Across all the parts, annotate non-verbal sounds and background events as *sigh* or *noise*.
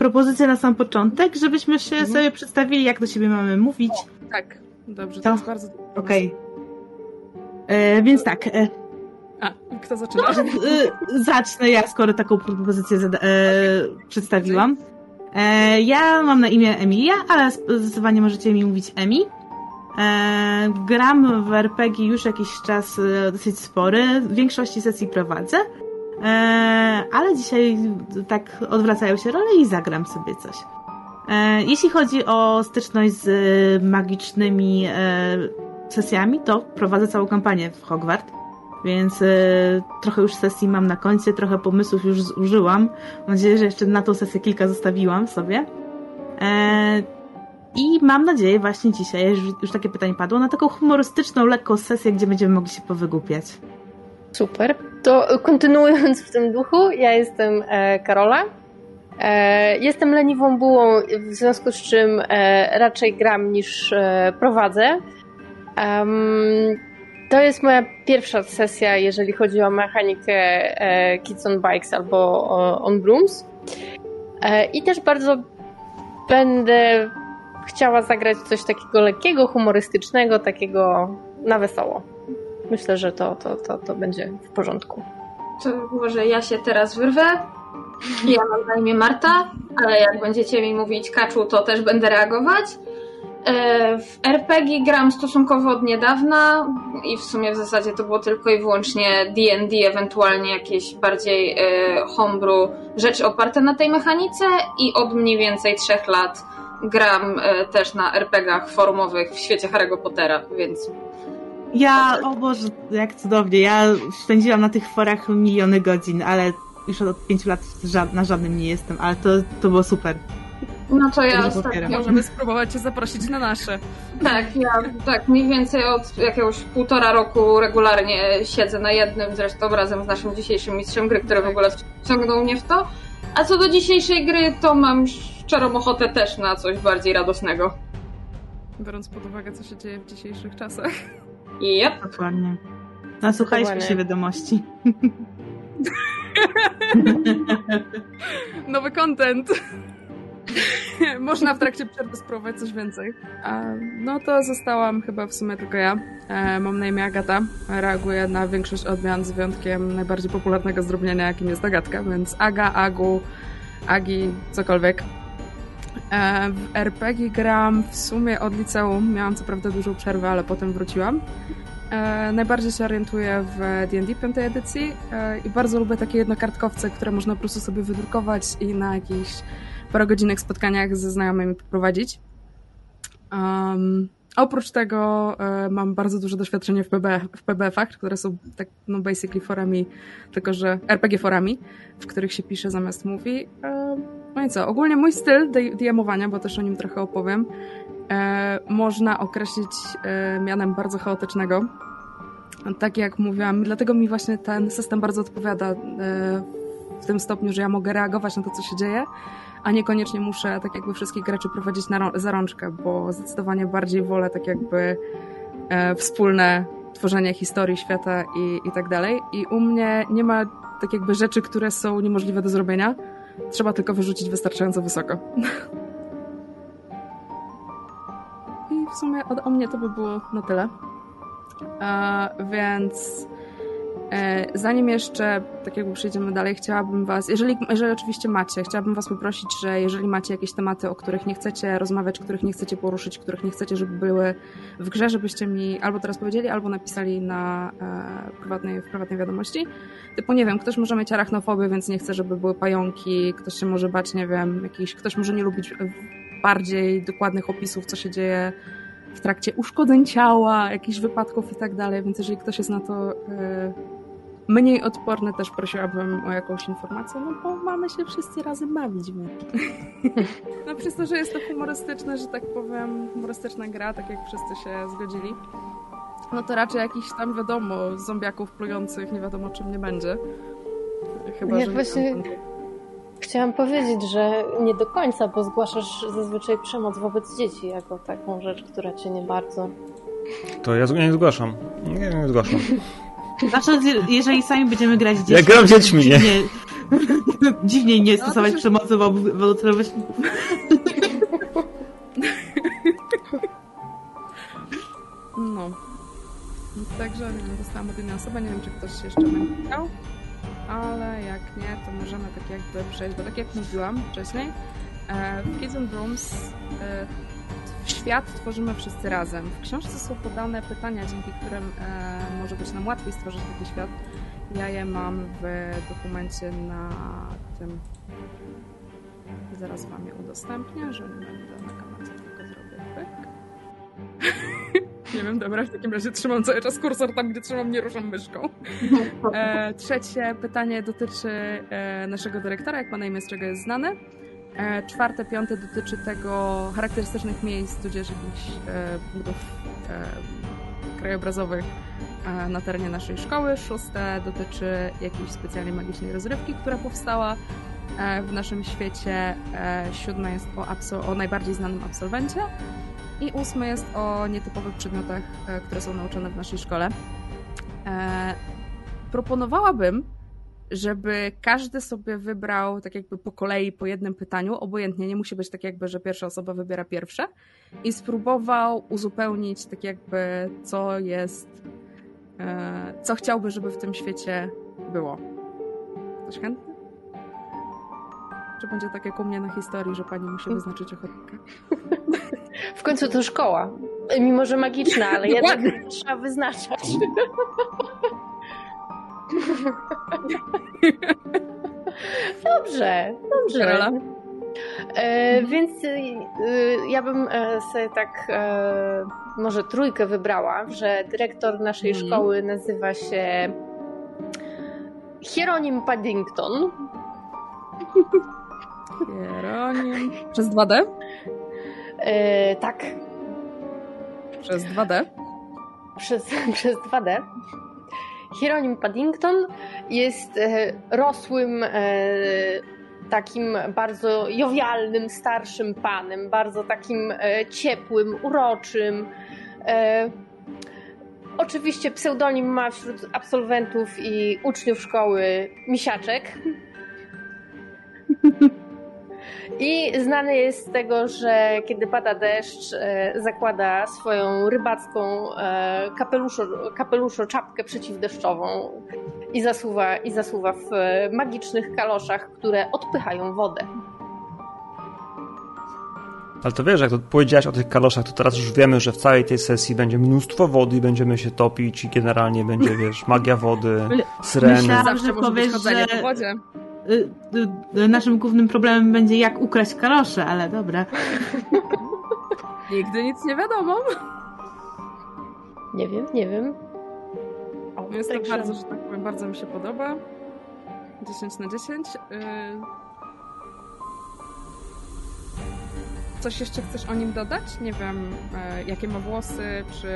propozycję na sam początek, żebyśmy się mhm. sobie przedstawili, jak do siebie mamy mówić. O, tak, dobrze, to, to jest bardzo Okej. Okay. E, więc tak. E, A, kto zaczyna? No, e, zacznę ja, skoro taką propozycję e, przedstawiłam. E, ja mam na imię Emilia, ale zdecydowanie możecie mi mówić Emi. E, gram w RPG już jakiś czas dosyć spory. W większości sesji prowadzę. E, ale dzisiaj tak odwracają się role i zagram sobie coś. E, jeśli chodzi o styczność z magicznymi e, sesjami, to prowadzę całą kampanię w Hogwart. Więc trochę już sesji mam na końcu, trochę pomysłów już zużyłam. Mam nadzieję, że jeszcze na tą sesję kilka zostawiłam sobie. I mam nadzieję właśnie dzisiaj, już, takie pytanie padło, na taką humorystyczną, lekką sesję, gdzie będziemy mogli się powygłupiać. Super. To kontynuując w tym duchu, ja jestem e, Karola. E, jestem leniwą bułą, w związku z czym e, raczej gram niż prowadzę. to jest moja pierwsza sesja, jeżeli chodzi o mechanikę Kids on Bikes albo on Brooms. I też bardzo będę chciała zagrać coś takiego lekkiego, humorystycznego, takiego na wesoło. Myślę, że to, to, to, to będzie w porządku. To może ja się teraz wyrwę. Ja mam na imię Marta, ale jak będziecie mi mówić kaczu, to też będę reagować. E, w RPG gram stosunkowo od niedawna i w sumie w zasadzie to było tylko i wyłącznie D&D, ewentualnie jakieś bardziej e, homebrew rzeczy oparte na tej mechanice i od mniej więcej trzech lat gram e, też na RPGach forumowych w świecie Harry'ego Pottera, więc ja, o Boże, jak cudownie. Ja spędziłam na tych forach miliony godzin, ale już od pięciu lat na żadnym nie jestem, ale to, to było super. No to ja ostatnio... Możemy spróbować cię zaprosić na nasze. Tak, ja tak mniej więcej od jakiegoś półtora roku regularnie siedzę na jednym, zresztą razem z naszym dzisiejszym mistrzem gry, który w ogóle wciągnął mnie w to. A co do dzisiejszej gry, to mam szczerą ochotę też na coś bardziej radosnego. Biorąc pod uwagę, co się dzieje w dzisiejszych czasach. Yep. Dokładnie. Nasłuchaliśmy się wiadomości. *laughs* Nowy content. *laughs* Można w trakcie przerwy spróbować coś więcej. No to zostałam chyba w sumie tylko ja. E, mam na imię Agata. Reaguję na większość odmian z wyjątkiem najbardziej popularnego zdrobnienia, jakim jest Agatka, więc Aga, Agu, Agi, cokolwiek. E, w RPG gram w sumie od liceum. Miałam co prawda dużą przerwę, ale potem wróciłam. E, najbardziej się orientuję w D&D piątej edycji e, i bardzo lubię takie jednokartkowce, które można po prostu sobie wydrukować i na jakichś parogodzinnych spotkaniach ze znajomymi poprowadzić. Um, oprócz tego mam bardzo duże doświadczenie w, PB, w PBF-ach, które są tak, no basically forami, tylko że RPG forami, w których się pisze zamiast mówi. No i co, ogólnie mój styl diamowania, bo też o nim trochę opowiem, e, można określić e, mianem bardzo chaotycznego. Tak jak mówiłam, dlatego mi właśnie ten system bardzo odpowiada e, w tym stopniu, że ja mogę reagować na to, co się dzieje, a niekoniecznie muszę tak jakby wszystkich graczy prowadzić na, za rączkę, bo zdecydowanie bardziej wolę tak jakby e, wspólne tworzenie historii, świata i, i tak dalej. I u mnie nie ma tak jakby rzeczy, które są niemożliwe do zrobienia, Trzeba tylko wyrzucić wystarczająco wysoko. I w sumie od, o mnie to by było na tyle. Więc zanim jeszcze, tak jakby przejdziemy dalej, chciałabym Was, jeżeli, jeżeli oczywiście macie, chciałabym Was poprosić, że jeżeli macie jakieś tematy, o których nie chcecie rozmawiać, których nie chcecie poruszyć, których nie chcecie, żeby były w grze, żebyście mi albo teraz powiedzieli, albo napisali na e, prywatnej, w prywatnej wiadomości. Typu, nie wiem, ktoś może mieć arachnofobię, więc nie chce, żeby były pająki, ktoś się może bać, nie wiem, jakiś, ktoś może nie lubić bardziej dokładnych opisów, co się dzieje w trakcie uszkodzeń ciała, jakichś wypadków i tak dalej, więc jeżeli ktoś jest na to e, mniej odporny, też prosiłabym o jakąś informację, no bo mamy się wszyscy razem bawić. *laughs* no przez to, że jest to humorystyczne, że tak powiem, humorystyczna gra, tak jak wszyscy się zgodzili, no to raczej jakiś tam, wiadomo, zombiaków plujących, nie wiadomo czym nie będzie. Chyba, ja że właśnie chciałam powiedzieć, że nie do końca, bo zgłaszasz zazwyczaj przemoc wobec dzieci jako taką rzecz, która cię nie bardzo... To ja nie zgłaszam. Nie, nie zgłaszam. *laughs* Znaczy, jeżeli sami będziemy grać dziećmi... Ja gram dziećmi, nie? nie Dziwniej nie No, stosować to się- przemocy wobec rówieśników. No. Także dostałam od innej osoby, nie wiem czy ktoś jeszcze będzie chciał, ale jak nie, to możemy tak jakby przejść, bo tak jak mówiłam wcześniej, e, w Kids and Brooms e, świat tworzymy wszyscy razem. W książce są podane pytania, dzięki którym e, może być nam łatwiej stworzyć taki świat. Ja je mam w dokumencie na tym. Zaraz wam je udostępnię, że nie będę na kamerze, tylko zrobię pyk. *laughs* Nie wiem, dobra, w takim razie trzymam cały czas kursor tam, gdzie trzymam, nie ruszam myszką. E, trzecie pytanie dotyczy e, naszego dyrektora, jak ma na imię, z czego jest znany. E, czwarte, piąte dotyczy tego charakterystycznych miejsc, tudzież jakichś e, budów e, krajobrazowych na terenie naszej szkoły. Szóste dotyczy jakiejś specjalnie magicznej rozrywki, która powstała w naszym świecie. Siódme jest o, o najbardziej znanym absolwencie. I ósmy jest o nietypowych przedmiotach, które są nauczane w naszej szkole. Proponowałabym, żeby każdy sobie wybrał tak jakby po kolei po jednym pytaniu, obojętnie, nie musi być tak jakby, że pierwsza osoba wybiera pierwsze i spróbował uzupełnić tak jakby co jest, e, co chciałby, żeby w tym świecie było. Ktoś chętny? Czy będzie tak jak u mnie na historii, że pani musi wyznaczyć ochotnika? *laughs* W końcu to szkoła. Mimo, że magiczna, ale jednak trzeba wyznaczać. *laughs* *laughs* Dobrze, dobrze. Karola? E, więc y, ja bym e, sobie tak e, może trójkę wybrała, że dyrektor naszej Mhm. szkoły nazywa się Hieronim Paddington. Hieronim. Przez 2D? E, tak, Przez 2D. przez, *laughs* przez 2D. Hieronim Paddington jest e, rosłym, e, takim bardzo jowialnym, starszym panem, bardzo takim e, ciepłym, uroczym. Oczywiście pseudonim ma wśród absolwentów i uczniów szkoły Misiaczek. *laughs* I znany jest z tego, że kiedy pada deszcz, e, zakłada swoją rybacką e, kapeluszo, kapeluszo czapkę przeciwdeszczową i zasuwa, i zasuwa w magicznych kaloszach, które odpychają wodę. Ale to wiesz, jak to powiedziałaś o tych kaloszach, to teraz już wiemy, że w całej tej sesji będzie mnóstwo wody i będziemy się topić i generalnie będzie, wiesz, magia wody, syreny. Myślałam, Zawsze że być powiesz, że- po wodzie. Y, y, y, Naszym głównym problemem będzie jak ukraść kalosze, ale dobra. Nigdy nic nie wiadomo. Nie wiem, nie wiem. O, No Jest to także- bardzo, że tak powiem, bardzo mi się podoba. 10 na 10. Yy... Coś jeszcze chcesz o nim dodać? Nie wiem, jakie ma włosy, czy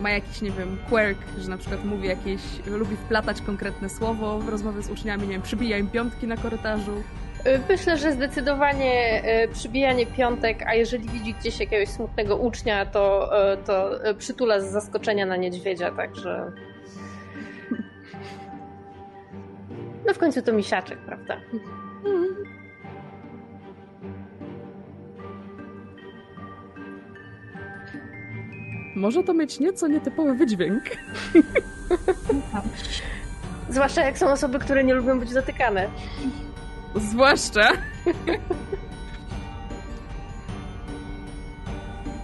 ma jakiś, nie wiem, quirk, że na przykład mówi jakieś, lubi wplatać konkretne słowo w rozmowie z uczniami, nie wiem, przybija im piątki na korytarzu. Y, Myślę, że zdecydowanie y, przybijanie piątek, a jeżeli widzi gdzieś jakiegoś smutnego ucznia, to, y, to przytula z zaskoczenia na niedźwiedzia, także. No w końcu to misiaczek, prawda? Może to mieć nieco nietypowy wydźwięk. *laughs* Zwłaszcza jak są osoby, które nie lubią być dotykane. Zwłaszcza.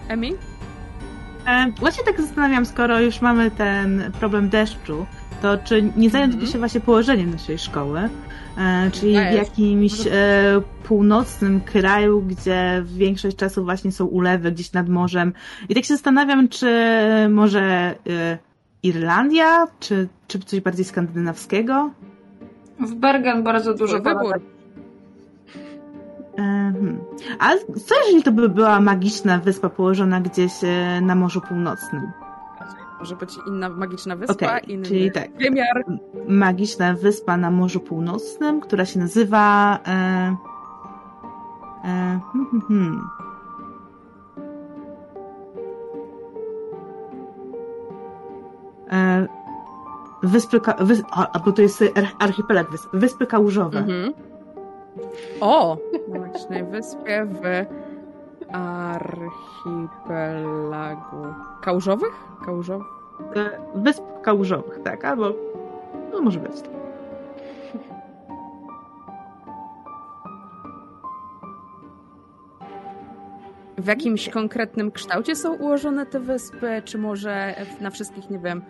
Emi? E, właśnie tak zastanawiam, skoro już mamy ten problem deszczu, to czy nie zająć by Mhm. się właśnie położeniem naszej szkoły? E, czyli w jakimś e, północnym kraju, gdzie większość czasu właśnie są ulewy gdzieś nad morzem. I tak się zastanawiam, czy może e, Irlandia, czy, czy coś bardziej skandynawskiego? W Bergen bardzo dużo wybór. E, hmm. A co jeżeli to by była magiczna wyspa położona gdzieś na Morzu Północnym? Może być inna magiczna wyspa, Okej, inny czyli tak. wymiar. magiczna wyspa na Morzu Północnym, która się nazywa. E, e, hmm, hmm, hmm. E, wyspy, wys- a, bo to jest ar- archipelag wysp, wyspy kałużowe. Mhm. O! Właśnie, wyspie w archipelagu. Kałużowych? Kałużowych? E, Wysp kałużowych, tak, albo no może być. W jakimś konkretnym kształcie są ułożone te wyspy, czy może na wszystkich, nie wiem,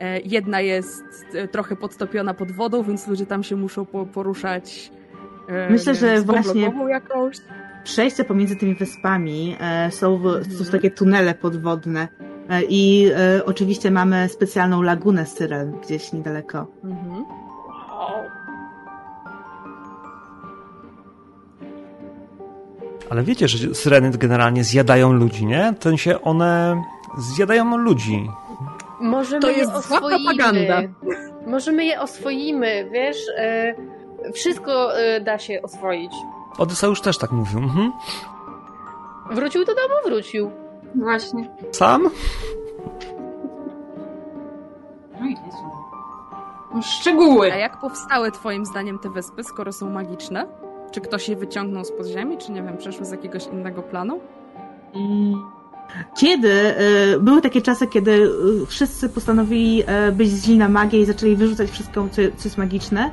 e, jedna jest e, trochę podtopiona pod wodą, więc ludzie tam się muszą po- poruszać. Myślę, że właśnie- jakąś. Przejścia pomiędzy tymi wyspami są, są takie tunele podwodne i e, oczywiście mamy specjalną lagunę Syren gdzieś niedaleko. Mhm. Ale wiecie, że syreny generalnie zjadają ludzi, nie? W sensie one zjadają ludzi. Może To je jest zła oswoimy. propaganda. Może my je oswoimy, wiesz? E, wszystko e, da się oswoić. Odyseusz też tak mówił. Mhm. Wrócił do domu? Wrócił. Właśnie. Sam? No Jezu. No, Szczegóły. A jak powstały twoim zdaniem te wyspy, skoro są magiczne? Czy ktoś je wyciągnął z podziemi, czy nie wiem, przeszły z jakiegoś innego planu? Kiedy e, były takie czasy, kiedy e, wszyscy postanowili e, być źli na magię i zaczęli wyrzucać wszystko, co, co jest magiczne.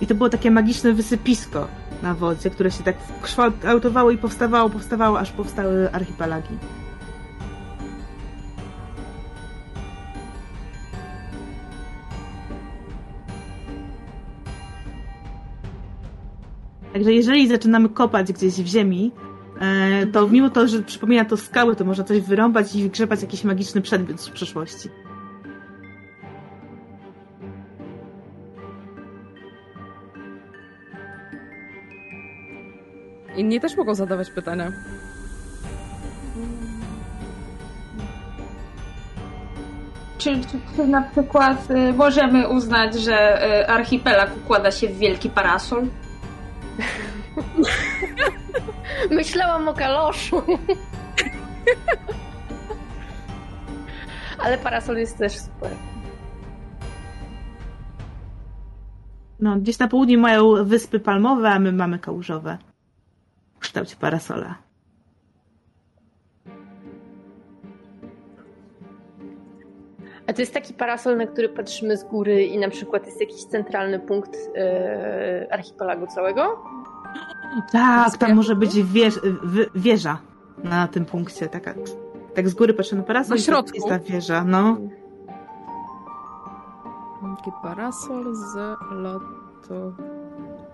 I to było takie magiczne wysypisko na wodzie, które się tak kształtowało i powstawało, powstawało, aż powstały archipelagi. Także jeżeli zaczynamy kopać gdzieś w ziemi, e, to mimo to, że przypomina to skały, to można coś wyrąbać i wygrzebać jakiś magiczny przedmiot z przeszłości. Inni też mogą zadawać pytania. Czy, czy, czy na przykład y, możemy uznać, że y, archipelag układa się w wielki parasol? *laughs* Myślałam o kaloszu. Ale parasol jest też super. No, gdzieś na południu mają wyspy palmowe, a my mamy kałużowe. W kształcie parasola. A to jest taki parasol, na który patrzymy z góry i na przykład jest jakiś centralny punkt e, archipelagu całego? Tak, tam może być wież, wy- wieża na tym punkcie. Taka, tak z góry patrzę na parasol Na środku? jest ta wieża, no. Taki parasol z lotu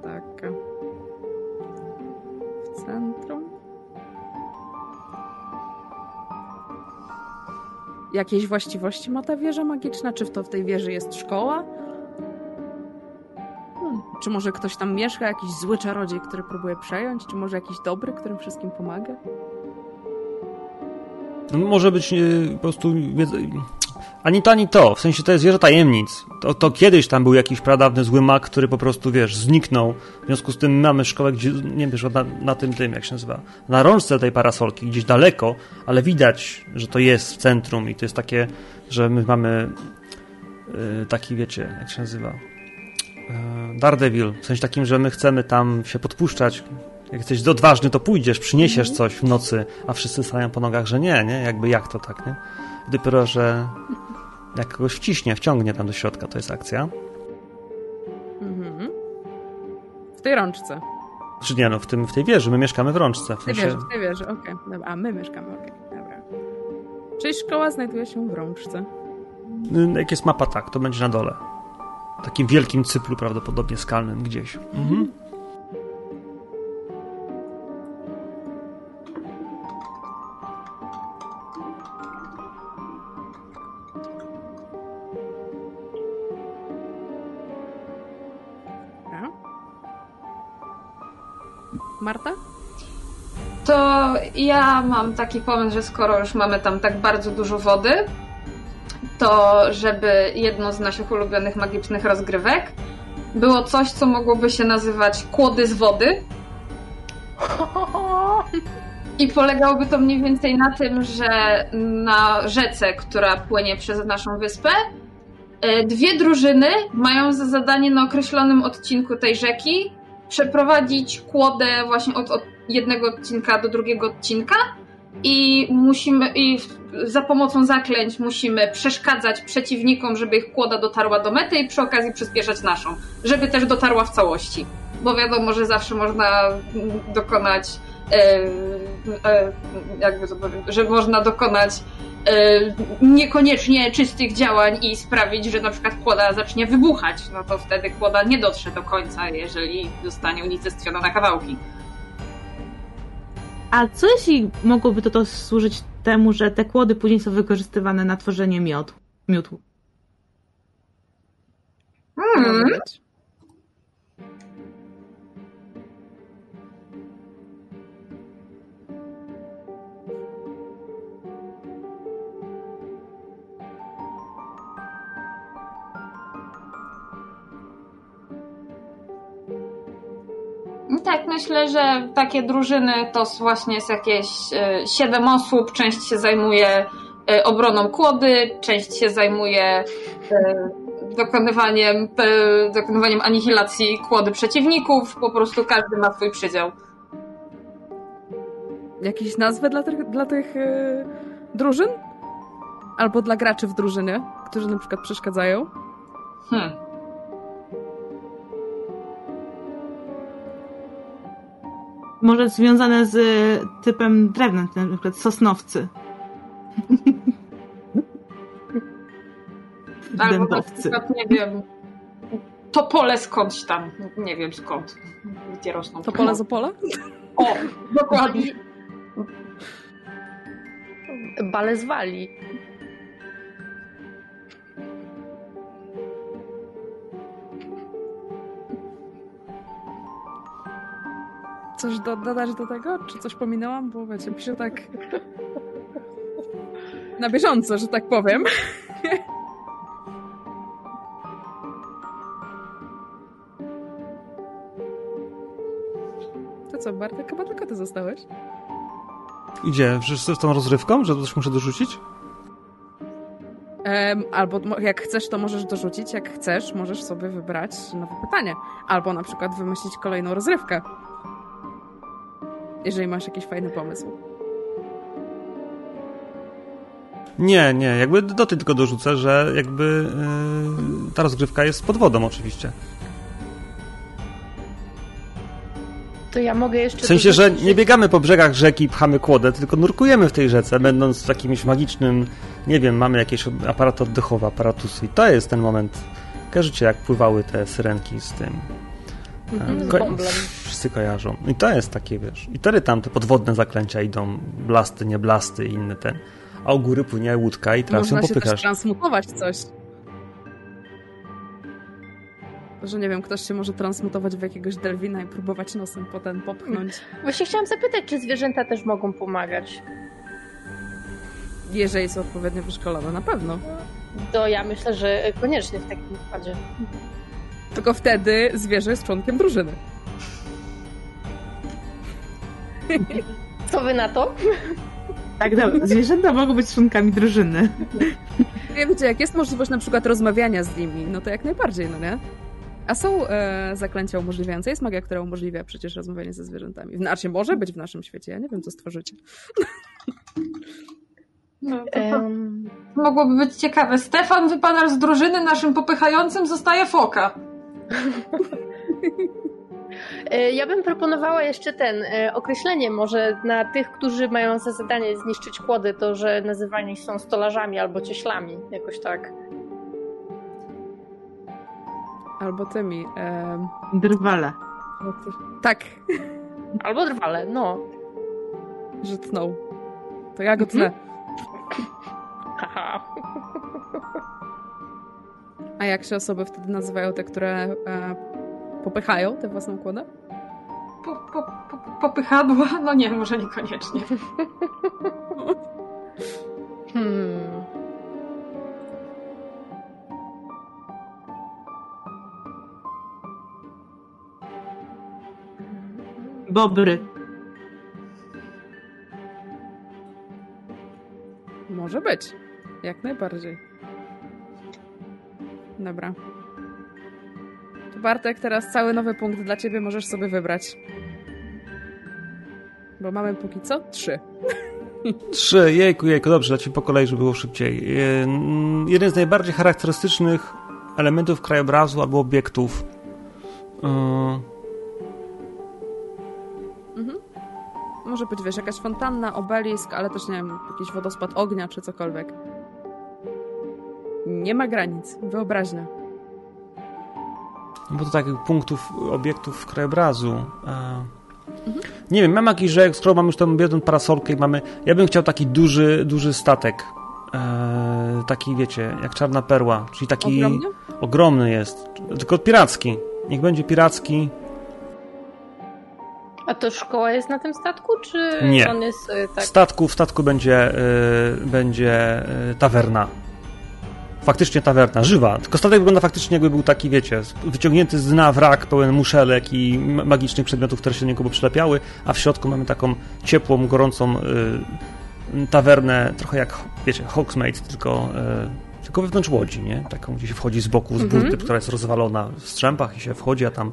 ptaka. W centrum. Jakieś właściwości ma ta wieża magiczna? Czy w to w tej wieży jest szkoła? Hmm. Czy może ktoś tam mieszka, jakiś zły czarodziej, który próbuje przejąć? Czy może jakiś dobry, którym wszystkim pomaga? No, może być e, po prostu ani to, ani to. W sensie to jest wieża tajemnic. To, to kiedyś tam był jakiś pradawny zły mak, który po prostu, wiesz, zniknął. W związku z tym mamy szkołę, gdzie, nie wiesz, na, na tym, tym, jak się nazywa, na rączce tej parasolki, gdzieś daleko, ale widać, że to jest w centrum i to jest takie, że my mamy e, taki, wiecie, jak się nazywa, e, Daredevil. W sensie takim, że my chcemy tam się podpuszczać. Jak jesteś odważny, to pójdziesz, przyniesiesz coś w nocy, a wszyscy stają po nogach, że nie, nie? Jakby jak to tak, nie? Dopiero, że jak kogoś wciśnie, wciągnie tam do środka, to jest akcja. Mhm. W tej rączce. Czy nie, no w, tym, w tej wieży, my mieszkamy w rączce. W W tej sensie, wieży, w tej wieży, okej. Dobra, A my mieszkamy, okej, dobra. Czyli szkoła znajduje się w rączce. y, jak jest mapa, tak, to będzie na dole. W takim wielkim cyplu, prawdopodobnie skalnym gdzieś. Mhm. Marta? To ja mam taki pomysł, że skoro już mamy tam tak bardzo dużo wody, to żeby jedną z naszych ulubionych magicznych rozgrywek było coś, co mogłoby się nazywać kłody z wody. I polegałoby to mniej więcej na tym, że na rzece, która płynie przez naszą wyspę, E, dwie drużyny mają za zadanie na określonym odcinku tej rzeki przeprowadzić kłodę właśnie od, od jednego odcinka do drugiego odcinka i musimy i za pomocą zaklęć musimy przeszkadzać przeciwnikom, żeby ich kłoda dotarła do mety i przy okazji przyspieszać naszą, żeby też dotarła w całości. Bo wiadomo, że zawsze można dokonać jakby to powiem, że można dokonać e, niekoniecznie czystych działań i sprawić, że na przykład kłoda zacznie wybuchać, no to wtedy kłoda nie dotrze do końca, jeżeli zostanie unicestwiona na kawałki. A co jeśli mogłoby to, to służyć temu, że te kłody później są wykorzystywane na tworzenie miodu? miodu? Hmm. Tak, myślę, że takie drużyny to właśnie jest jakieś e, siedem osób. Część się zajmuje e, obroną kłody, część się zajmuje e, dokonywaniem, dokonywaniem anihilacji kłody przeciwników. Po prostu każdy ma swój przydział. Jakieś nazwy dla tych, dla tych drużyn? Albo dla graczy w drużynie, którzy na przykład przeszkadzają? Hmm. Może związane z typem drewna, na przykład sosnowcy. *laughs* Albo Dębowcy. na przykład, nie wiem, topole skądś tam, nie wiem skąd, gdzie rosną. Topole z Opola? O, dokładnie. Bale z Walii. Coś do, dodać do tego? Czy coś pominęłam? Bo wiecie, piszę tak na bieżąco, że tak powiem. *laughs* To co, Bartek, chyba tylko ty zostałeś? Idzie, wszyscy z tą rozrywką, że coś muszę dorzucić? Albo jak chcesz, to możesz dorzucić, jak chcesz, możesz sobie wybrać nowe pytanie. Albo na przykład wymyślić kolejną rozrywkę jeżeli masz jakiś fajny pomysł. Nie, nie, jakby do tej tylko dorzucę, że jakby yy, ta rozgrywka jest pod wodą oczywiście. To ja mogę jeszcze... W sensie, że nie biegamy po brzegach rzeki i pchamy kłodę, tylko nurkujemy w tej rzece, będąc w jakimś magicznym, nie wiem, mamy jakieś aparaty oddechowe, aparatusy i to jest ten moment. Kojarzycie, jak pływały te syrenki z tym Mhm, Ko wszyscy kojarzą. I to jest takie, wiesz, i wtedy tam te podwodne zaklęcia idą, blasty, nie blasty i inne ten. A u góry płynie łódka i teraz Można ją popychasz. Można się też transmutować coś. Że nie wiem, ktoś się może transmutować w jakiegoś delwina i próbować nosem potem popchnąć. *laughs* Właśnie chciałam zapytać, czy zwierzęta też mogą pomagać? Jeżeli są odpowiednio wyszkolone, na pewno. To ja myślę, że koniecznie w takim układzie. Tylko wtedy zwierzę jest członkiem drużyny. *laughs* Co wy na to? Tak, dobra. Zwierzęta mogą być członkami drużyny. Ja wiecie, jak jest możliwość na przykład rozmawiania z nimi, no to jak najbardziej, no nie? A są e, zaklęcia umożliwiające. Jest magia, która umożliwia przecież rozmawianie ze zwierzętami. Znaczy, może być w naszym świecie. Ja nie wiem, co stworzycie. No, to, to um... mogłoby być ciekawe. Stefan, wypadasz z drużyny, naszym popychającym zostaje foka. *laughs* E, ja bym proponowała jeszcze ten e, określenie może na tych, którzy mają za zadanie zniszczyć kłody, to że nazywani są stolarzami albo cieślami, jakoś tak. Albo tymi. E... Drwale. Tak. *laughs* Albo drwale, no. Że tną. To ja go tnę. Haha. A jak się osoby wtedy nazywają te, które e, popychają tę własną kłodę? Po, po, po, popychadła? No nie, może niekoniecznie. hmm. Bobry. Może być. Jak najbardziej. Dobra. Bartek, teraz cały nowy punkt dla ciebie możesz sobie wybrać. Bo mamy póki co trzy. Trzy, jejku, jejku, dobrze, lecimy po kolei, żeby było szybciej. Jeden z najbardziej charakterystycznych elementów krajobrazu albo obiektów. e, Może być, wiesz, jakaś fontanna, obelisk, ale też, nie wiem, jakiś wodospad ognia czy cokolwiek. Nie ma granic. Wyobraźnia. Bo to takich punktów, obiektów krajobrazu. E, Nie wiem, mam jakiś, że skoro mamy już tą jedną parasolkę i mamy... Ja bym chciał taki duży, duży statek. E, taki, wiecie, jak czarna perła. Czyli taki... Ogromnie? Ogromny jest. Tylko piracki. Niech będzie piracki. A to szkoła jest na tym statku, czy Nie. on jest W tak? statku, w statku będzie, y, będzie y, tawerna. Faktycznie tawerna, żywa. Tylko statek wygląda faktycznie jakby był taki, wiecie, wyciągnięty z dna wrak pełen muszelek i ma- magicznych przedmiotów, które się do niego przylepiały, a w środku mamy taką ciepłą, gorącą y, tawernę, trochę jak, wiecie, Hogsmeade, tylko, y, tylko wewnątrz łodzi, nie? Taką, gdzie się wchodzi z boku, z Mhm. burty, która jest rozwalona w strzępach i się wchodzi, a tam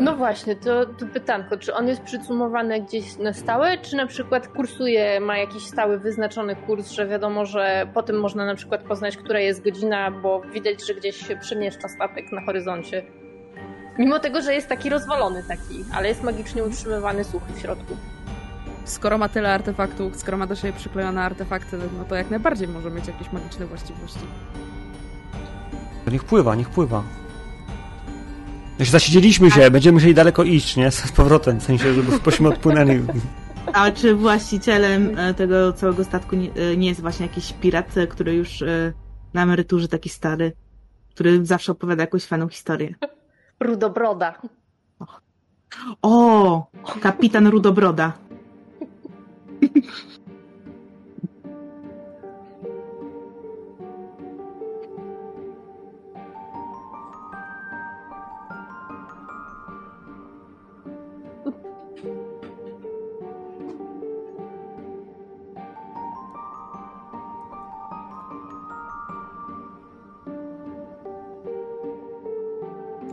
No właśnie, to, to pytanko, czy on jest przycumowany gdzieś na stałe, czy na przykład kursuje, ma jakiś stały wyznaczony kurs, że wiadomo, że po tym można na przykład poznać, która jest godzina, bo widać, że gdzieś się przemieszcza statek na horyzoncie. Mimo tego, że jest taki rozwalony taki, ale jest magicznie utrzymywany suchy w środku. Skoro ma tyle artefaktów, skoro ma do siebie przyklejone artefakty, no to jak najbardziej może mieć jakieś magiczne właściwości. Niech pływa, niech pływa. Jeśli zasiedzieliśmy się, będziemy musieli daleko iść, nie? Z powrotem, w sensie, żeby pośmy odpłynęli. A czy właścicielem e, tego całego statku nie, e, nie jest właśnie jakiś pirat, e, który już na emeryturze taki stary, który zawsze opowiada jakąś fajną historię? Rudobroda. O! Kapitan Rudobroda.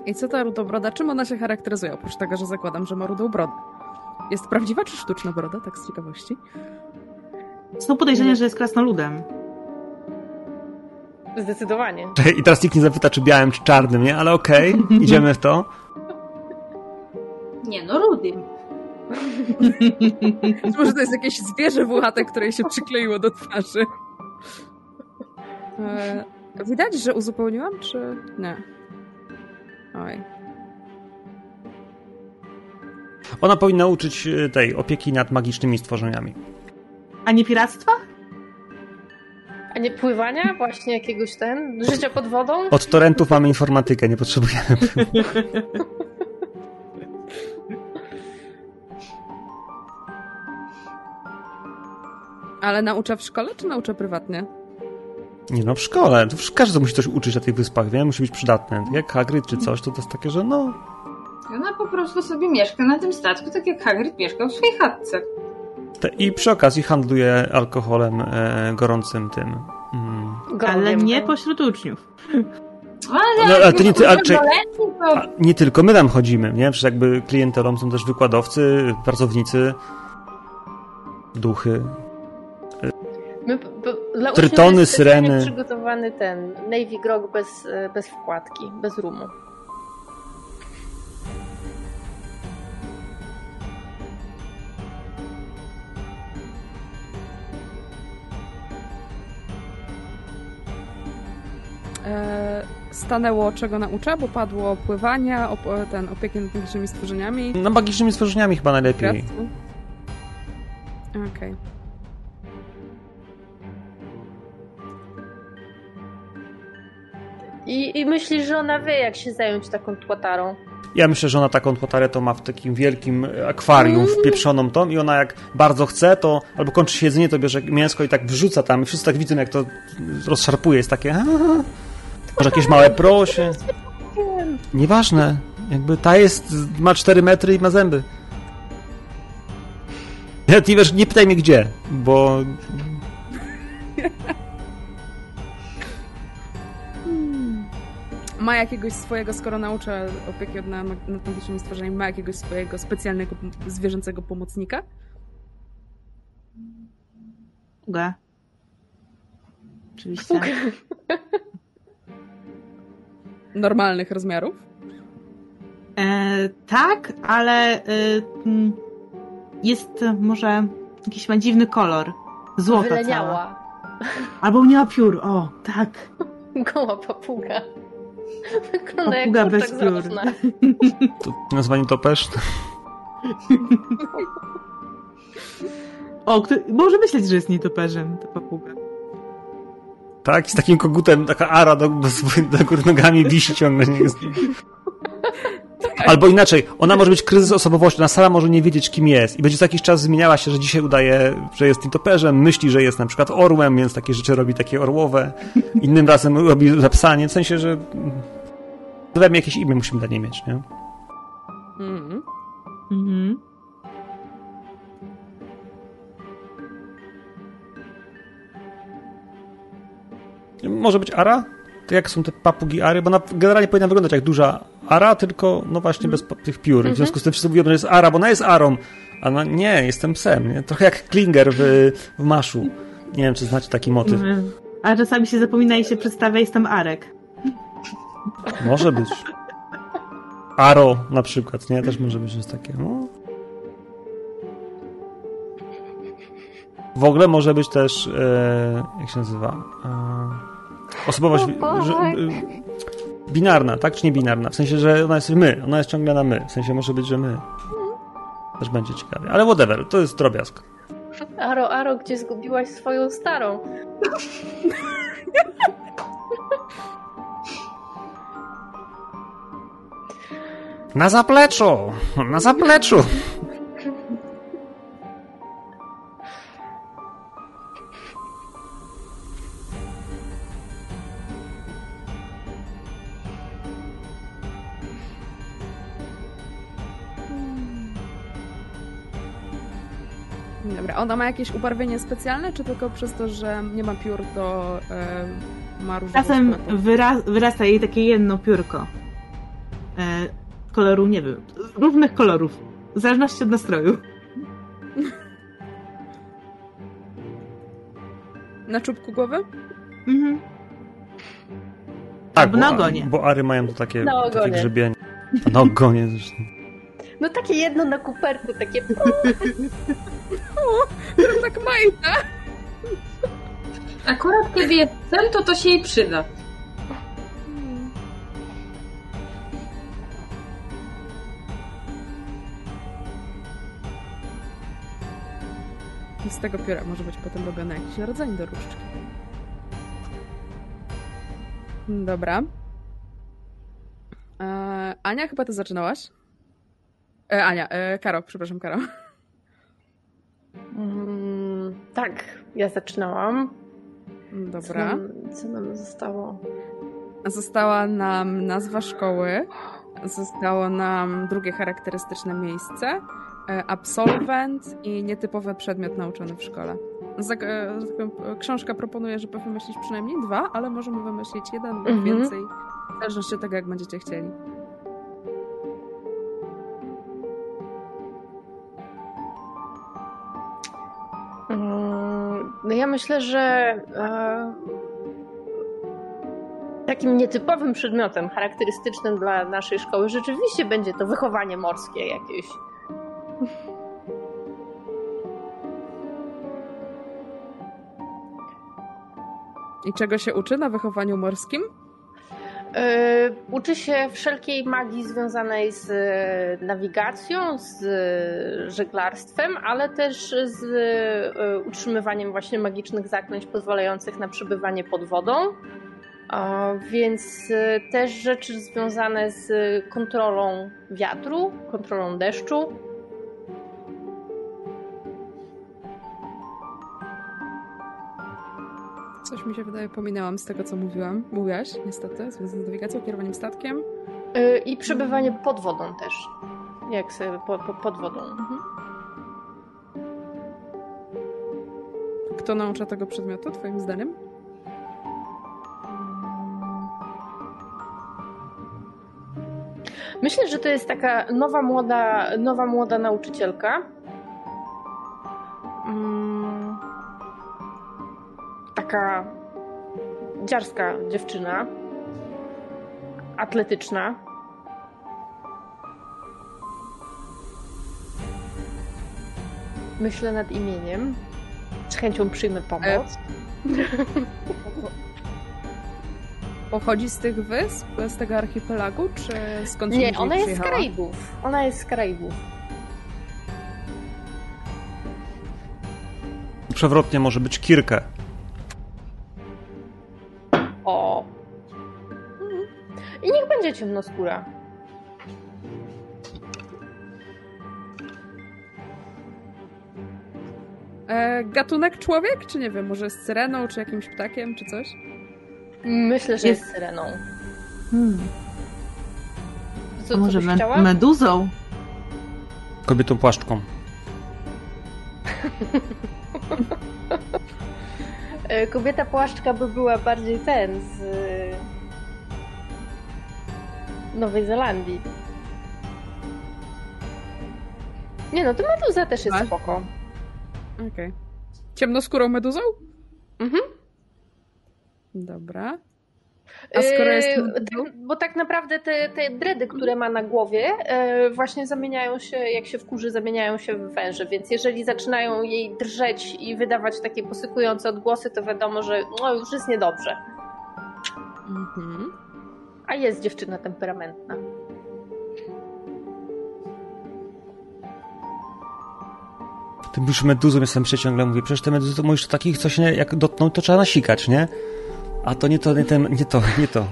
I co ta rudobroda? Czym ona się charakteryzuje? Oprócz tego, że zakładam, że ma rudą brodę. Jest prawdziwa czy sztuczna broda? Tak z ciekawości. Są podejrzenia, że jest krasnoludem. Zdecydowanie. I teraz nikt nie zapyta, czy białym, czy czarnym, nie? Ale okej, *laughs* idziemy w to. Nie no, Rudym. Może to jest jakieś zwierzę włochate, które się przykleiło do twarzy. E, widać, że uzupełniłam, czy nie? Oj. Ona powinna uczyć y, tej opieki nad magicznymi stworzeniami. A nie piractwa? A nie pływania? Właśnie jakiegoś ten? Życia pod wodą? Od torrentów mamy informatykę, nie potrzebujemy. *laughs* Ale naucza w szkole, czy naucza prywatnie? Nie no, w szkole. To każdy musi coś uczyć na tych wyspach, wie? Musi być przydatny. Jak Hagrid czy coś, to to jest takie, że no... Ona po prostu sobie mieszka na tym statku, tak jak Hagrid mieszkał w swojej chatce. I przy okazji handluje alkoholem e, gorącym tym. Mm. Ale nie tak? pośród uczniów. Ale, No, ale to nie ty- ale czy-. A nie tylko my tam chodzimy, nie? Przecież jakby klientelą są też wykładowcy, pracownicy, duchy. My, b, dla Trytony, jest syreny. przygotowany ten Navy Grog bez, e, bez wkładki, bez rumu. Stanęło, czego naucza, bo padło pływania, op- ten, opieki nad magicznymi stworzeniami. No magicznymi stworzeniami chyba najlepiej. Okej. I, I myślisz, że ona wie, jak się zająć taką tłatarą. Ja myślę, że ona taką tłotarę to ma w takim wielkim akwarium wpieprzoną tą i ona jak bardzo chce, to albo kończy się jedzenie, to bierze mięsko i tak wrzuca tam i wszyscy tak widzą, jak to rozszarpuje. Jest takie... Może jakieś małe prosie. Nieważne. Jakby ta jest, ma 4 metry i ma zęby. Nawet nie wiesz, nie pytaj mnie gdzie, bo ma jakiegoś swojego, skoro naucza opieki nad, magicznymi stworzeniami, ma jakiegoś swojego specjalnego zwierzęcego pomocnika? Pugę. Oczywiście. Normalnych rozmiarów? E, tak, ale mm, jest może jakiś ma dziwny kolor. Złota Wyleniała. cała. Albo nie ma piór, o, tak. *laughs* Goła papuga. Wygląda Papuga jak bez kurczak piór. *laughs* To nazwanie topesz? O, kto, może myśleć, że jest nietoperzem, ta papuga. Tak, z takim kogutem, taka ara do, do, do góry nogami wisi ciągle. Nie jest. Albo inaczej, ona może być kryzys osobowości, ona sama może nie wiedzieć, kim jest i będzie co jakiś czas zmieniała się, że dzisiaj udaje, że jest nietoperzem, myśli, że jest na przykład orłem, więc takie rzeczy robi takie orłowe, innym razem robi zapsanie, w sensie, że dodajmy jakieś imię musimy dla niej mieć, nie? Mhm. Mhm. Może być ara? Tak jak są te papugi ary, bo ona generalnie powinna wyglądać jak duża ara, tylko no właśnie bez pa- tych piór. W związku z tym wszyscy mówią, że jest ara, bo ona jest arą. A no nie, jestem psem. Nie? Trochę jak Klinger w, w Maszu. Nie wiem, czy znacie taki motyw. Mhm. A czasami się zapomina i się przedstawia, jestem Arek. Może być. Aro na przykład, nie? Też może być coś takiego. No. W ogóle może być też, e, jak się nazywa? E, osobowość wi- O, że, e, binarna, tak? Czy nie binarna? W sensie, że ona jest my, ona jest ciągle na my. W sensie może być, że my. Też będzie ciekawie. Ale whatever, to jest drobiazg. Aro, Aro, gdzie zgubiłaś swoją starą? Na zapleczu! Na zapleczu! Dobra, ona ma jakieś ubarwienie specjalne, czy tylko przez to, że nie ma piór, to e, ma różne Czasem wyra wyrasta jej takie jedno piórko. E, koloru, nie wiem, różnych kolorów. W zależności od nastroju. *laughs* Na czubku głowy? Mhm. Tak, Albo na bo- ogonie. Bo ary mają to takie, takie grzebienie. Na ogonie zresztą. No takie jedno na kuperku, takie... *laughs* Tak majta! Akurat kiedy jest cel, to to się jej przyda. I z tego pióra może być potem robiony jakiś rodzaj do różdżki. Dobra. E, Ania, chyba ty zaczynałaś? E, Ania, e, Karo, przepraszam, Karo. Mm, tak, ja zaczynałam. Co Dobra. nam, co nam zostało? Została nam nazwa szkoły, zostało nam drugie charakterystyczne miejsce, e, absolwent i nietypowy przedmiot nauczony w szkole. E, e, książka proponuje, żeby wymyślić przynajmniej dwa, ale możemy wymyślić jeden lub Mhm. więcej, w zależności od tego, jak będziecie chcieli. No ja myślę, że e, takim nietypowym przedmiotem charakterystycznym dla naszej szkoły rzeczywiście będzie to wychowanie morskie jakieś. I czego się uczy na wychowaniu morskim? E, Uczy się wszelkiej magii związanej z e, nawigacją, z e, żeglarstwem, ale też z utrzymywaniem właśnie magicznych zaklęć pozwalających na przebywanie pod wodą. Więc też rzeczy związane z kontrolą wiatru, kontrolą deszczu. Coś mi się wydaje, pominęłam z tego, co mówiłam. Mówiłaś, niestety, związane z nawigacją, kierowaniem statkiem. e, I przebywanie pod wodą też. Jak sobie po, po, pod wodą. Mhm. Kto naucza tego przedmiotu, twoim zdaniem? Myślę, że to jest taka nowa, młoda, nowa, młoda nauczycielka. Mm, taka dziarska dziewczyna. Atletyczna. Myślę nad imieniem. Z chęcią przyjmę pomoc. *laughs* Pochodzi z tych wysp, z tego archipelagu, czy skąd Nie, indziej ona jest z? Karaibów. Ona jest z Karaibów. Przewrotnie może być Kirkę. O. I niech będzie ciemnoskóra. E, gatunek człowiek, czy nie wiem, może z syreną, czy jakimś ptakiem, czy coś? Myślę, że Jest- jest, syreną. Hmm. Co, A co może byś me- chciała? meduzą? Kobietą płaszczką. *laughs* E, Kobieta płaszczka by była bardziej ten z e, Nowej Zelandii. Nie no, to meduza też jest Tak? spoko. Okej. Ciemnoskórą meduzą? Mhm. Dobra. A skoro jest tak, bo tak naprawdę te, te dredy, które ma na głowie, e, właśnie zamieniają się, jak się wkurzy, zamieniają się w węże, więc jeżeli zaczynają jej drżeć i wydawać takie posykujące odgłosy, to wiadomo, że no, już jest niedobrze. Mhm. A jest dziewczyna temperamentna. Tym już meduzą jestem przeciągle mówię, przecież te meduzy to mówisz takich coś nie, jak dotkną, to trzeba nasikać, nie? A to nie to, nie, ten, nie to, nie to.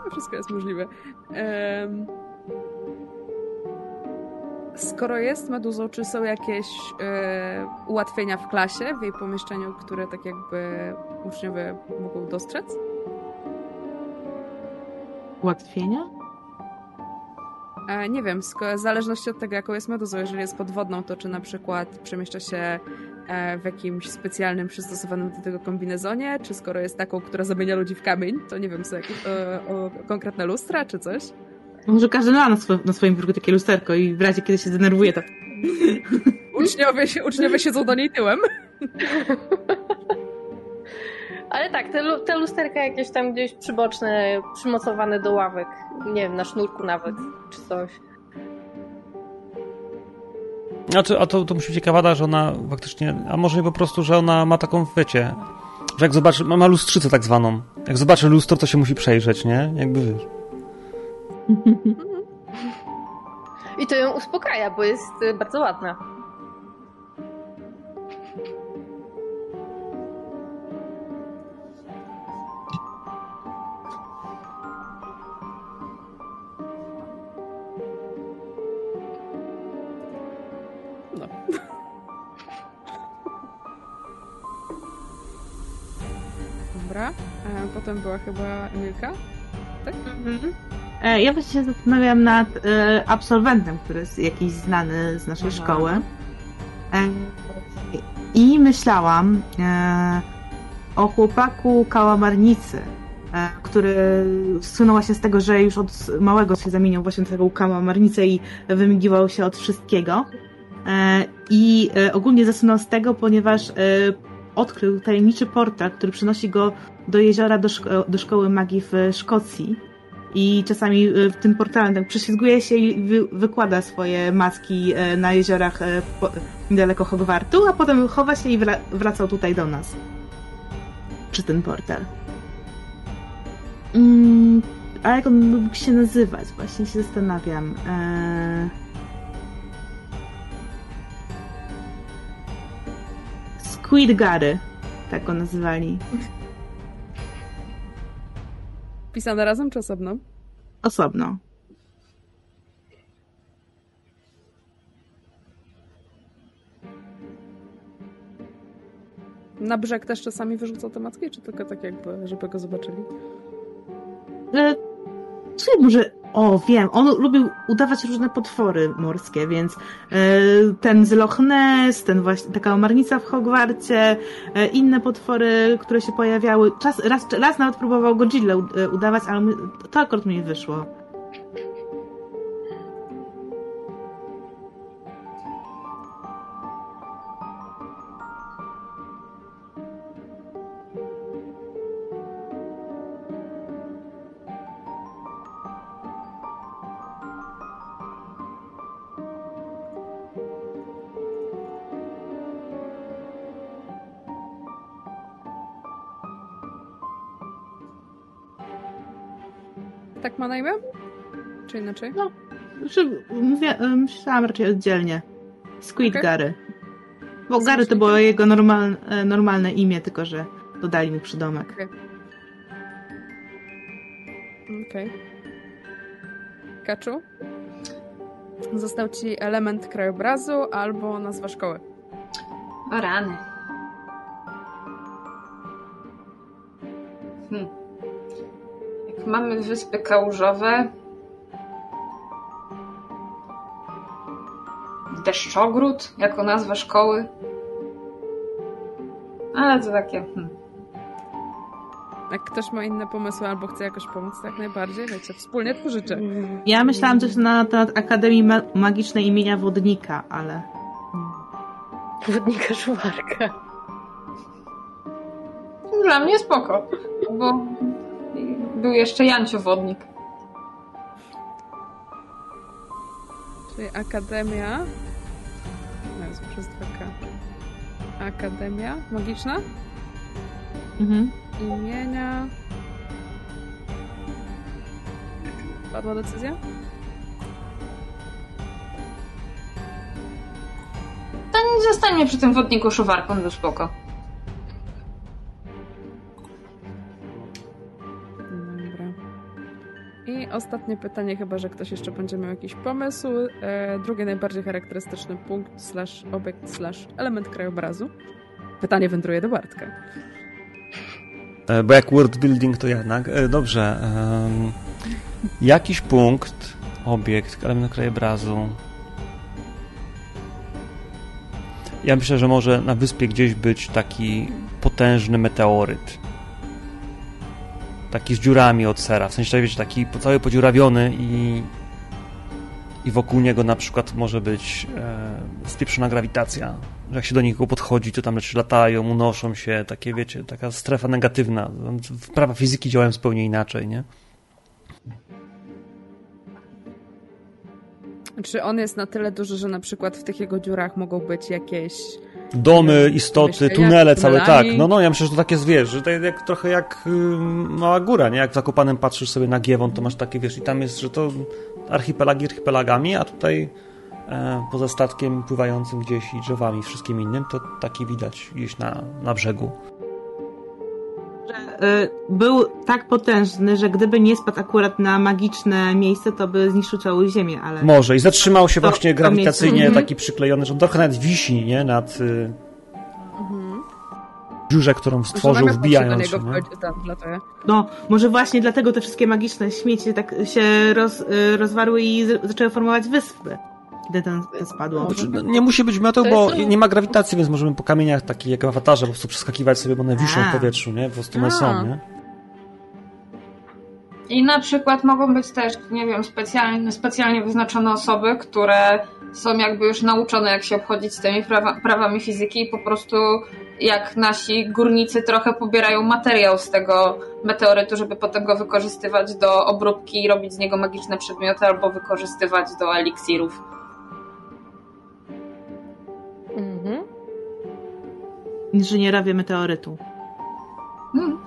*laughs* Wszystko jest możliwe. Em, Skoro jest meduzą, czy są jakieś e, ułatwienia w klasie, w jej pomieszczeniu, które tak jakby uczniowie mogą dostrzec? Ułatwienia? E, nie wiem, w zależności od tego, jaką jest meduzą. Jeżeli jest podwodną, to czy na przykład przemieszcza się w jakimś specjalnym, przystosowanym do tego kombinezonie, czy skoro jest taką, która zamienia ludzi w kamień, to nie wiem, są jakieś e, o, konkretne lustra, czy coś? Może każdy ma na, swo- na swoim biurku takie lusterko i w razie kiedy się zdenerwuje, to *laughs* Uczniowie, się, uczniowie siedzą do niej tyłem. *laughs* Ale tak, te, te lusterka jakieś tam gdzieś przyboczne, przymocowane do ławek. Nie wiem, na sznurku nawet, czy coś. Znaczy, a to, to musi być ciekawa, że ona faktycznie, a może po prostu, że ona ma taką, wiecie, że jak zobaczy, ma ma lustrzycę tak zwaną. Jak zobaczy lustro, to się musi przejrzeć, nie? Jakby wiesz. I to ją uspokaja, bo jest y, bardzo ładna. Dobra. Potem była chyba Emilka. E, Ja właśnie się zastanawiam nad e, absolwentem, który jest jakiś znany z naszej Aha. szkoły. E, I myślałam o chłopaku kałamarnicy, który słynął właśnie z tego, że już od małego się zamieniał właśnie w taką kałamarnicę i wymigiwał się od wszystkiego. I ogólnie zasłynął z tego, ponieważ odkrył tajemniczy portal, który przynosi go do jeziora, do, szko- do szkoły magii w Szkocji. I czasami y, w tym portalem tak prześlizguje się i wy, wykłada swoje maski e, na jeziorach e, po, niedaleko Hogwartu, a potem chowa się i wra, wracał tutaj do nas. Przez ten portal. Mm, a jak on mógł się nazywać? Właśnie się zastanawiam. E... Squid Gary. Tak go nazywali. Pisane razem czy osobno? Osobno. Na brzeg też czasami wyrzucał te macki, czy tylko tak jakby, żeby go zobaczyli? E, Słuchaj, może O, wiem, on lubił udawać różne potwory morskie, więc e, ten z Loch Ness, ten właśnie, taka omarnica w Hogwarcie, e, inne potwory, które się pojawiały. Czas, raz, raz nawet próbował Godzilla e, udawać, ale to akurat mi nie wyszło. Tak ma na imię? Czy inaczej? No. Znaczy, mówię, e, myślałam raczej oddzielnie. Squid Okej. Gary. Bo Gary to było jego normal, e, normalne imię, tylko że dodali mu przydomek. Okej. Kaczu? Został ci element krajobrazu albo nazwa szkoły. O rany. Hmm. Jak mamy wyspy kałużowe. Deszczogród jako nazwa szkoły. Ale to takie. Hmm. Jak ktoś ma inne pomysły albo chce jakoś pomóc, tak najbardziej, wiecie, wspólnie tworzycie. Ja myślałam coś na temat Akademii Ma- Magicznej imienia Wodnika, ale... Wodnika szuwarka. Dla mnie spoko. Bo był jeszcze Jancio Wodnik. Czyli Akademia. No jest przez 2K. Akademia Magiczna? Mhm. Imienia. Padła decyzja? To nie zostańmy przy tym wodniku szuwarką, był spoko. Ostatnie pytanie, chyba że ktoś jeszcze będzie miał jakiś pomysł. E, drugi najbardziej charakterystyczny punkt, slash obiekt, slash element krajobrazu. Pytanie wędruje do Bartka. E, Bo jak world building to jednak. E, Dobrze. jakiś punkt, obiekt, element krajobrazu. Ja myślę, że może na wyspie gdzieś być taki potężny meteoryt. Taki z dziurami od sera. W sensie, wiecie, taki cały podziurawiony i, i wokół niego na przykład może być e, spieprzona grawitacja. Że jak się do niego podchodzi, to tam rzeczy latają, unoszą się, takie wiecie, taka strefa negatywna. Prawa fizyki działają zupełnie inaczej, nie? Czy on jest na tyle duży, że na przykład w tych jego dziurach mogą być jakieś. Domy, istoty, Myślę, tunele całe, tak. No, no, ja myślę, że to takie jest, wiesz, że to jest jak, trochę jak y, mała góra, nie? Jak w Zakopanem patrzysz sobie na Giewon, to masz takie, wiesz, i tam jest, że to archipelagi archipelagami, a tutaj e, poza statkiem pływającym gdzieś i drzewami i wszystkim innym, to taki widać gdzieś na, na brzegu. Y, był tak potężny, że gdyby nie spadł akurat na magiczne miejsce, to by zniszczył całą ziemię, ale... Może i zatrzymał się To- właśnie to grawitacyjnie miejsce. Taki przyklejony, że on trochę nawet wisi, nie? Nad y, dziurze, którą stworzył, wbijając się. No, może właśnie dlatego te wszystkie magiczne śmieci tak się roz, y, rozwarły i z, zaczęły formować wyspy, kiedy ten, spadło. Znaczy, no, nie musi być mioteł, To bo jest- nie ma grawitacji, więc możemy po kamieniach takich jak w awatarze po prostu przeskakiwać sobie, bo one wiszą w powietrzu, nie? Po prostu one A. są, nie? I na przykład mogą być też, nie wiem, specjalnie, specjalnie wyznaczone osoby, które są jakby już nauczone, jak się obchodzić z tymi prawa, prawami fizyki i po prostu jak nasi górnicy trochę pobierają materiał z tego meteorytu, żeby potem go wykorzystywać do obróbki i robić z niego magiczne przedmioty albo wykorzystywać do eliksirów. Inżynierowie meteorytu. Hmm.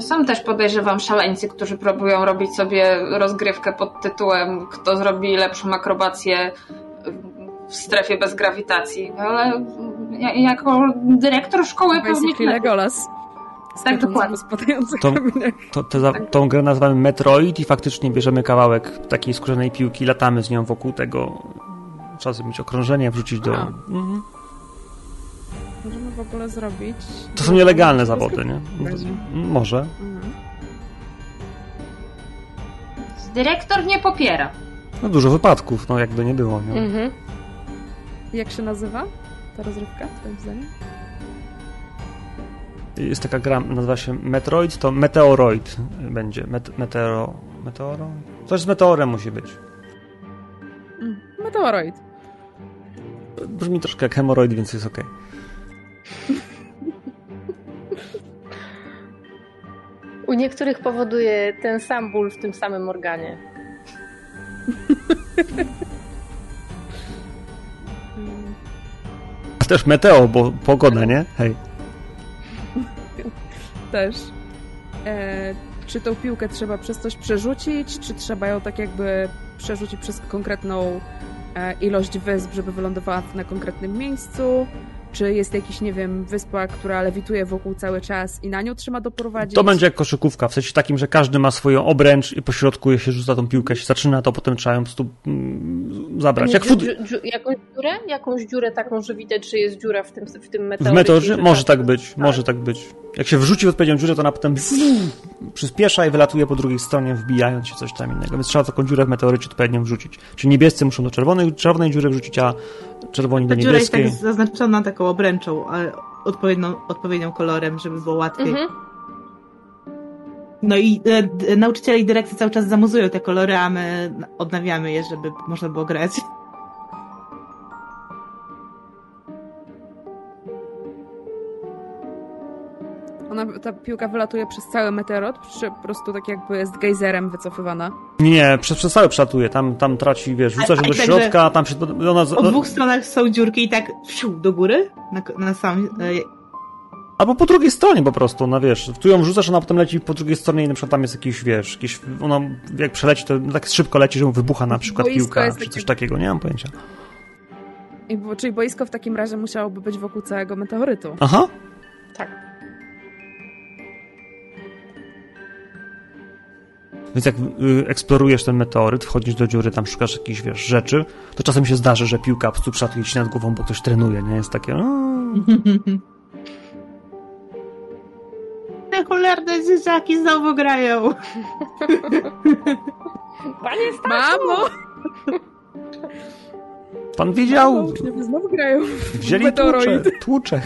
Są też, podejrzewam, szaleńcy, którzy próbują robić sobie rozgrywkę pod tytułem kto zrobi lepszą akrobację w strefie bez grawitacji, ale ja- jako dyrektor szkoły pewnie... Basically Legolas. Skaczący dokładnie. spadających To- kamieniach. To, te, za- tą grę nazywamy Metroid i faktycznie bierzemy kawałek takiej skórzanej piłki, latamy z nią wokół tego. Trzeba zrobić okrążenie, wrzucić do... Mhm. możemy w ogóle zrobić... To są nielegalne zawody, nie? No może. Mhm. Dyrektor nie popiera. No dużo wypadków, no jakby nie było, nie? Mhm. Jak się nazywa ta rozrywka, twoim zdaniem? Jest taka gra, nazywa się Metroid, to Meteoroid będzie. Met, meteoro... Meteoro? Coś z meteorem musi być. Mm. Meteoroid. Brzmi troszkę jak hemoroid, więc jest okej. U niektórych powoduje ten sam ból w tym samym organie. Też meteo, bo pogoda, nie? Hej. Też. E, czy tą piłkę trzeba przez coś przerzucić, czy trzeba ją tak jakby przerzucić przez konkretną e, ilość wysp, żeby wylądowała na konkretnym miejscu? Czy jest jakiś, nie wiem, wyspa, która lewituje wokół cały czas i na nią trzeba doprowadzić? To będzie jak koszykówka, w sensie takim, że każdy ma swoją obręcz i po środku się rzuca tą piłkę, się zaczyna, to potem trzeba ją po prostu mm, zabrać. Jak fut... dziu- dziu- jakąś dziurę? Jakąś dziurę taką, że widać, że jest dziura w tym, w tym W meteorycie. meteorze? że Może tak- tak być, może tak być. Jak się wrzuci w odpowiednią dziurę, to ona potem przyspiesza i wylatuje po drugiej stronie, wbijając się coś tam innego. Więc trzeba taką dziurę w meteorycie odpowiednią wrzucić. Czyli niebiescy muszą do czerwonej, czerwonej dziury wrzucić, a czerwoni do Ta dziura jest niebieskiej. tak zaznaczona taką obręczą, ale odpowiednią, odpowiednią kolorem, żeby było łatwiej. Mhm. No i e, nauczyciele i dyrekcja cały czas zamuzują te kolory, a my odnawiamy je, żeby można było grać. Ona, ta piłka wylatuje przez cały meteorot, czy po prostu tak jakby jest gejzerem wycofywana? Nie, przez, przez cały przelatuje. Tam, tam traci, wiesz, rzuca się A- a do tak, środka, a tam się... Ona, Po dwóch stronach są dziurki i tak wsiu, do góry, na, na sam... E, Albo po drugiej stronie po prostu, no wiesz, tu ją wrzucasz, ona potem leci po drugiej stronie i na przykład tam jest jakiś, wiesz, jakiś, ona jak przeleci, to tak szybko leci, że mu wybucha na przykład Boisko piłka, czy takie- coś takiego, nie mam pojęcia. I, bo- czyli boisko w takim razie musiałoby być wokół całego meteorytu. Aha, Tak. Więc jak y, eksplorujesz ten meteoryt, wchodzisz do dziury, tam szukasz jakichś, wiesz, rzeczy, to czasem się zdarzy, że piłka prostu przelatuje ci nad głową, bo ktoś trenuje, nie? Jest takie, no... *laughs* Te cholerne dzieciaki znowu grają. *laughs* Panie Stasiu! Mamo! Pan wiedział, Mamo, znowu grają. wzięli tłucze, tłucze.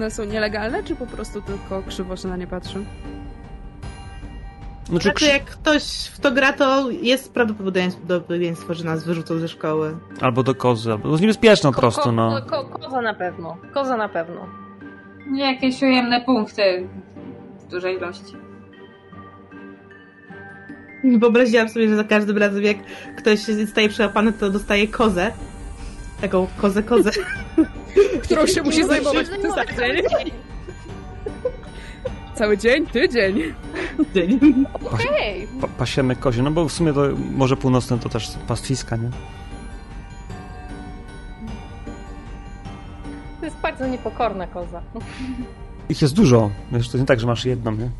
One są nielegalne, czy po prostu tylko krzywo się na nie patrzy? Znaczy, Znaczy, jak ktoś w to gra, to jest prawdopodobieństwo, że nas wyrzucą ze szkoły. albo do kozy, albo to jest niebezpieczne po prostu, no. Ko, ko, koza na pewno. Koza na pewno. Jakieś ujemne punkty w dużej ilości. Wyobraziłam sobie, że za każdym razem, jak ktoś staje przełapany, to dostaje kozę. Taką kozę, kozę. *laughs* Którą się musi zajmować cały dzień. Cały dzień? Tydzień. Dzień. Okej. Pa, pasiemy kozie, no bo w sumie to Morze Północne to też pastwiska, nie? To jest bardzo niepokorna koza. Ich jest dużo, wiesz, to nie tak, że masz jedną, nie?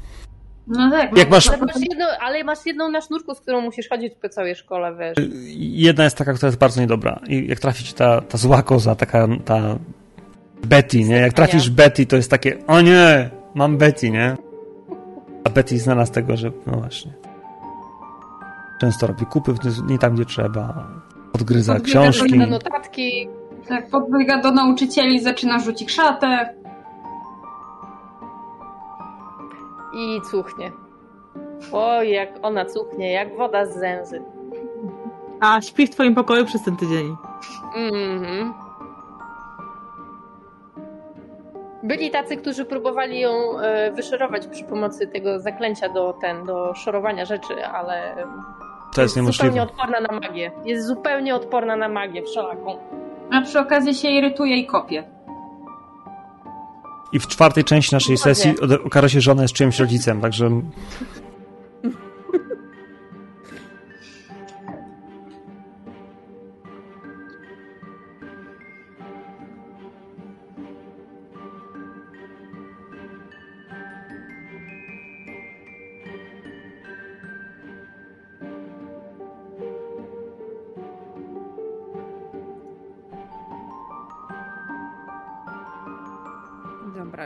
No tak. Jak masz- Ale masz, jedno, ale masz jedną na sznurku, z którą musisz chodzić po całej szkole, wiesz. Jedna jest taka, która jest bardzo niedobra. I jak trafi ci ta, ta zła koza, taka ta Betty, nie? Jak trafisz Betty, to jest takie, o nie, mam Betty, nie? A Betty znana z tego, że no właśnie. Często robi kupy w- nie tam, gdzie trzeba. Odgryza książki. Na notatki. Tak, podbiega do nauczycieli, zaczyna rzucić szatę. I cuchnie. Oj, jak ona cuchnie, jak woda z zęzy. A śpi w twoim pokoju przez ten tydzień. Mhm. Byli tacy, którzy próbowali ją e, wyszorować przy pomocy tego zaklęcia do, ten, do szorowania rzeczy, ale To jest zupełnie niemożliwe. odporna na magię. Jest zupełnie odporna na magię wszelaką. A przy okazji się irytuje i kopie. I w czwartej części naszej sesji okaże się, że ona jest czyimś rodzicem, także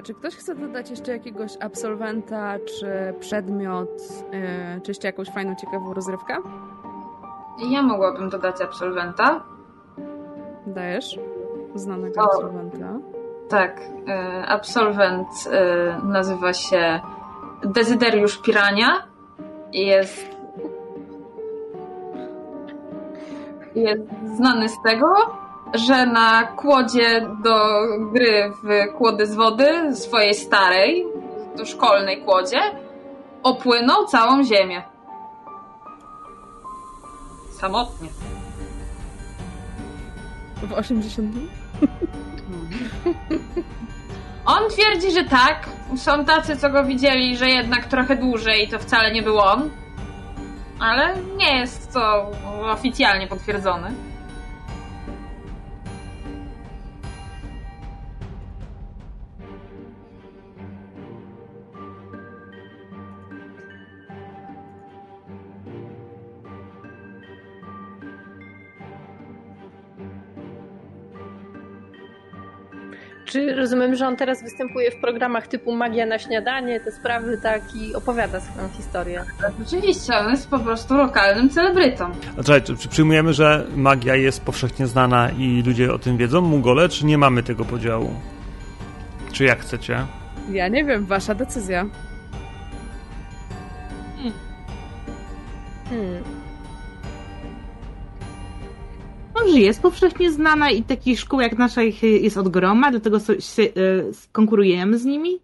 czy ktoś chce dodać jeszcze jakiegoś absolwenta, czy przedmiot, yy, czy jeszcze jakąś fajną, ciekawą rozrywkę? Ja mogłabym dodać absolwenta. Dajesz? Znanego O. absolwenta. Tak, e, absolwent e, nazywa się Dezyderiusz Pirania i jest, jest znany z tego, że na kłodzie do gry w kłody z wody, swojej starej, do szkolnej kłodzie, opłynął całą ziemię. Samotnie. W 80 dni? *laughs* On twierdzi, że tak. Są tacy, co go widzieli, że jednak trochę dłużej i to wcale nie był on. Ale nie jest to oficjalnie potwierdzone. Czy rozumiem, że on teraz występuje w programach typu Magia na śniadanie, te sprawy, tak, i opowiada swoją historię? Oczywiście, on jest po prostu lokalnym celebrytą. Czekaj, czy, przyjmujemy, że magia jest powszechnie znana i ludzie o tym wiedzą, Mugole, czy nie mamy tego podziału? Czy jak chcecie? Ja nie wiem, wasza decyzja. Hmm. Może jest powszechnie znana i takich szkół jak nasza ich jest od groma, dlatego so, e, konkurujemy z nimi?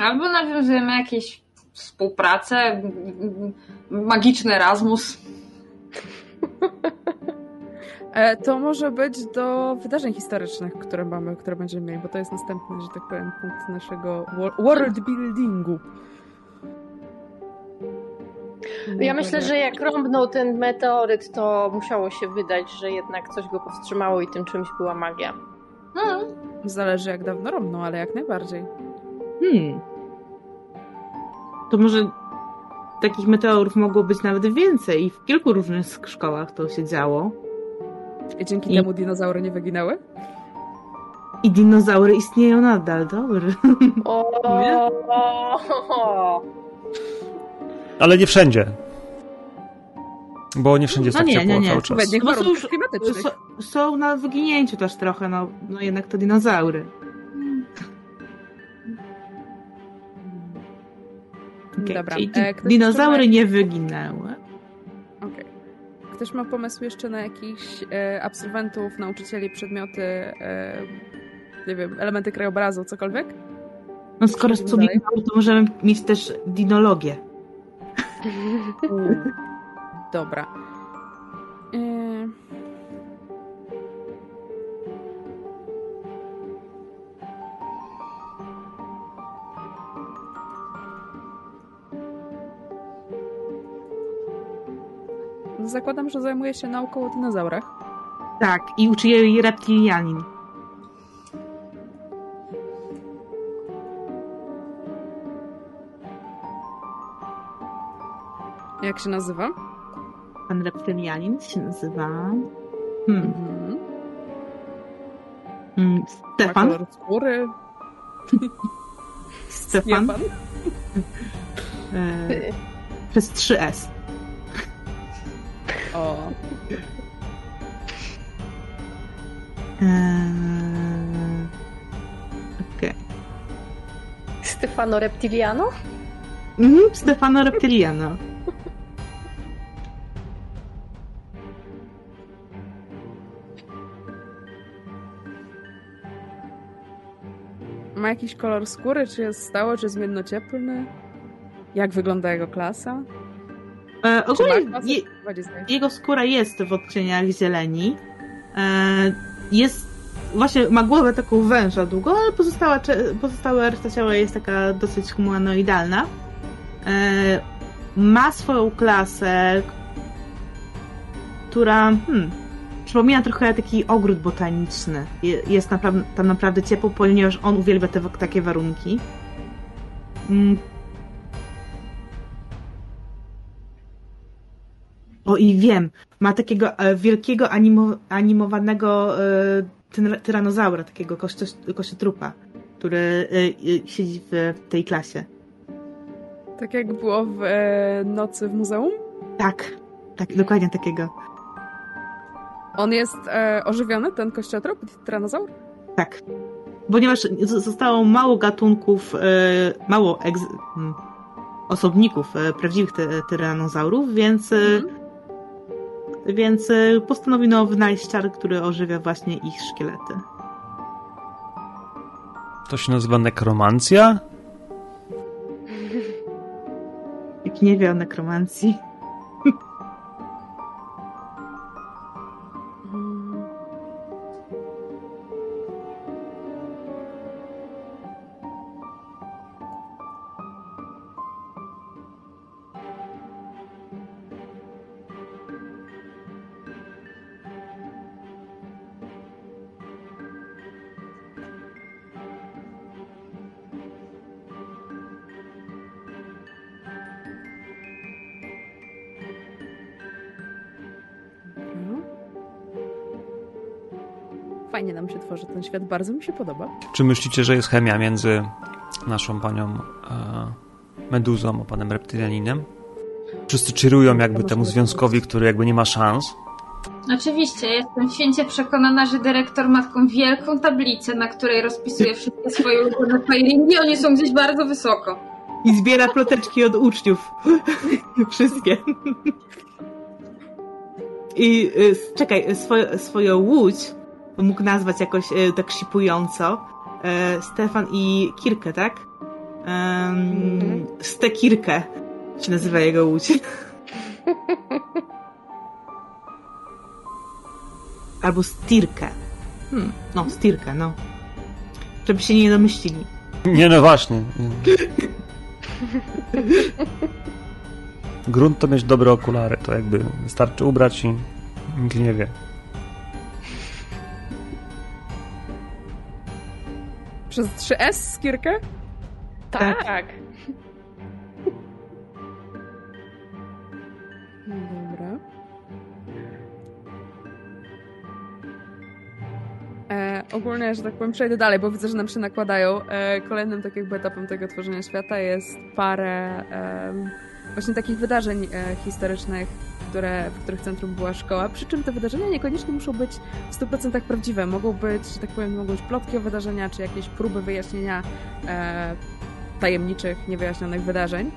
Albo nawiązujemy jakieś współpracę, magiczny Erasmus. *laughs* E, to może być do wydarzeń historycznych, które mamy, które będziemy mieli, bo to jest następny, że tak powiem, punkt naszego wor- world buildingu. Ja myślę, że jak rąbnął ten meteoryt, to musiało się wydać, że jednak coś go powstrzymało i tym czymś była magia. Hmm. Zależy jak dawno romną, ale jak najbardziej. Hmm. To może takich meteorów mogło być nawet więcej i w kilku różnych szkołach to się działo. I dzięki I- temu dinozaury nie wyginęły? I dinozaury istnieją nadal, dobry. O, Ale nie wszędzie. Bo nie wszędzie jest No tak nie, ciepło nie, nie. cały czas. No są już-. So, są na wyginięciu też trochę, no, no jednak to dinozaury. Okej, Dobra, e, dinozaury jeszcze nie wyginęły. Okej. Ktoś ma pomysł jeszcze na jakichś e, absolwentów, nauczycieli, przedmioty, e, nie wiem, elementy krajobrazu, cokolwiek? No skoro są dinozaury, to możemy mieć też dinologię. *laughs* Dobra. E, Zakładam, że zajmuje się nauką o dinozaurach. Tak, i uczy jej reptilianin. Jak się nazywa? Pan reptilianin się nazywa... Hmm. Mhm. Mm, Ma Stefan? kolor skóry. *laughs* Stefan? *laughs* E, przez 3S. O. Eee, Okej. Stefano Reptiliano? Mhm, Stefano Reptiliano. Ma jakiś kolor skóry? Czy jest stały, czy zmiennocieplny? Jak wygląda jego klasa? E, ogólnie je, jego skóra jest w odcieniach zieleni. E, jest, właśnie ma głowę taką węża długą, ale pozostała, pozostała reszta ciała jest taka dosyć humanoidalna. E, ma swoją klasę, która hmm, przypomina trochę taki ogród botaniczny. Je- Jest naprawdę, tam naprawdę ciepło, ponieważ on uwielbia te takie warunki. Mm. O i wiem, ma takiego e, wielkiego animo, animowanego e, tyranozaura, takiego kościo- kościotrupa, który e, siedzi w tej klasie. Tak jak było w Nocy w muzeum. Tak, tak, dokładnie takiego. On jest e, ożywiony, ten kościotrop, tyranozaur? Tak. Ponieważ zostało mało gatunków, e, mało egz- mm, osobników e, prawdziwych ty- tyranozaurów, więc, e, więc e, postanowiono wynaleźć czar, który ożywia właśnie ich szkielety. To się nazywa nekromancja? *laughs* Nikt nie wie o nekromancji. Nam się tworzy ten świat, bardzo mi się podoba. Czy myślicie, że jest chemia między naszą panią e, Meduzą a panem Reptylianinem? Wszyscy cheerują jakby temu związkowi, który jakby nie ma szans. Oczywiście, jestem święcie przekonana, że dyrektor ma taką wielką tablicę, na której rozpisuje wszystkie swoje ulubione firingi. Oni są gdzieś bardzo wysoko. I zbiera ploteczki od uczniów. *laughs* Wszystkie. I y, czekaj, swoją, swoją łódź mógł nazwać jakoś y, tak sipująco. E, Stefan i Kirkę, tak? Um, Stekirkę się nazywa jego łódź. *laughs* Albo Stirkę. Hmm, no, Stirkę, no. Żeby się nie domyślili. Nie, no właśnie. *laughs* Grunt to mieć dobre okulary, to jakby wystarczy ubrać i nikt nie wie. Przez 3S skierkę? Tak. Tak. Dobra. E, ogólnie, że tak powiem, przejdę dalej, bo widzę, że nam się nakładają. E, kolejnym tak jakby etapem tego tworzenia świata jest parę em, właśnie takich wydarzeń e, historycznych, które, w których centrum była szkoła. Przy czym te wydarzenia niekoniecznie muszą być w 100% prawdziwe. Mogą być, że tak powiem, mogą być plotki o wydarzenia, czy jakieś próby wyjaśnienia e, tajemniczych, niewyjaśnionych wydarzeń.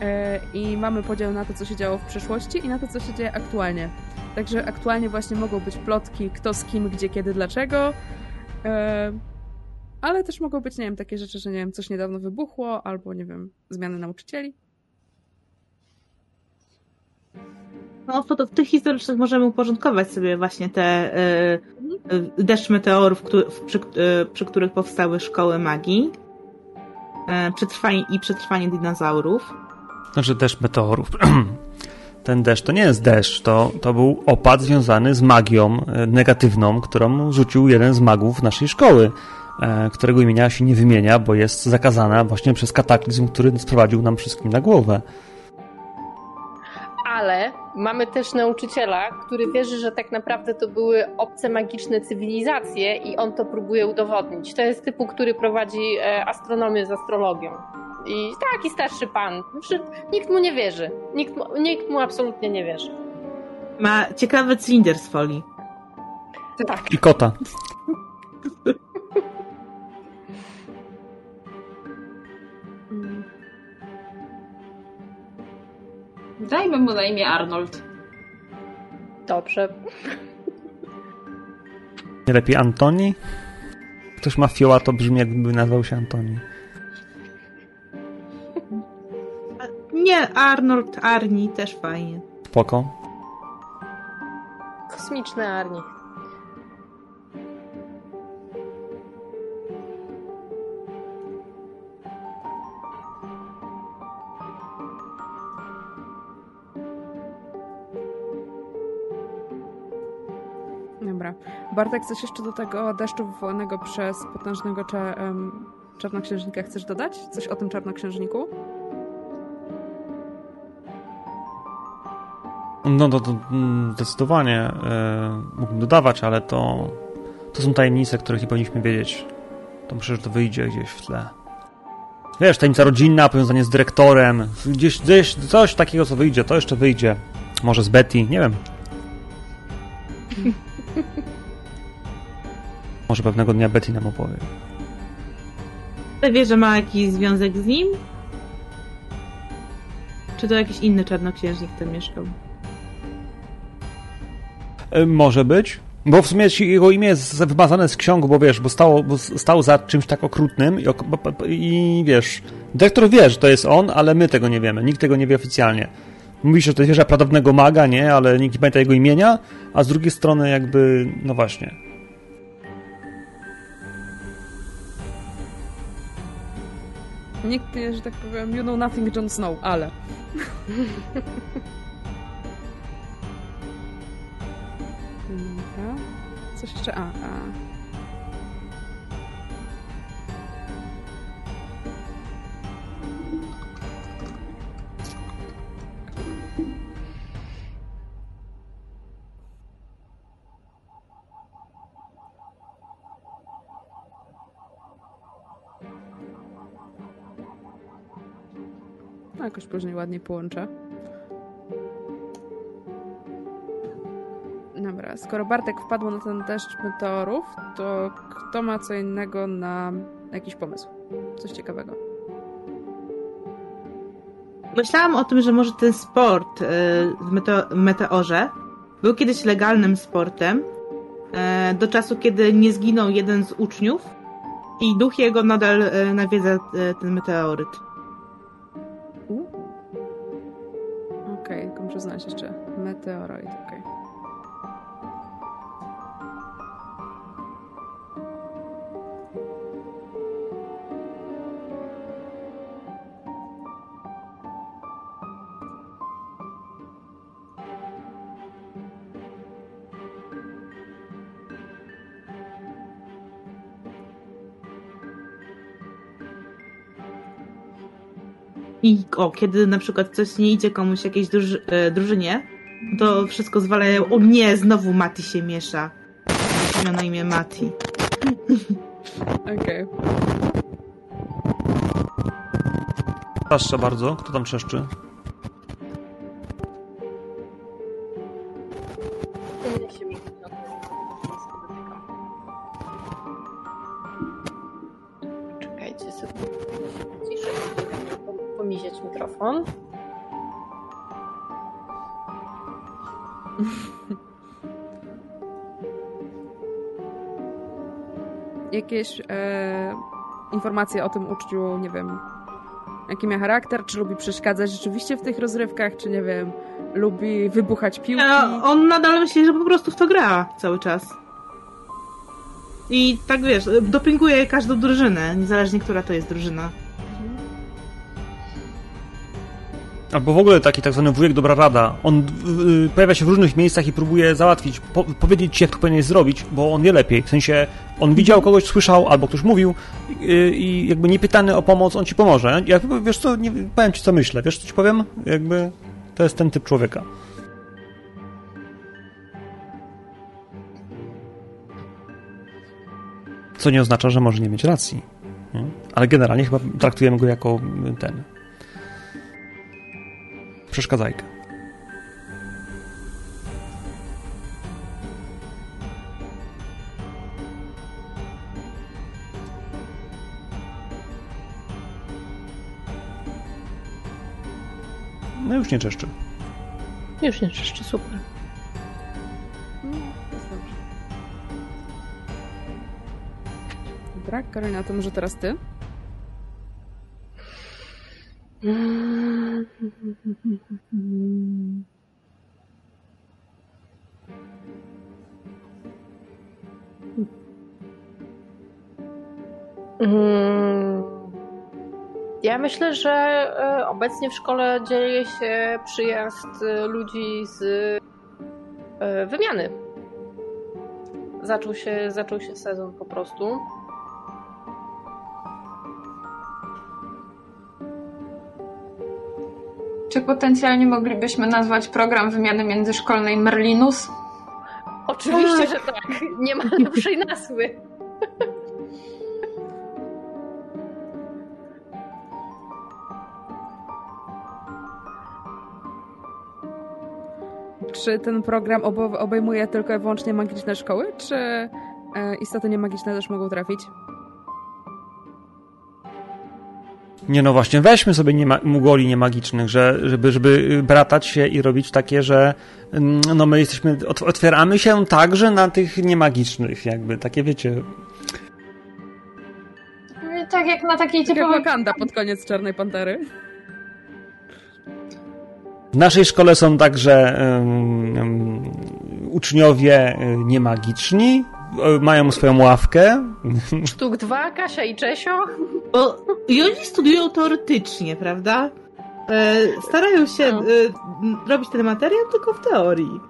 E, I mamy podział na to, co się działo w przeszłości i na to, co się dzieje aktualnie. Także aktualnie właśnie mogą być plotki, kto z kim, gdzie, kiedy, dlaczego. E, ale też mogą być, nie wiem, takie rzeczy, że nie wiem, coś niedawno wybuchło, albo nie wiem, zmiany nauczycieli. No, w, w tych historycznych możemy uporządkować sobie właśnie te y, y, deszcz meteorów, któ- w- przy, y, przy których powstały szkoły magii y, przetrwanie, i przetrwanie dinozaurów. Znaczy deszcz meteorów. *clears throat* Ten deszcz to nie jest deszcz, to, to był opad związany z magią e, negatywną, którą rzucił jeden z magów naszej szkoły, e, którego imienia się nie wymienia, bo jest zakazana właśnie przez kataklizm, który sprowadził nam wszystkim na głowę. Ale mamy też nauczyciela, który wierzy, że tak naprawdę to były obce magiczne cywilizacje i on to próbuje udowodnić. To jest typu, który prowadzi e, astronomię z astrologią. I taki starszy pan. Znaczy, Nikt mu nie wierzy. Nikt mu, nikt mu absolutnie nie wierzy. Ma ciekawy cylinder z folii. Tak. I kota. *laughs* Dajmy mu na imię Arnold. Dobrze. Nie lepiej Antoni? Ktoś ma fioła, to brzmi jakby nazwał się Antoni. Nie Arnold Arni też fajnie. Spoko. Kosmiczny Arni. Dobra. Bartek, coś jeszcze do tego deszczu wywołanego przez potężnego cze, czarnoksiężnika chcesz dodać? Coś o tym czarnoksiężniku? No to, to mm, zdecydowanie e, mógłbym dodawać, ale to, to są tajemnice, których nie powinniśmy wiedzieć. To myślę, że to wyjdzie gdzieś w tle. Wiesz, tajemnica rodzinna, powiązanie z dyrektorem, gdzieś, gdzieś coś takiego, co wyjdzie, to jeszcze wyjdzie. Może z Betty, nie wiem. *laughs* *laughs* Może pewnego dnia Betty nam opowie. Wie, że ma jakiś związek z nim? Czy to jakiś inny czarnoksiężnik tam mieszkał? E, Może być. Bo w sumie jego imię jest wymazane z ksiąg, bo wiesz, bo, stało, bo stał za czymś tak okrutnym i, i wiesz, dyrektor wie, że to jest on, ale my tego nie wiemy. Nikt tego nie wie oficjalnie. Mówi się, że to jest wieża pradawnego maga, nie? Ale nikt nie pamięta jego imienia, a z drugiej strony jakby, no właśnie. Nikt nie, że tak powiem, you know nothing Jon Snow, ale... Dobra. *laughs* Coś jeszcze? A, a. No, jakoś później ładniej połączę. Dobra, skoro Bartek wpadł na ten deszcz meteorów, to kto ma co innego na jakiś pomysł? Coś ciekawego. Myślałam o tym, że może ten sport y, w mete- meteorze był kiedyś legalnym sportem e, do czasu, kiedy nie zginął jeden z uczniów i duch jego nadal e, nawiedza ten meteoryt. Muszę znaleźć jeszcze meteoroid, okej. I o, kiedy na przykład coś nie idzie komuś jakiejś druży- e, drużynie, to wszystko zwalają. O nie, znowu Mati się miesza. Miał na imię Mati. Okej. Czaszczę bardzo. Kto tam czeszczy? Informacje o tym uczciu, nie wiem, jaki ma charakter, czy lubi przeszkadzać rzeczywiście w tych rozrywkach, czy nie wiem, lubi wybuchać piłki. E, on nadal myśli, że po prostu w to gra cały czas. I tak wiesz, dopinguje każdą drużynę, niezależnie która to jest drużyna. Albo w ogóle taki tak zwany wujek dobra rada. On y, pojawia się w różnych miejscach i próbuje załatwić, po, powiedzieć ci, jak to powinieneś zrobić, bo on wie lepiej. W sensie, on widział kogoś, słyszał, albo ktoś mówił y, i jakby nie pytany o pomoc, on ci pomoże. Ja wiesz co, nie, powiem ci co myślę, wiesz co ci powiem? Jakby to jest ten typ człowieka. Co nie oznacza, że może nie mieć racji. Nie? Ale generalnie chyba traktujemy go jako y, ten przeszkadzajkę. No już nie czeszczy. Już nie jeszcze super. Dobra, Karolina, to może teraz ty? Mm. Ja myślę, że e, obecnie w szkole dzieje się przyjazd e, ludzi z e, wymiany. Zaczął się, zaczął się sezon po prostu. Czy potencjalnie moglibyśmy nazwać program wymiany międzyszkolnej Merlinus? Oczywiście, że tak. Nie ma lepszej nazwy. *laughs* Czy ten program obejmuje tylko i wyłącznie magiczne szkoły, czy e, istoty niemagiczne też mogą trafić? Nie no właśnie, weźmy sobie niema, mugoli niemagicznych, że, żeby, żeby bratać się i robić takie, że mm, no my jesteśmy, otwieramy się także na tych niemagicznych, jakby, takie wiecie... Tak jak na takiej typowej... Wakanda pod koniec Czarnej Pantery. W naszej szkole są także um, um, uczniowie e, niemagiczni, mają swoją ławkę. Sztuk dwa, Kasia i Czesio. Bo, I oni studiują teoretycznie, prawda? E, starają się no. e, robić ten materiał tylko w teorii.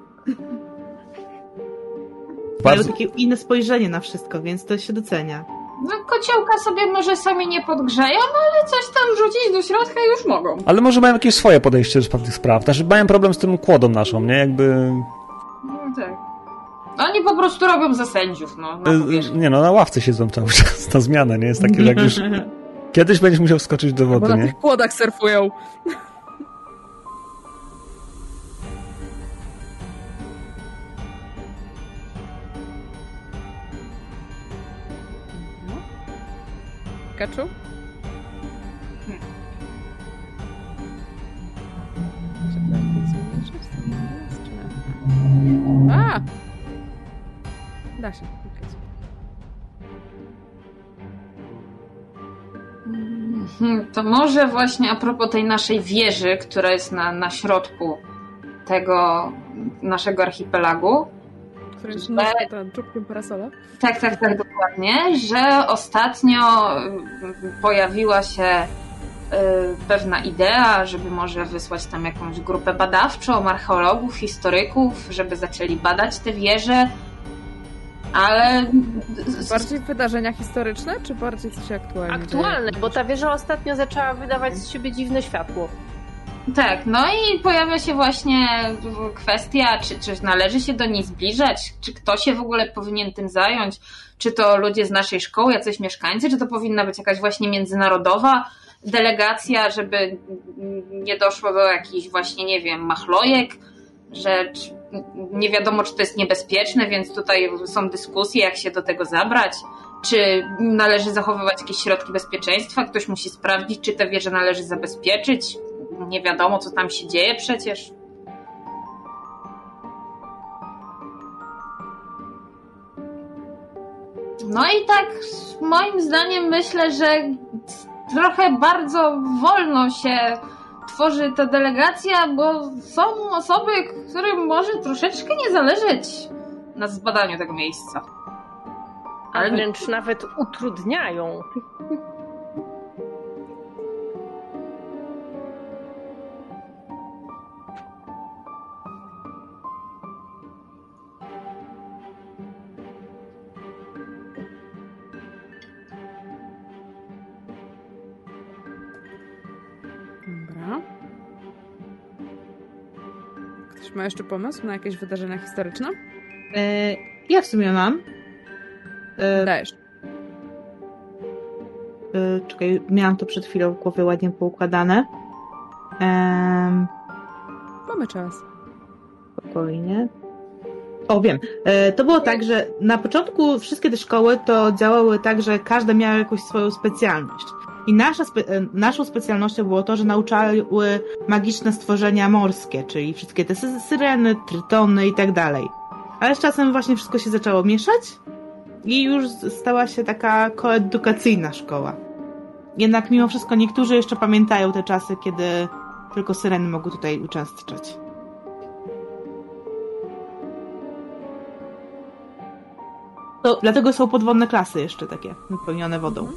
Bardzo... Mają takie inne spojrzenie na wszystko, więc to się docenia. No kociołka sobie może sami nie podgrzeją, no ale coś tam rzucić do środka już mogą. Ale może mają jakieś swoje podejście do pewnych spraw. Znaczy mają problem z tym kłodą naszą, nie? Jakby... No tak. Oni po prostu robią ze sędziów, no. Na y, nie no, na ławce siedzą cały czas. Na zmianę, nie? Jest takie, że jak już... Kiedyś będziesz musiał wskoczyć do wody, Bo nie? na tych kłodach surfują. Pikachu? A! Da się. To może właśnie a propos tej naszej wieży, która jest na, na środku tego naszego archipelagu, który jest że... czubkiem parasola. Tak, tak, tak, dokładnie, że ostatnio y, pojawiła się y, pewna idea, żeby może wysłać tam jakąś grupę badawczą, archeologów, historyków, żeby zaczęli badać te wieże, ale... Bardziej wydarzenia historyczne, czy bardziej coś aktualne? Aktualne, bo ta wieża ostatnio zaczęła wydawać z siebie dziwne światło. Tak, no i pojawia się właśnie kwestia, czy, czy należy się do niej zbliżać, czy kto się w ogóle powinien tym zająć, czy to ludzie z naszej szkoły, jacyś mieszkańcy, czy to powinna być jakaś właśnie międzynarodowa delegacja, żeby nie doszło do jakichś właśnie, nie wiem, machlojek, że nie wiadomo, czy to jest niebezpieczne, więc tutaj są dyskusje, jak się do tego zabrać. Czy należy zachowywać jakieś środki bezpieczeństwa? Ktoś musi sprawdzić, czy te wieże należy zabezpieczyć nie wiadomo, co tam się dzieje przecież. No i tak, moim zdaniem, myślę, że trochę bardzo wolno się tworzy ta delegacja, bo są osoby, którym może troszeczkę nie zależeć na zbadaniu tego miejsca. Ale wręcz nawet utrudniają. Ma jeszcze pomysł na jakieś wydarzenia historyczne? E, ja w sumie mam. E, Dajesz. E, czekaj, miałam to przed chwilą w głowie ładnie poukładane. E, Mamy czas. Spokojnie. O, wiem. E, to było tak, że na początku wszystkie te szkoły to działały tak, że każda miała jakąś swoją specjalność. I nasza spe e, naszą specjalnością było to, że nauczały magiczne stworzenia morskie, czyli wszystkie te syreny, trytony i tak dalej. Ale z czasem właśnie wszystko się zaczęło mieszać i już stała się taka koedukacyjna szkoła. Jednak mimo wszystko niektórzy jeszcze pamiętają te czasy, kiedy tylko syreny mogły tutaj uczestniczyć. To, dlatego są podwodne klasy jeszcze takie, napełnione wodą.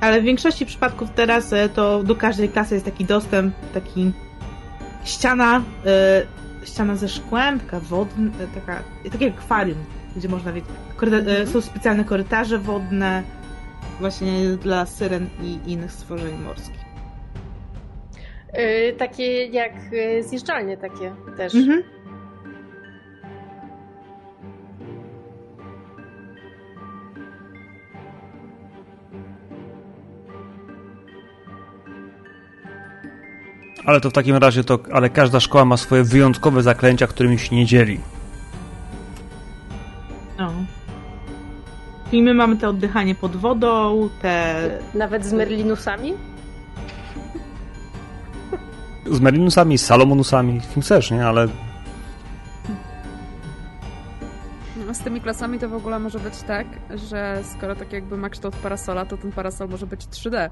Ale w większości przypadków teraz e, to do każdej klasy jest taki dostęp, taki ściana, e, ściana ze szkłem, taka wodna, e, taka, takie akwarium, gdzie można wiedzieć. Są specjalne korytarze wodne właśnie dla syren i innych stworzeń morskich. Y, takie jak zjeżdżalnie takie też. Mhm. Ale to w takim razie to, ale każda szkoła ma swoje wyjątkowe zaklęcia, którymi się nie dzieli. No. I my mamy te oddychanie pod wodą, te... Nawet z Merlinusami? Z Merinusami, z Salomonusami, kim chcesz, nie? Ale No, Z tymi klasami to w ogóle może być tak, że skoro tak jakby ma kształt parasola, to ten parasol może być 3D.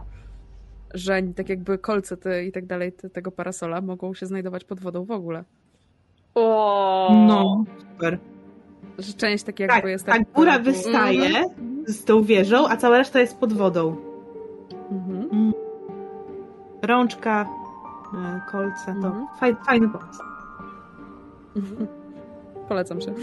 Że tak jakby kolce te i tak dalej te, tego parasola mogą się znajdować pod wodą w ogóle. O, No, super. Że część tak jakby Tak, jest... tak, góra wystaje Mhm. z tą wieżą, a cała reszta jest pod wodą. Mhm. Rączka, e, kolce, to Mhm. faj, fajny pomysł. *laughs* Polecam się.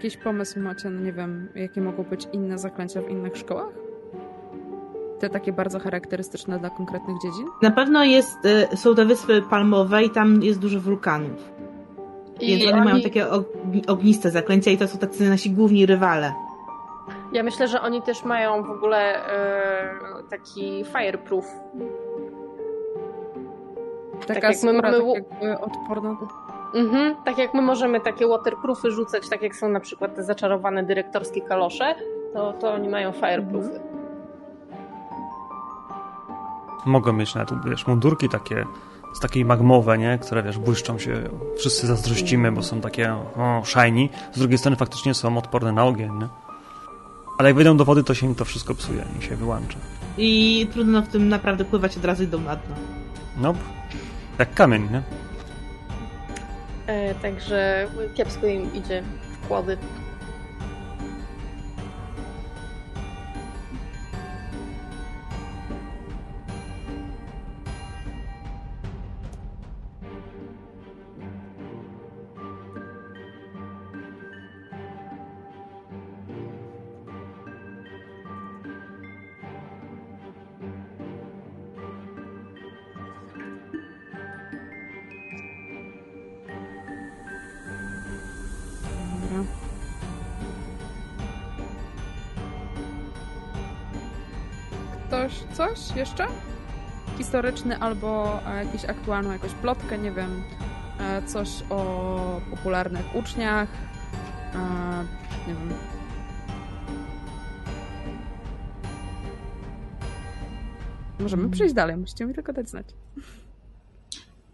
Jakiś pomysł macie, no nie wiem, jakie mogą być inne zaklęcia w innych szkołach? Te takie bardzo charakterystyczne dla konkretnych dziedzin? Na pewno jest, e, są te wyspy palmowe i tam jest dużo wulkanów. Więc oni mają takie ogni- ogniste zaklęcia i to są tacy nasi główni rywale. Ja myślę, że oni też mają w ogóle e, taki fireproof. Taka jak my mamy tak odporna. Mhm. Tak jak my możemy takie waterproofy rzucać, tak jak są na przykład te zaczarowane dyrektorskie kalosze, to, to oni mają fireproofy. mogą mieć nawet, wiesz, mundurki takie, z takiej magmowe, nie? Które, wiesz, błyszczą się, wszyscy zazdrościmy, bo są takie, o, shiny. Z drugiej strony faktycznie są odporne na ogień, nie? Ale jak wejdą do wody, to się im to wszystko psuje i się wyłącza. I trudno w tym naprawdę pływać, od razu idą na dno. No, jak kamień, nie? E, także kiepsko im idzie wkłady. Dobra. Coś jeszcze? Historyczny albo e, jakąś aktualną jakąś plotkę, nie wiem, e, coś o popularnych uczniach, e, nie wiem. Możemy przejść dalej, musicie mi tylko dać znać.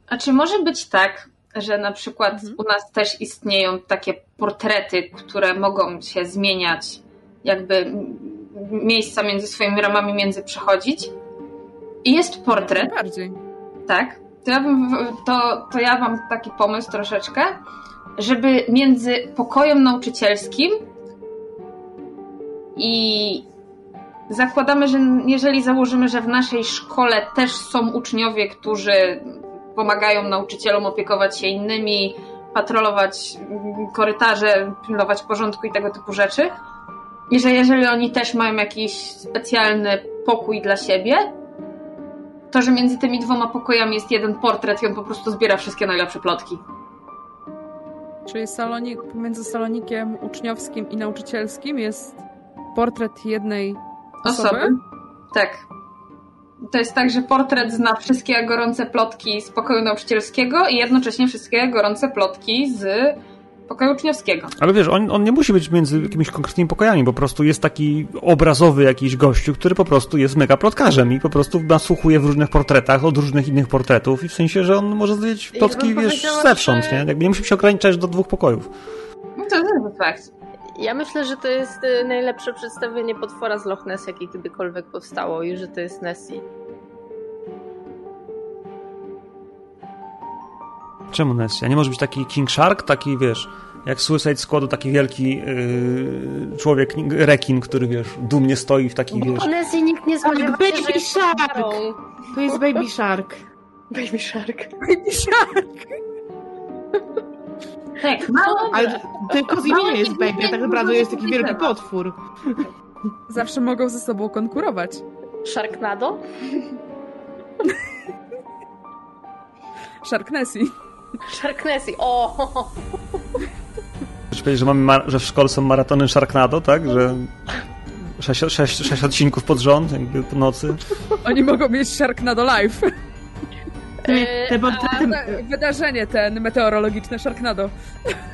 A czy może być tak, że na przykład Mhm. u nas też istnieją takie portrety, które mogą się zmieniać, jakby miejsca między swoimi ramami między przechodzić? I jest portret, Bardziej. tak? To ja, bym, to, to ja mam taki pomysł troszeczkę, żeby między pokojem nauczycielskim i zakładamy, że jeżeli założymy, że w naszej szkole też są uczniowie, którzy pomagają nauczycielom opiekować się innymi, patrolować mm, korytarze, pilnować porządku i tego typu rzeczy. I że jeżeli oni też mają jakiś specjalny pokój dla siebie, to że między tymi dwoma pokojami jest jeden portret i on po prostu zbiera wszystkie najlepsze plotki. Czyli salonik, pomiędzy salonikiem uczniowskim i nauczycielskim jest portret jednej osoby? osoby? Tak. To jest tak, że portret zna wszystkie gorące plotki z pokoju nauczycielskiego i jednocześnie wszystkie gorące plotki z pokoju uczniowskiego. Ale wiesz, on, on nie musi być między jakimiś konkretnymi pokojami, po prostu jest taki obrazowy jakiś gościu, który po prostu jest mega plotkarzem i po prostu nasłuchuje w różnych portretach od różnych innych portretów i w sensie, że on może zwiedzić plotki, ja wiesz, zewsząd, że... nie? Jakby nie musi się ograniczać do dwóch pokojów. No to jest fakt. Ja myślę, że to jest y, najlepsze przedstawienie potwora z Loch Ness, jakie kiedykolwiek powstało i że to jest Nessie. Czemu Nessie? A nie może być taki King Shark, taki wiesz, jak Suicide Squadu, taki wielki yy, człowiek, rekin, który wiesz, dumnie stoi w taki Bo wiesz... Nessie nikt nie spodziewał Baby Shark! To jest Baby Shark. *laughs* Baby Shark. Baby Shark! Tak, mało. Ale tylko z imienia jest baby, a tak naprawdę jest taki wielki potwór. Zawsze mogą ze sobą konkurować. Sharknado? Sharknessie. Sharknessie, o! *laughs* Chcesz powiedzieć, że, mamy że w szkole są maratony Sharknado, tak? Że sześć, sześć, sześć odcinków pod rząd, jakby po nocy. Oni mogą mieć Sharknado Live. E, te portrety... Wydarzenie ten meteorologiczne Sharknado.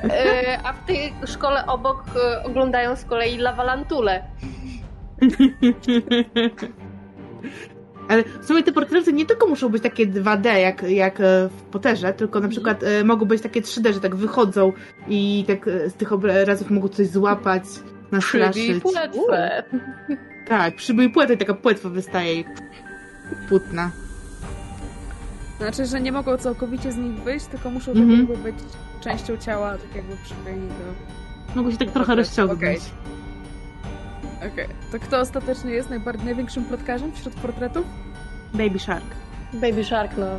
E, a w tej szkole obok e, oglądają z kolei Lavalantule. *laughs* Ale w sumie te portrety nie tylko muszą być takie 2D jak, jak w Potterze, tylko na przykład e, mogą być takie 3D, że tak wychodzą i tak z tych obrazów mogą coś złapać, nastraszyć. płetwę. Tak, przybyj płetwę, taka płetwa wystaje płótna. Znaczy, że nie mogą całkowicie z nich wyjść, tylko muszą mm -hmm. tak jakby być częścią ciała, tak jakby przyklejeni do... Mogą się tak trochę rozciągnąć. Okej. Okay. To kto ostatecznie jest najbardziej największym plotkarzem wśród portretów? Baby Shark. Baby Shark, no.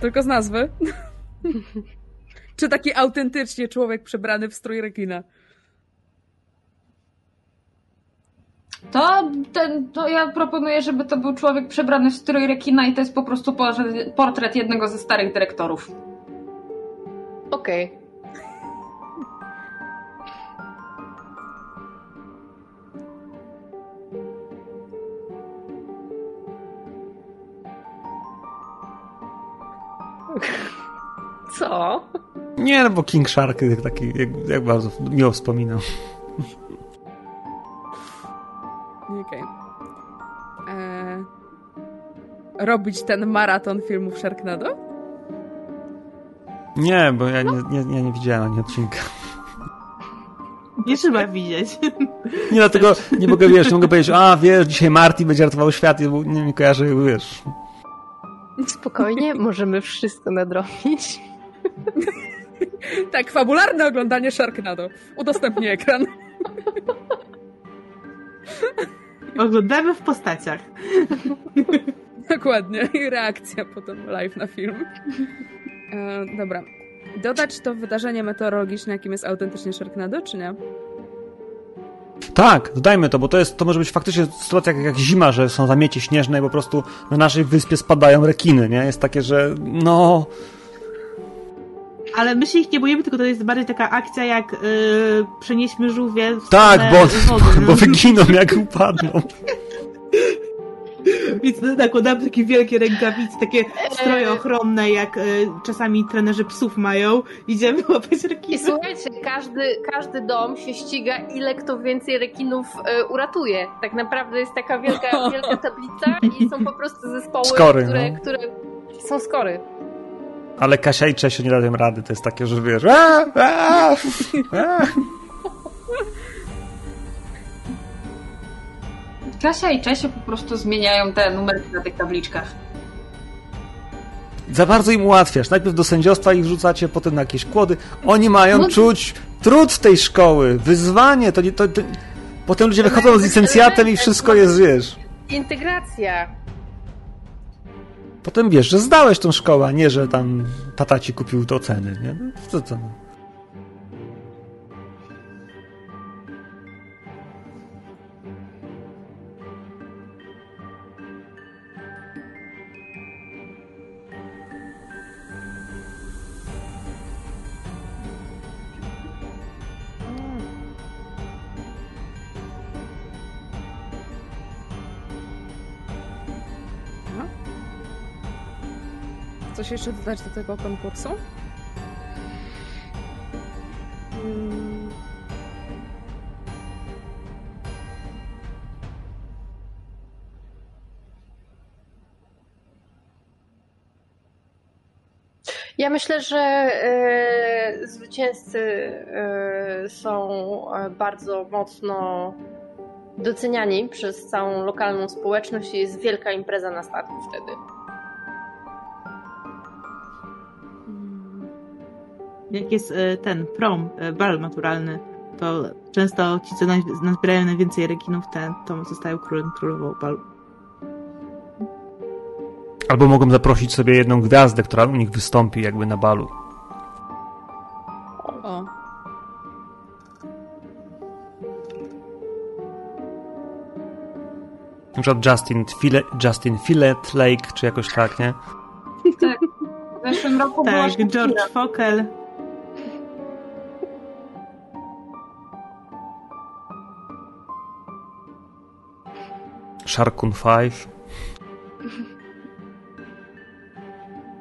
Tylko z nazwy? *laughs* Czy taki autentycznie człowiek przebrany w strój rekina? To, ten, to ja proponuję, żeby to był człowiek przebrany w strój rekina i to jest po prostu portret jednego ze starych dyrektorów. Okej. Okay. *laughs* Co? Nie, no bo King Shark taki, jak, jak bardzo miło wspominam. Okej. Okay. Eee, robić ten maraton filmów Sharknado? Nie, bo ja nie, nie, nie, nie widziałem ani odcinka. Nie trzeba widzieć. Nie, dlatego nie mogę, wiesz, nie mogę powiedzieć, a wiesz, dzisiaj Marty będzie ratował świat, bo nie, nie kojarzę, wiesz. Spokojnie, możemy wszystko nadrobić. tak, fabularne oglądanie Sharknado. Udostępnij ekran. Oglądamy w postaciach. Dokładnie. I reakcja potem live na film. E, dobra. Dodać to wydarzenie meteorologiczne, jakim jest autentycznie Sharknado, czy nie? Tak, dodajmy to, bo to jest, to może być faktycznie sytuacja jak, jak zima, że są zamiecie śnieżne i po prostu na naszej wyspie spadają rekiny, nie? Jest takie, że no... Ale my się ich nie boimy, tylko to jest bardziej taka akcja jak yy, przenieśmy żółwie w Tak, bo, wody, bo, bo wyginą jak upadną. *laughs* *laughs* Więc nakładamy takie wielkie rękawice, takie stroje ochronne, jak y, czasami trenerzy psów mają. Idziemy łapać rekiny. I słuchajcie, każdy, każdy dom się ściga, ile kto więcej rekinów y, uratuje. Tak naprawdę jest taka wielka, *laughs* wielka tablica i są po prostu zespoły, skory, które, no. które są skory. Ale Kasia i Czesio nie dają rady. To jest takie, że wiesz... A, a, a. Kasia i Czesio po prostu zmieniają te numery na tych tabliczkach. Za bardzo im ułatwiasz. Najpierw do sędziostwa ich wrzucacie, potem na jakieś kłody. Oni mają no... czuć trud tej szkoły, wyzwanie. To nie, to, to... Potem ludzie wychodzą z licencjatem i wszystko jest, wiesz. Integracja. Potem wiesz, że zdałeś tą szkołę, a nie, że tam tata ci kupił to ceny, nie? No, Co to? Coś jeszcze dodać do tego konkursu? Ja myślę, że e, zwycięzcy e, są e, bardzo mocno doceniani przez całą lokalną społeczność i jest wielka impreza na startu wtedy. Jak jest e, ten prom, e, bal maturalny, to często ci, co naz- nazbierają najwięcej rekinów, ten, to zostają królem, królową balu. Albo mogą zaprosić sobie jedną gwiazdę, która u nich wystąpi jakby na balu. O, Na przykład Justin, File, Justin Fillet Lake, czy jakoś tak, nie? Tak. W zeszłym roku była Tak, Shakira. George Fokel. Sharkun 5.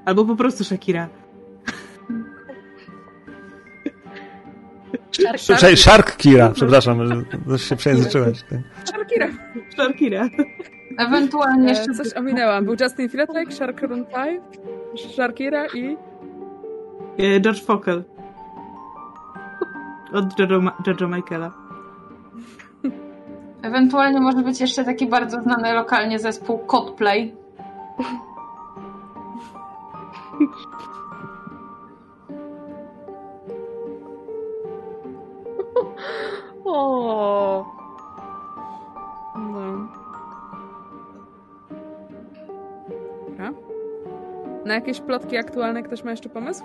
Albo po prostu Shakira. Shark Przepraszam, Shark Kira, przepraszam, że się przejęzyczyłeś. tak. Shakira. Shakira. Ewentualnie E, jeszcze coś ominęłam. Był Justin Filetlake, Shark Run 5, Sharkira i... E, George Fokel. Od George'a Michaela. Ewentualnie może być jeszcze taki bardzo znany lokalnie zespół Codplay. *laughs* O, No. Na jakieś plotki aktualne ktoś ma jeszcze pomysł?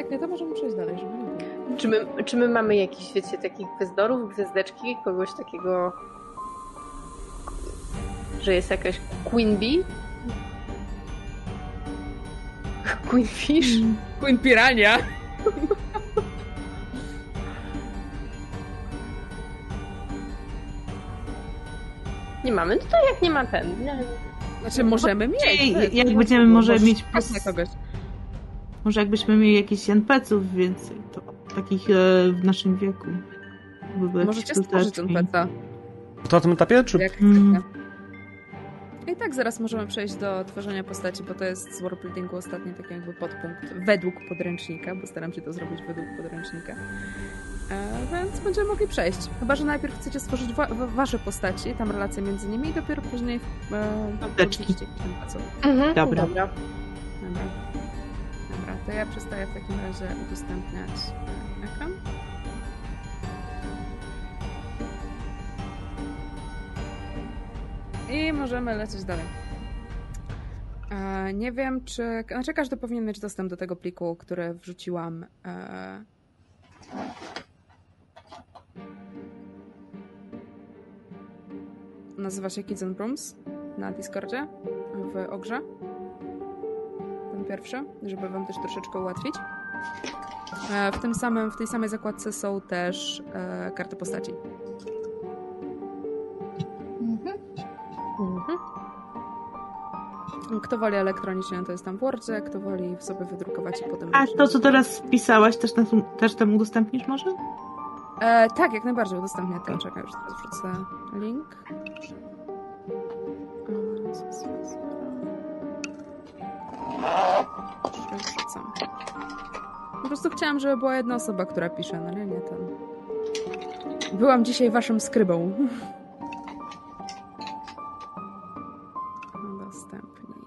Jak nie, to możemy przejść dalej, żeby nie było. czy, my, czy my mamy jakiś, wiecie, takich gwiazdorów, gwiazdeczki, kogoś takiego, że jest jakaś Queen Bee? *laughs* Queen Fish? Queen Pirania! *laughs* Nie mamy? No to jak nie ma ten? Nie. Znaczy, możemy mieć. Jest- jak będziemy może mieć na kogoś. Może jakbyśmy mieli jakichś NPC-ów więcej, to takich e, w naszym wieku. By były Możecie stworzyć dodatki. NPC. To na tym etapie, czy... Jak Mm. I tak zaraz możemy przejść do tworzenia postaci, bo to jest z warbuildingu ostatni taki jakby podpunkt według podręcznika, bo staram się to zrobić według podręcznika. E, więc będziemy mogli przejść. Chyba, że najpierw chcecie stworzyć wa- wa- wasze postaci, tam relacje między nimi i dopiero później e, Apteczki. Mhm, Dobra. dobra. Dobra. To ja przestaję w takim razie udostępniać e, ekran. I możemy lecieć dalej. E, nie wiem, czy. Znaczy, każdy powinien mieć dostęp do tego pliku, który wrzuciłam. E, nazywa się Kids and Brooms na Discordzie w Ogrze. Ten pierwszy, żeby wam też troszeczkę ułatwić. E, w tym samym, w tej samej zakładce są też e, karty postaci. Mhm. Kto woli elektronicznie, to jest tam w Wordzie, kto woli sobie wydrukować i potem... A to, co teraz wpisałaś, też, na, też tam udostępnisz może? E, tak, jak najbardziej udostępnię to. Czekaj, już teraz wrzucę link. E, wrzucam. Po prostu chciałam, żeby była jedna osoba, która pisze, no nie, nie ten. Byłam dzisiaj waszym skrybą. *laughs* Udostępnij.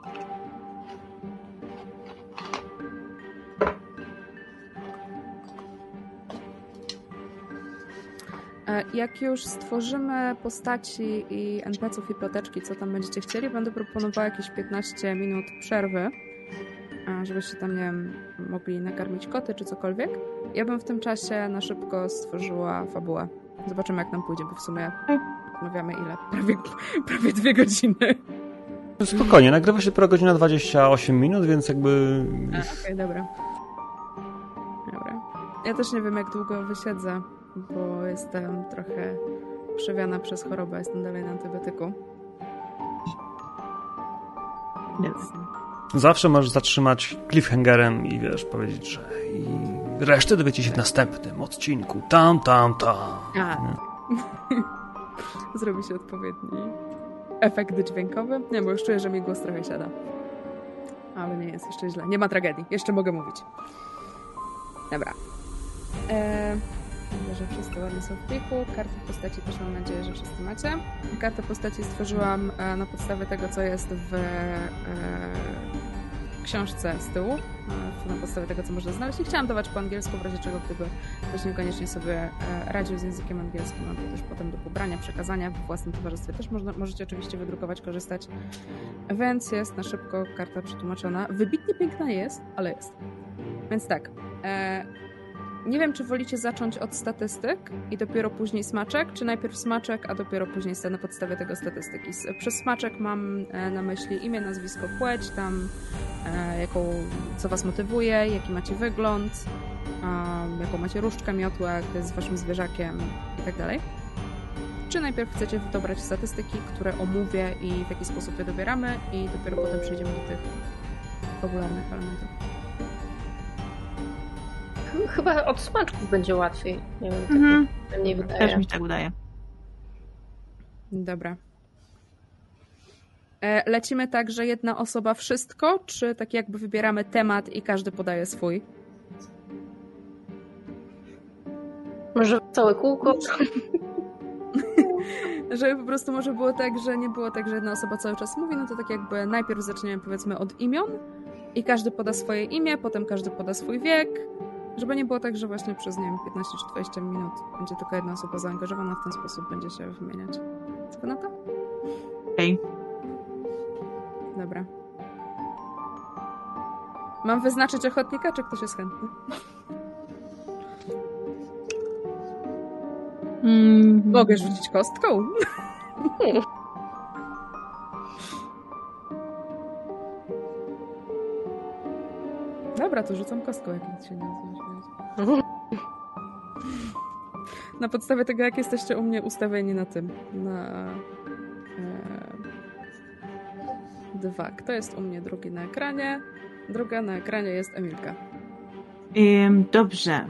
E, jak już stworzymy postaci i NPC-ów i ploteczki, co tam będziecie chcieli, będę proponowała jakieś 15 minut przerwy, żebyście tam, nie wiem, mogli nakarmić koty czy cokolwiek. Ja bym w tym czasie na szybko stworzyła fabułę. Zobaczymy, jak nam pójdzie, bo w sumie rozmawiamy ile? Prawie, *laughs* prawie dwie godziny. Spokojnie, nagrywa się dopiero godzina 28 minut, więc jakby... Okej, okay, dobra. Dobra. Ja też nie wiem, jak długo wysiedzę, bo jestem trochę przewiana przez chorobę, jestem dalej na antybiotyku. Więc... Zawsze możesz zatrzymać cliffhangerem i wiesz, powiedzieć, że i resztę dowiecie się w następnym odcinku. Tam, tam, tam. A. *laughs* Zrobi się odpowiedni efekt dźwiękowy. Nie, bo już czuję, że mi głos trochę siada. Ale nie jest jeszcze źle. Nie ma tragedii. Jeszcze mogę mówić. Dobra. Eee, że wszyscy ładnie są w pliku. Karty postaci też mam nadzieję, że wszyscy macie. Kartę postaci stworzyłam e, na podstawie tego, co jest w e, książce z tyłu, e, na podstawie tego, co można znaleźć. I chciałam dawać po angielsku, w razie czego, gdyby ktoś niekoniecznie sobie radził z językiem angielskim, mam to też potem do pobrania, przekazania w własnym towarzystwie. Też można, możecie oczywiście wydrukować, korzystać. Więc jest na szybko karta przetłumaczona. Wybitnie piękna jest, ale jest. Więc tak. Nie wiem, czy wolicie zacząć od statystyk i dopiero później smaczek, czy najpierw smaczek, a dopiero później na podstawie tego statystyki. Przez smaczek mam e, na myśli imię, nazwisko, płeć, tam e, jaką, co was motywuje, jaki macie wygląd, jaką macie różdżkę, miotłę, kto jest waszym zwierzakiem i tak. Czy najpierw chcecie dobrać statystyki, które omówię i w jaki sposób je dobieramy i dopiero potem przejdziemy do tych popularnych elementów. Chyba od smaczków będzie łatwiej. Nie wiem, tak mhm. tak mi wydaje. Też mi tak wydaje. Dobra. E, lecimy tak, że jedna osoba wszystko, czy tak jakby wybieramy temat i każdy podaje swój? Może całe kółko? *laughs* Żeby po prostu może było tak, że nie było tak, że jedna osoba cały czas mówi, no to tak jakby najpierw zaczniemy powiedzmy od imion i każdy poda swoje imię, potem każdy poda swój wiek, żeby nie było tak, że właśnie przez, nie wiem, 15 czy 20 minut będzie tylko jedna osoba zaangażowana, w ten sposób będzie się wymieniać. Co na to? Okej. Okay. Dobra. Mam wyznaczyć ochotnika, czy ktoś jest chętny? Mm. Mogę rzucić kostką? *laughs* Dobra, to rzucam kostką, jak nic się nie odzywa. *laughs* Na podstawie tego, jak jesteście u mnie ustawieni na tym, na e, dwa. Kto jest u mnie drugi na ekranie? Druga na ekranie jest Emilka. Dobrze.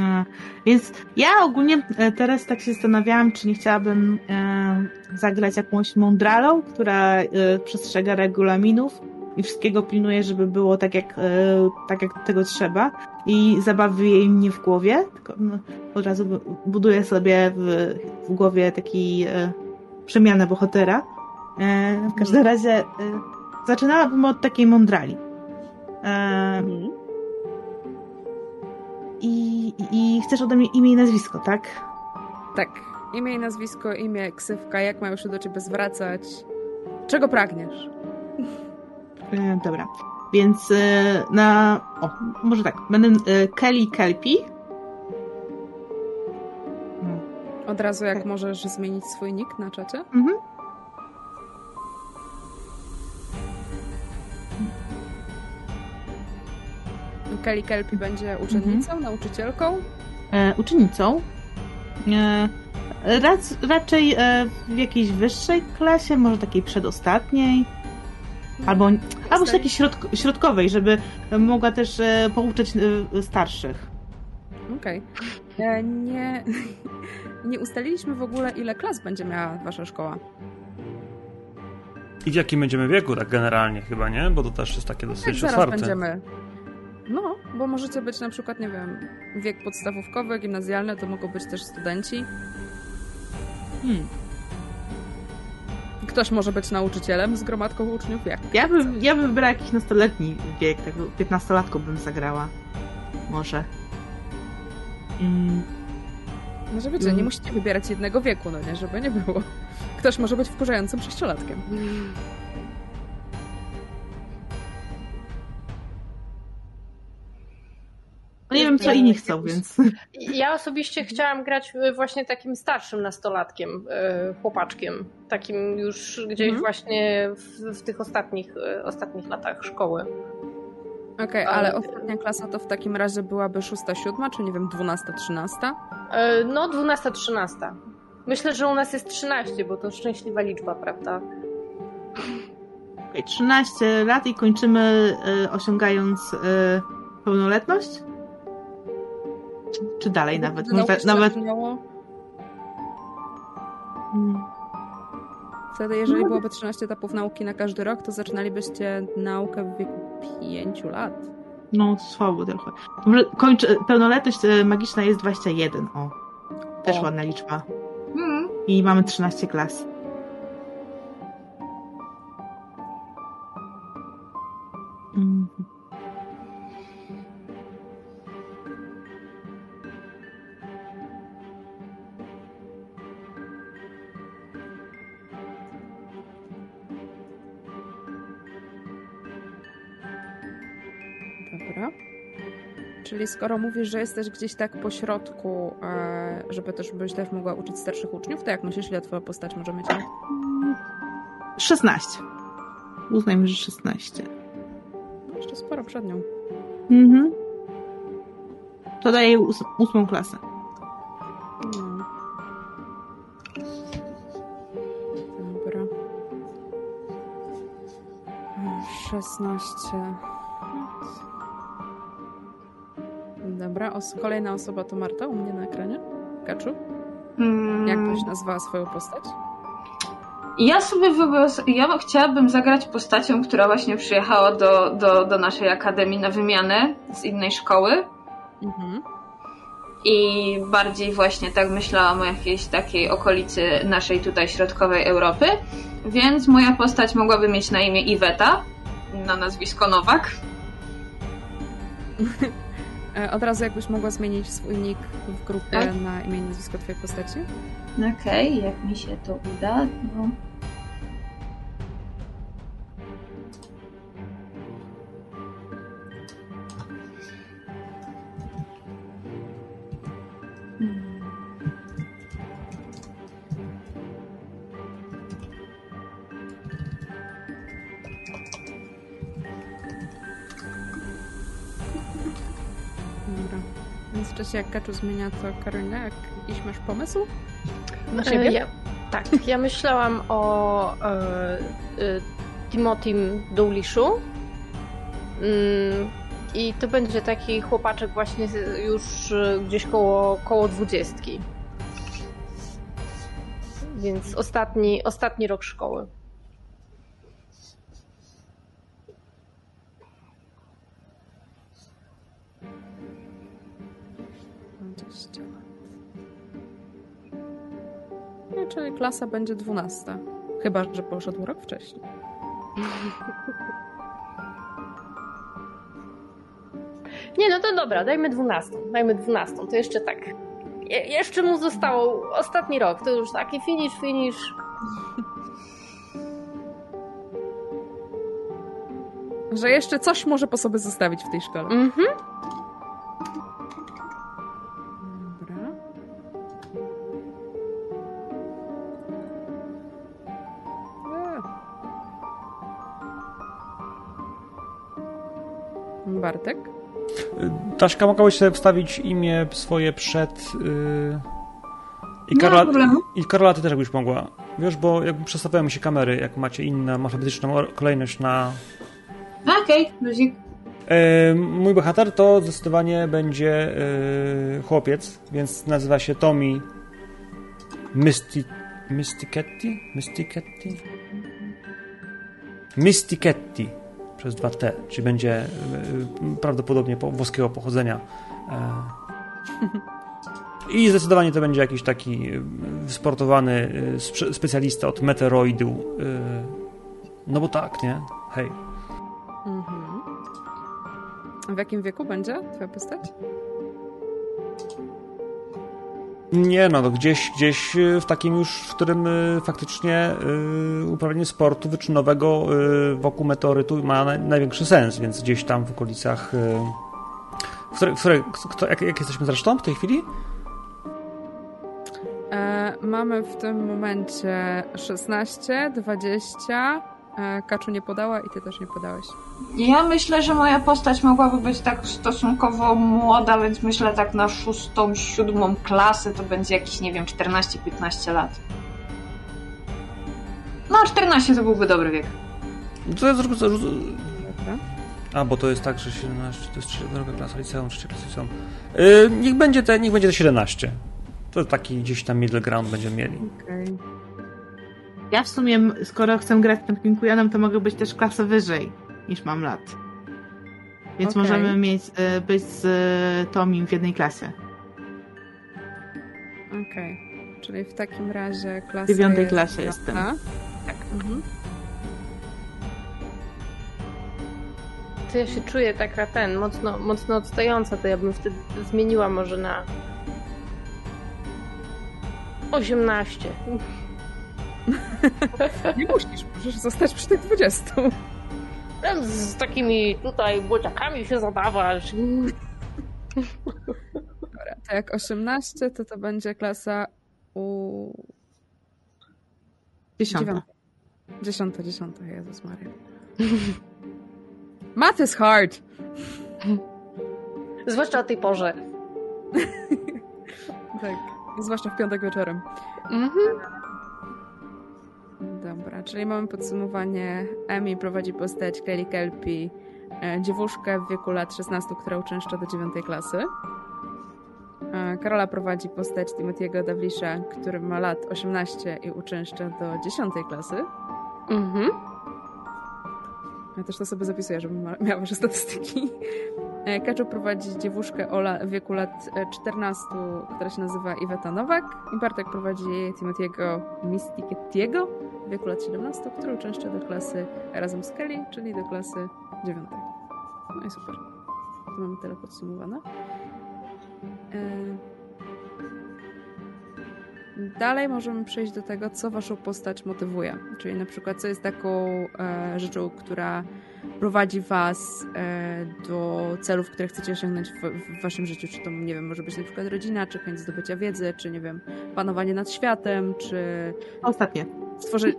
E, więc ja ogólnie e, teraz tak się zastanawiałam, czy nie chciałabym e, zagrać jakąś mądralą, która przestrzega regulaminów i wszystkiego pilnuje, żeby było tak jak, tak jak tego trzeba i zabawy jej mnie w głowie, tylko no, od razu buduję sobie w, w głowie taki przemianę bohatera. W każdym mhm. razie zaczynałabym od takiej mądrali. Mhm. I, I chcesz ode mnie imię i nazwisko, tak? Tak. Imię i nazwisko, imię, ksywka, jak mają się do ciebie zwracać. Czego pragniesz? E, dobra. Więc e, na. O, może tak. Będę e, Kelly Kelpi. Od razu jak tak. możesz zmienić swój nick na czacie? Mhm. Kelly Kelpi będzie uczennicą, mhm. nauczycielką? E, uczennicą. E, rac, raczej e, w jakiejś wyższej klasie, może takiej przedostatniej. Albo, albo takiej środk środkowej, żeby mogła też e, pouczać e, starszych. Okej. Okay. E, nie, *laughs* nie ustaliliśmy w ogóle, ile klas będzie miała wasza szkoła. I w jakim będziemy wieku, tak generalnie chyba, nie? Bo to też jest takie dosyć otwarte. zaraz będziemy no, bo możecie być na przykład, nie wiem, wiek podstawówkowy, gimnazjalny, to mogą być też studenci. Hmm. Ktoś może być nauczycielem z gromadką uczniów, jak? Ja bym, ja bym wybrała jakiś nastoletni wiek, tak 15-latką bym zagrała. Może. Hmm. Może wiecie, nie musicie wybierać jednego wieku, no nie, żeby nie było. Ktoś może być wkurzającym sześciolatkiem. No nie wiem, co inni chcą, więc... Ja osobiście chciałam grać y, właśnie takim starszym nastolatkiem, y, chłopaczkiem. Takim już gdzieś Mhm. właśnie w, w tych ostatnich, y, ostatnich latach szkoły. Okej, Ale- ale ostatnia klasa to w takim razie byłaby szósta, siódma, czy nie wiem, dwunasta, trzynasta? No, 12-13. Myślę, że u nas jest 13, bo to szczęśliwa liczba, prawda? Okej, 13 lat i kończymy y, osiągając y, pełnoletność? Czy, dalej nawet? Nawet zaczynało. mm, Wtedy, jeżeli byłoby 13 etapów nauki na każdy rok, to zaczynalibyście naukę w wieku 5 lat. no słabo trochę. Kończy, pełnoletność y, magiczna jest 21, o. Też O. ładna liczba. Mm. I mamy 13 klas. Czyli skoro mówisz, że jesteś gdzieś tak po środku, e, żeby też byś też mogła uczyć starszych uczniów, to jak myślisz, ile twoja postać może mieć lat? 16. Uznajmy, że 16. No, jeszcze sporo przed nią. Mhm. To daje ós- ósmą klasę. No. Dobra. 16. Dobra, os kolejna osoba to Marta u mnie na ekranie. Kaczu, Mm. jak byś nazwała swoją postać? Ja sobie. Ja chciałabym zagrać postacią, która właśnie przyjechała do, do, do naszej akademii na wymianę z innej szkoły. Mhm. I bardziej właśnie tak myślałam o jakiejś takiej okolicy naszej tutaj środkowej Europy. Więc moja postać mogłaby mieć na imię Iweta, na nazwisko Nowak. *laughs* E, Od razu jakbyś mogła zmienić swój nick w grupie Tak. na imię i nazwisko twojej postaci? Okej, jak mi się to uda. Czasie jak Kaczu zmienia, to Karolina, jak jakiś masz pomysł? Na E, siebie? Ja, tak, ja myślałam o e, e, Timothym Douliszu. Mm, I to będzie taki chłopaczek właśnie już e, gdzieś koło, koło dwudziestki. Więc ostatni, ostatni rok szkoły. Czyli klasa będzie 12. Chyba, że poszedł rok wcześniej. *laughs* Nie, no to dobra, dajmy dwunastą. Dajmy dwunastą, to jeszcze tak. Je, jeszcze mu został ostatni rok, to już taki finish, finish. *laughs* Że jeszcze coś może po sobie zostawić w tej szkole. Mhm. Taśka, mogłabyś sobie wstawić imię swoje przed... Yy... I Karola. I Karola, ty też jakbyś mogła. Wiesz, bo jakby przestawiają mi się kamery, jak macie inną alfabetyczną kolejność na... Okej, luzik. E, mój bohater to zdecydowanie będzie e, chłopiec, więc nazywa się Tommy Mysti... Mysticetti? Mysticetti? Mysticetti przez dwa T, czyli będzie e, prawdopodobnie po, włoskiego pochodzenia. E, I zdecydowanie to będzie jakiś taki e, wysportowany spe- specjalista od meteoroidu. No bo tak, nie? Hej. Mhm. W jakim wieku będzie twoja postać? Nie, no, no gdzieś, gdzieś y, w takim już, w którym y, faktycznie y, uprawianie sportu wyczynowego wokół meteorytu ma na, największy sens, więc gdzieś tam w okolicach. W której, w której, kto, jak, jak jesteśmy zresztą w tej chwili? E, mamy w tym momencie 16, 20. Kaczu nie podała i ty też nie podałeś. Ja myślę, że moja postać mogłaby być tak stosunkowo młoda, więc myślę tak na szóstą, siódmą klasę to będzie jakieś, nie wiem, 14-15 lat. No, 14 to byłby dobry wiek. To jest, zrób- zrób- Dobra. a, bo to jest tak, że 17 to jest trzecia druga klasa liceum, trzecia klasa liceum. Y, niech będzie te, niech będzie te 17. To taki gdzieś tam middle ground będziemy mieli. Okej. Ja w sumie, skoro chcę grać tym Pinkujanem, to mogę być też klasę wyżej niż mam lat. Więc Okej. możemy mieć, e, być z e, Tomim w jednej klasie. Okej. Czyli w takim razie klasa. W dziewiątej jest klasie jestem. Tak. Mhm. To ja się czuję taka ten, mocno, mocno odstająca, to ja bym wtedy zmieniła może na 18. *laughs* Nie musisz, możesz zostać przy tych 20. Tam Z takimi tutaj błociakami się zabawasz. Dobra, to jak 18, to to będzie klasa u... Dziesiąta. Dziesiąta, dziesiąta, Jezus Maria. *laughs* Math is hard. *laughs* Zwłaszcza o tej porze. Tak. Zwłaszcza w piątek wieczorem. Mhm. Dobra, czyli mamy podsumowanie. Emi prowadzi postać Kelly Kelpie, e, dziewuszkę w wieku lat 16, która uczęszcza do 9 klasy. E, Karola prowadzi postać Timothy'ego Davlisha, który ma lat 18 i uczęszcza do 10 klasy. Mhm. Ja też to sobie zapisuję, żebym miała wasze statystyki. E, Kaczu prowadzi dziewuszkę Ola w wieku lat e, 14, która się nazywa Iweta Nowak. I Bartek prowadzi Timothy'ego Mistikettiego w wieku lat 17, który uczęszcza do klasy razem z Kelly, czyli do klasy 9. No i super. To mamy tyle podsumowane. Dalej możemy przejść do tego, co waszą postać motywuje. Czyli na przykład, co jest taką e, rzeczą, która prowadzi was e, do celów, które chcecie osiągnąć w, w waszym życiu. Czy to, nie wiem, może być na przykład rodzina, czy chęć zdobycia wiedzy, czy nie wiem, panowanie nad światem, czy Ostatnie. Stworzenie...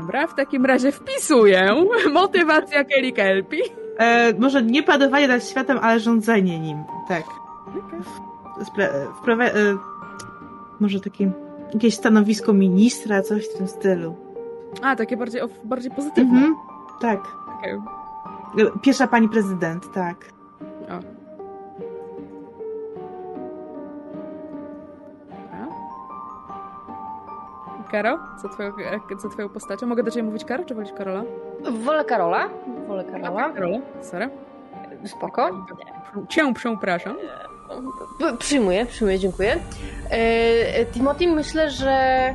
Dobra, w takim razie wpisuję motywacja Kelly Kelpie. E, może nie panowanie nad światem, ale rządzenie nim. Tak. Spra- wprawia- e, może takie jakieś stanowisko ministra, coś w tym stylu. A, takie bardziej, bardziej pozytywne. Mhm. Tak. Okej. E, Pierwsza pani prezydent, tak. O. Karo? Co twoją, co twoją postacią? Mogę do ciebie mówić Karo, czy wolisz Karola? Wolę Karola. Wolę Karola. Karola. Sorry. Spoko. Cię przepraszam. P- Przyjmuję, przyjmuję, dziękuję. E, Timothy, myślę, że e,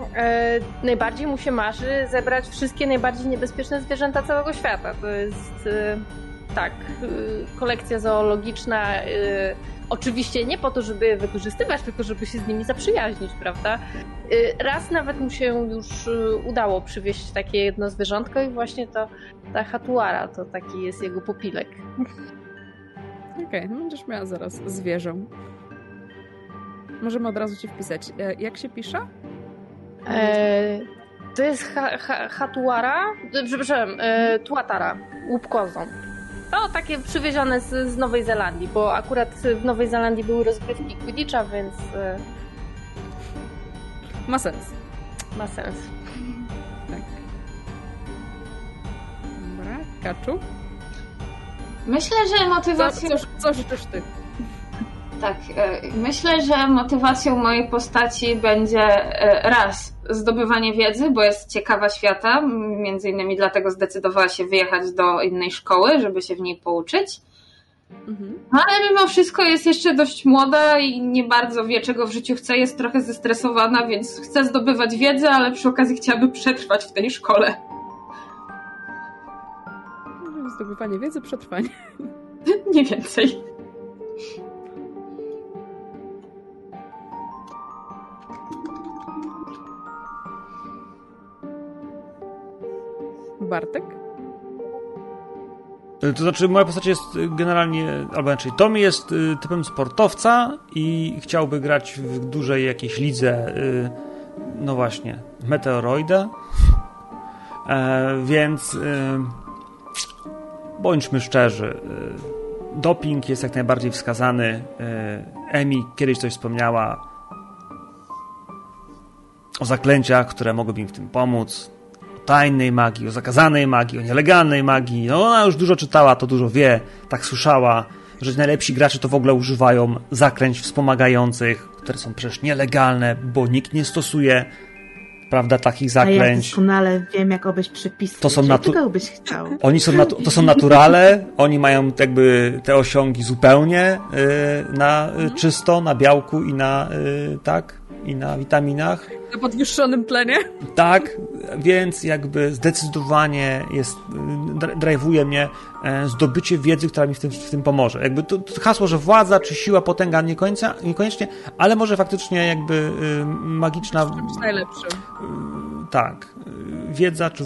najbardziej mu się marzy zebrać wszystkie najbardziej niebezpieczne zwierzęta całego świata. To jest e, tak, e, kolekcja zoologiczna. Oczywiście nie po to, żeby je wykorzystywać, tylko żeby się z nimi zaprzyjaźnić, prawda? E, Raz nawet mu się już e, udało przywieźć takie jedno zwierzątko i właśnie to ta hatuara to taki jest jego popilek. Okej, no będziesz miała zaraz zwierzę. Możemy od razu ci wpisać. E, Jak się pisze? E, to jest ha, ha, hatuara, przepraszam, e, tuatara, łupkozą. To takie przywiezione z, z Nowej Zelandii, bo akurat w Nowej Zelandii były rozgrywki Quidditcha, więc e, Ma sens. ma sens. Tak. Dobra, Kaczu. Myślę, że Co, motywacją... co, co życzysz ty? Tak, e, myślę, że motywacją mojej postaci będzie e, raz zdobywanie wiedzy, bo jest ciekawa świata, między innymi dlatego zdecydowała się wyjechać do innej szkoły, żeby się w niej pouczyć. Mhm. No ale mimo wszystko jest jeszcze dość młoda i nie bardzo wie, czego w życiu chce, jest trochę zestresowana, więc chce zdobywać wiedzę, ale przy okazji chciałaby przetrwać w tej szkole. Zdobywanie wiedzy, przetrwanie. *laughs* Nie więcej. Bartek? Y, to znaczy, moja postać jest y, generalnie, albo inaczej, Tommy jest y, typem sportowca i chciałby grać w dużej jakiejś lidze, no właśnie, meteoroida. E, więc bądźmy szczerzy, doping jest jak najbardziej wskazany. Emi kiedyś coś wspomniała o zaklęciach, które mogłyby im w tym pomóc tajnej magii, o zakazanej magii, o nielegalnej magii. No ona już dużo czytała, to dużo wie, tak słyszała, że najlepsi gracze to w ogóle używają zakręć wspomagających, które są przecież nielegalne, bo nikt nie stosuje prawda, takich zaklęć. A ja doskonale wiem, jak obejść przepisy. To są natu- byś chciał. *laughs* Oni są natu- to są naturale, oni mają jakby te osiągi zupełnie yy, na yy, czysto, na białku i na, yy, tak, i na witaminach. Na podwyższonym tlenie? Tak, więc jakby zdecydowanie jest, drive'uje mnie e, zdobycie wiedzy, która mi w tym, w tym pomoże. Jakby to, to hasło, że władza czy siła, potęga nie końca, niekoniecznie, ale może faktycznie jakby y, magiczna... Najlepszy. Y, tak. Y, wiedza, czy,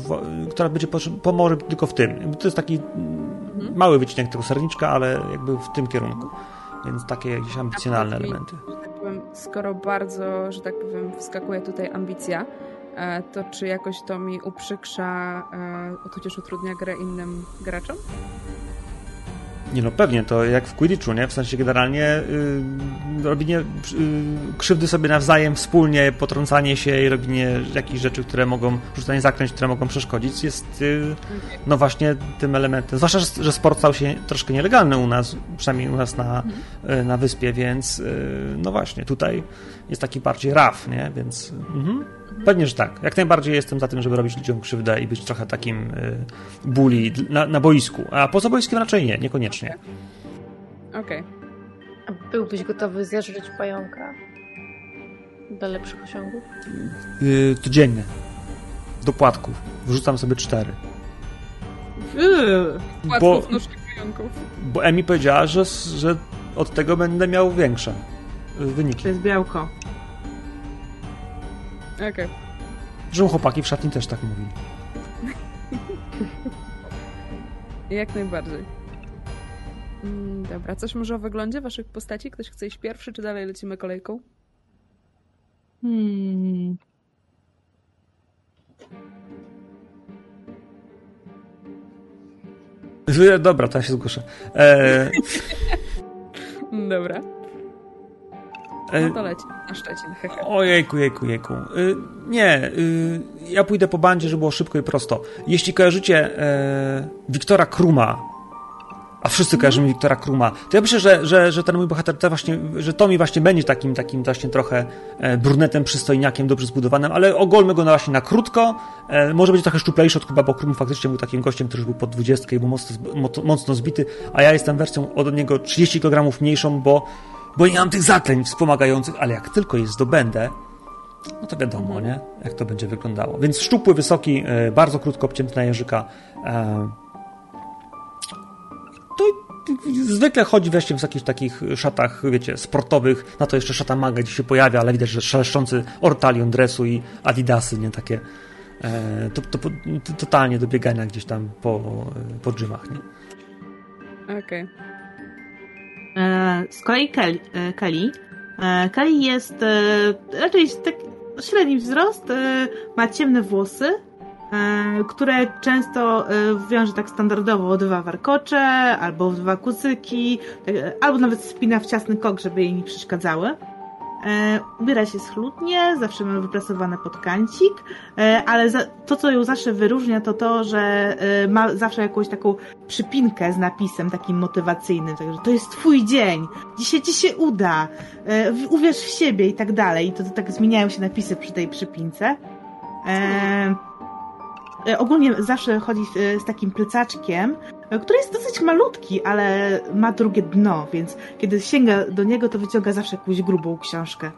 która będzie pomoże tylko w tym. To jest taki mhm. mały wycinek tego serniczka, ale jakby w tym kierunku. Więc takie jakieś ambicjonalne elementy skoro bardzo, że tak powiem, wskakuje tutaj ambicja, e, to czy jakoś to mi uprzykrza, e, tudzież utrudnia grę innym graczom? Nie no, pewnie, to jak w Quidditchu, nie? W sensie generalnie yy, robienie yy, krzywdy sobie nawzajem wspólnie, potrącanie się i robienie jakichś rzeczy, które mogą, rzucanie zakręć, które mogą przeszkodzić, jest yy, no właśnie tym elementem. Zwłaszcza, że, sport stał się troszkę nielegalny u nas, przynajmniej u nas na, mhm. na wyspie, więc y, no właśnie, tutaj jest taki bardziej raf, nie? Więc... Mhm. Pewnie, że tak. Jak najbardziej jestem za tym, żeby robić ludziom krzywdę i być trochę takim y, bully na, na boisku. A poza boiskiem raczej nie, niekoniecznie. Okej. Okay. A byłbyś gotowy zeżreć pająka? Do lepszych osiągów? Yy, codziennie. Do płatków. Wrzucam sobie cztery. Yy, bo, pająków. Bo Emi powiedziała, że, że od tego będę miał większe y, wyniki. To jest białko. Okej. Okay. Że chłopaki w szatni też tak mówili. *laughs* Jak najbardziej. Mm, dobra, coś może o wyglądzie waszych postaci? Ktoś chce iść pierwszy, czy dalej lecimy kolejką? Hmm. Dobra, to ja się zgłoszę. E... *laughs* Dobra. No to leci na Szczecin. Ojejku, jejku, jejku. Y, nie, y, ja pójdę po bandzie, żeby było szybko i prosto. Jeśli kojarzycie e, Wiktora Kruma, a wszyscy kojarzymy Wiktora Kruma, to ja myślę, że, że, że ten mój bohater, to właśnie, że Tommy właśnie będzie takim, takim właśnie trochę e, brunetem, przystojniakiem, dobrze zbudowanym, ale ogolmy go na właśnie na krótko. E, może będzie trochę szczuplejszy od Kuba, bo Krum faktycznie był takim gościem, który już był po 20 i był mocno, mocno zbity, a ja jestem wersją od niego 30 kg mniejszą, bo bo nie mam tych zaklęć wspomagających, ale jak tylko je zdobędę, no to wiadomo, nie? Jak to będzie wyglądało. Więc szczupły, wysoki, e, bardzo krótko obcięty na jeżyka. E, to zwykle chodzi właśnie w jakichś takich szatach, wiecie, sportowych. Na to jeszcze szata maga gdzie się pojawia, ale widać, że szeleszczący ortalion dresu i adidasy, nie? Takie e, to, to, to, totalnie do biegania gdzieś tam po, po dżymach, nie? Okej. Okay. E, z kolei Kelly, e, Kelly, e, Kelly jest raczej tak średni wzrost, ma ciemne włosy, które często wiąże tak standardowo dwa warkocze, albo dwa kucyki, albo nawet spina w ciasny kok, żeby jej nie przeszkadzały. E, ubiera się schludnie, zawsze ma wyprasowany podkancik, e, ale to, co ją zawsze wyróżnia, to to, że e, ma zawsze jakąś taką przypinkę z napisem takim motywacyjnym, także to jest twój dzień, dzisiaj ci się uda, uwierz w siebie i tak dalej. I to, to tak zmieniają się napisy przy tej przypince. E, ogólnie zawsze chodzi e, z takim plecaczkiem, e, który jest dosyć malutki, ale ma drugie dno, więc kiedy sięga do niego, to wyciąga zawsze jakąś grubą książkę.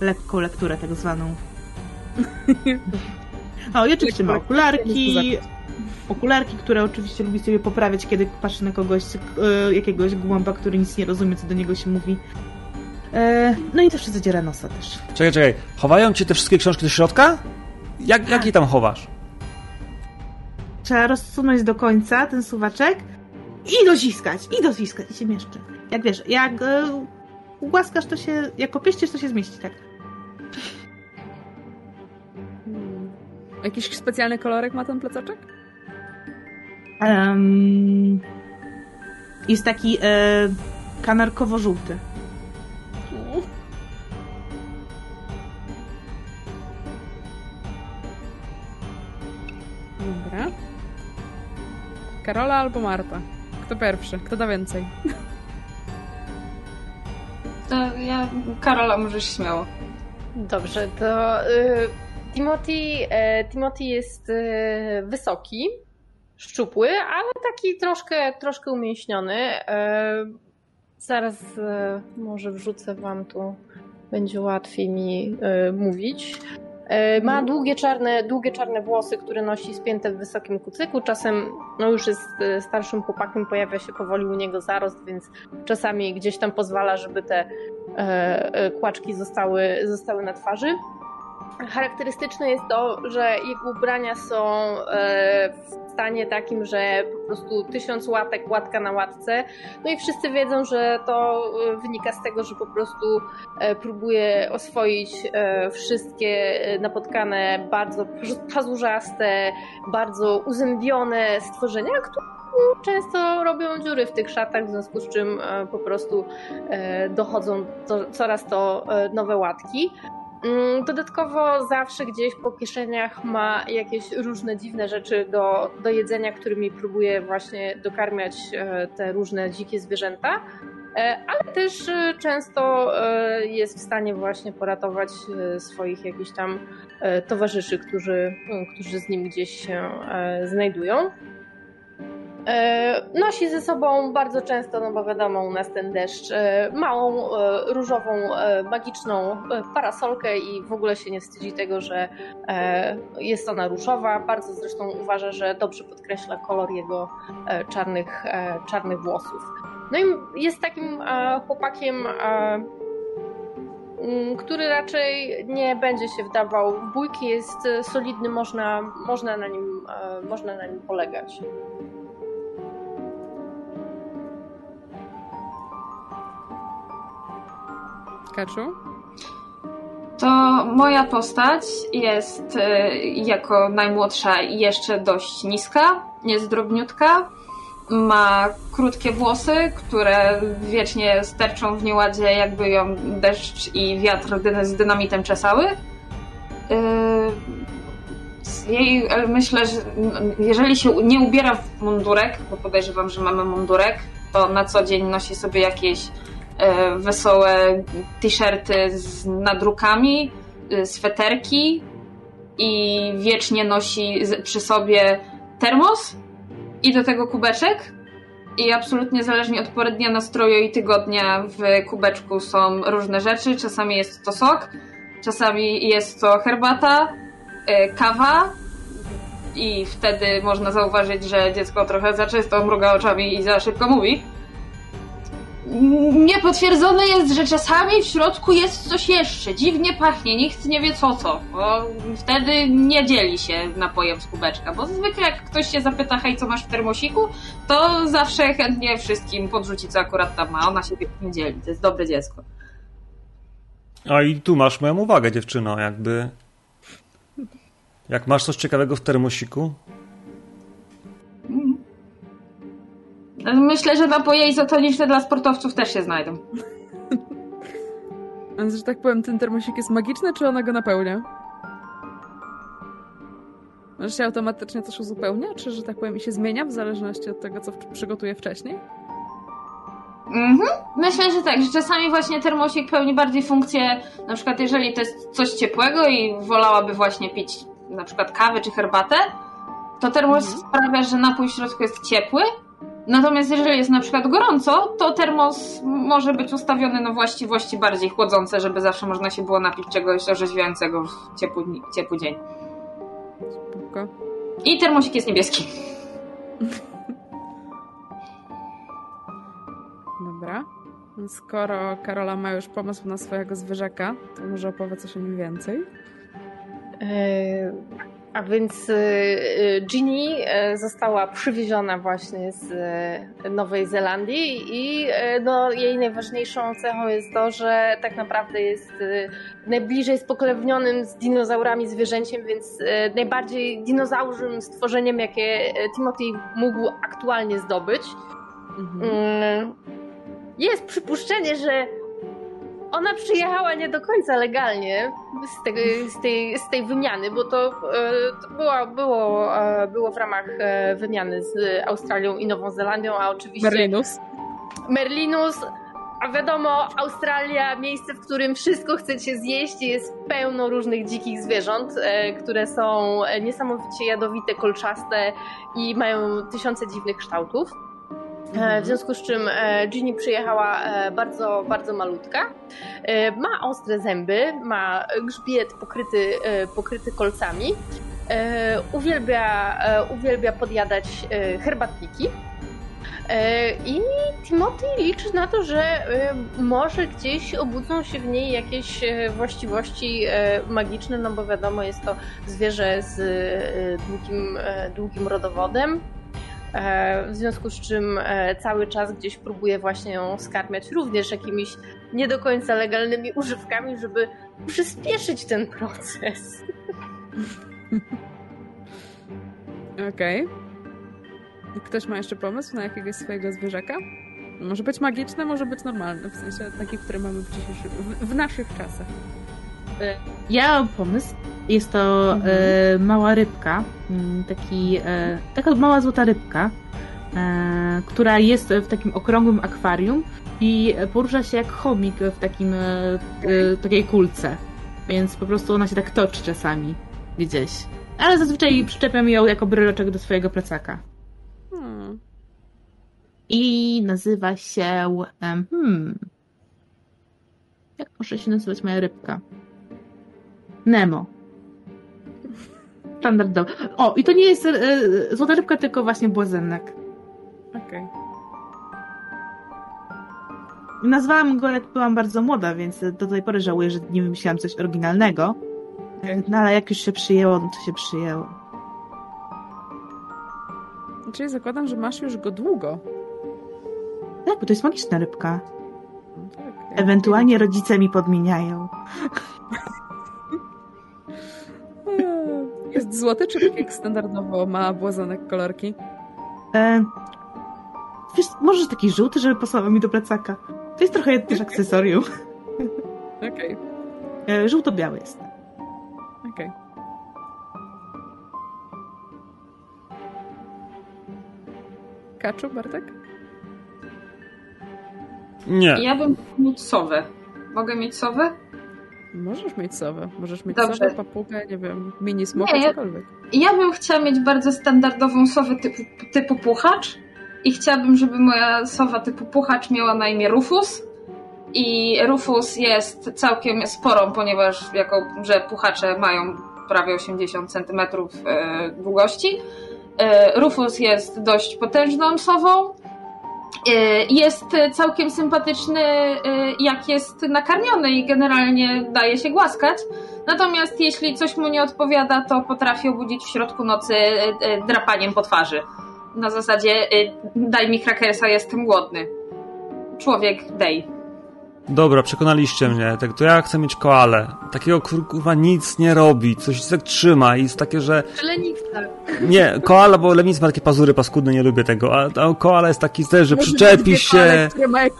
Lekką lekturę tak zwaną. *laughs* O, i oczywiście ma okularki. Okularki, które oczywiście lubi sobie poprawiać, kiedy patrzy na kogoś, jakiegoś głąba, który nic nie rozumie, co do niego się mówi. No i też zadziera nosa też. Czekaj, czekaj. Chowają ci te wszystkie książki do środka? Jak, jak je tam chowasz? trzeba rozsunąć do końca ten suwaczek i dociskać, i dociskać, i się mieszczy. Jak wiesz, jak y, głaskasz, to się, jak opieścisz, to się zmieści, tak. Hmm. Jakiś specjalny kolorek ma ten plecaczek? Um, jest taki e, kanarkowo-żółty. Karola albo Marta? Kto pierwszy? Kto da więcej? To ja, Karola, możesz śmiało. Dobrze, to y, Timothy, e, Timothy jest y, wysoki, szczupły, ale taki troszkę, troszkę umięśniony. E, zaraz e, może wrzucę wam tu, będzie łatwiej mi mówić. E, Ma długie czarne, długie czarne włosy, które nosi spięte w wysokim kucyku. Czasem, no już jest e, starszym chłopakiem, pojawia się powoli u niego zarost, więc czasami gdzieś tam pozwala, żeby te e, kłaczki zostały, zostały na twarzy. Charakterystyczne jest to, że jego ubrania są w stanie takim, że po prostu tysiąc łatek, łatka na łatce. No i wszyscy wiedzą, że to e, wynika z tego, że po prostu e, próbuje oswoić e, wszystkie napotkane, bardzo pazurzaste, bardzo uzębione stworzenia, które często robią dziury w tych szatach, w związku z czym po prostu dochodzą do, coraz to nowe łatki. Mm, Dodatkowo zawsze gdzieś po kieszeniach ma jakieś różne dziwne rzeczy do, do jedzenia, którymi próbuje właśnie dokarmiać e, te różne dzikie zwierzęta, E, ale też e, często jest w stanie właśnie poratować swoich jakichś tam towarzyszy, którzy, m, którzy z nim gdzieś się znajdują. E, Nosi ze sobą bardzo często, no bo wiadomo, u nas ten deszcz, e, małą, e, różową, magiczną parasolkę i w ogóle się nie wstydzi tego, że jest ona różowa. Bardzo zresztą uważa, że dobrze podkreśla kolor jego czarnych, czarnych włosów. No i jest takim chłopakiem, który raczej nie będzie się wdawał w bójki, jest solidny, można, można, na, nim, można na nim polegać. Kaczu? To moja postać jest e, jako najmłodsza jeszcze dość niska, jest drobniutka, ma krótkie włosy, które wiecznie sterczą w nieładzie, jakby ją deszcz i wiatr z dynamitem czesały. Z Jej, ale myślę, że jeżeli się nie ubiera w mundurek, bo podejrzewam, że mamy mundurek, to na co dzień nosi sobie jakieś wesołe t-shirty z nadrukami, e, sweterki i wiecznie nosi przy sobie termos i do tego kubeczek. I absolutnie zależnie od pory dnia, nastroju i tygodnia w kubeczku są różne rzeczy. Czasami jest to sok, czasami jest to herbata, e, kawa i wtedy można zauważyć, że dziecko trochę za często mruga oczami i za szybko mówi. Niepotwierdzone jest, że czasami w środku jest coś jeszcze. Dziwnie pachnie, nikt nie wie co co. Bo wtedy nie dzieli się napojem z kubeczka. Bo zwykle jak ktoś się zapyta, hej, co masz w termosiku, to zawsze chętnie wszystkim podrzuci, co akurat tam ma. Ona się nie dzieli. To jest dobre dziecko. A i tu masz moją uwagę, dziewczyno, jakby... Jak masz coś ciekawego w termosiku, Myślę, że napoje izotoniczne dla sportowców też się znajdą. Więc, że tak powiem, ten termosik jest magiczny, czy ona go napełnia? Że się automatycznie coś uzupełnia, czy, że tak powiem, i się zmienia w zależności od tego, co przygotuje wcześniej? Mhm. Myślę, że tak, że czasami właśnie termosik pełni bardziej funkcję, na przykład jeżeli to jest coś ciepłego i wolałaby właśnie pić na przykład kawę czy herbatę, to termos Mhm. sprawia, że napój w środku jest ciepły. Natomiast jeżeli jest na przykład gorąco, to termos może być ustawiony na właściwości bardziej chłodzące, żeby zawsze można się było napić czegoś orzeźwiającego w ciepły, ciepły dzień. Spoko. I termosik jest niebieski. Dobra. Skoro Karola ma już pomysł na swojego zwierzaka, to może opowie coś o nim więcej. Yy, A więc Ginny została przywieziona właśnie z Nowej Zelandii i no, jej najważniejszą cechą jest to, że tak naprawdę jest najbliżej spokrewnionym z dinozaurami zwierzęciem, więc najbardziej dinozaurzym stworzeniem, jakie Timothy mógł aktualnie zdobyć. Mhm. Mm, jest przypuszczenie, że ona przyjechała nie do końca legalnie z, tej, z, tej, z tej wymiany, bo to, e, to było, było, e, było w ramach e, wymiany z Australią i Nową Zelandią, a oczywiście... Merlinus. Merlinus, a wiadomo, Australia, miejsce, w którym wszystko chcecie zjeść, jest pełno różnych dzikich zwierząt, które są niesamowicie jadowite, kolczaste i mają tysiące dziwnych kształtów. E, w związku z czym e, Ginny przyjechała e, bardzo, bardzo malutka. Ma ostre zęby, ma grzbiet pokryty, pokryty kolcami. Uwielbia, uwielbia podjadać herbatniki. I Timothy liczy na to, że może gdzieś obudzą się w niej jakieś właściwości magiczne, no bo wiadomo, jest to zwierzę z długim, długim rodowodem. E, w związku z czym e, cały czas gdzieś próbuję właśnie ją skarmiać również jakimiś nie do końca legalnymi używkami, żeby przyspieszyć ten proces. *laughs* Okej. Okay. Ktoś ma jeszcze pomysł na jakiegoś swojego zwierzaka? Może być magiczny, może być normalny, w sensie taki, który mamy w, w, w naszych czasach. E, ja mam pomysł. Jest to mhm. e, mała rybka, mm, taki, e, taka mała złota rybka, która jest w takim okrągłym akwarium i porusza się jak chomik w takim, takiej kulce. Więc po prostu ona się tak toczy czasami gdzieś. Ale zazwyczaj przyczepiam ją jako bryloczek do swojego plecaka. Hmm. I nazywa się. Hmm. Jak może się nazywać moja rybka? Nemo. Standardowo. O, i to nie jest e, złota rybka, tylko właśnie błazenek. Okej. Okay. Nazwałam go, jak byłam bardzo młoda, więc do tej pory żałuję, że nie wymyślałam coś oryginalnego. No ale jak już się przyjęło, no to się przyjęło. Czyli zakładam, że masz już go długo. Tak, bo to jest magiczna rybka. No tak, Ewentualnie rodzice mi podmieniają. *laughs* *laughs* Jest złoty, czy tak jak standardowo ma błazonek kolorki? E, wiesz, może taki żółty, żeby pasował mi do plecaka. To jest trochę też akcesorium. *laughs* Okej. Okay. E, żółto-biały jest. Okej. Okay. Kaczu, Bartek? Nie. Ja bym mieć sowę. Mogę mieć sowę? Możesz mieć sowę. Możesz mieć Dobrze. sowę, papugę, nie wiem, mini smoka, nie, cokolwiek. Ja bym chciała mieć bardzo standardową sowę typu, typu puchacz i chciałabym, żeby moja sowa typu puchacz miała na imię Rufus. I Rufus jest całkiem sporą, ponieważ jako, że puchacze mają prawie 80 cm e, długości. E, Rufus jest dość potężną sową jest całkiem sympatyczny, y, jak jest nakarmiony i generalnie daje się głaskać. Natomiast jeśli coś mu nie odpowiada, to potrafi obudzić w środku nocy y, drapaniem po twarzy. Na zasadzie daj mi krakersa, jestem głodny. Człowiek dej. Dobra, przekonaliście mnie. Tak, to ja chcę mieć koalę. Takiego kurwa nic nie robi, coś tak trzyma i jest takie, że. Lenistwa. Nie, koala, bo lenic ma takie pazury paskudne, nie lubię tego. A, a koala jest taki też, że przyczepi się. Koale,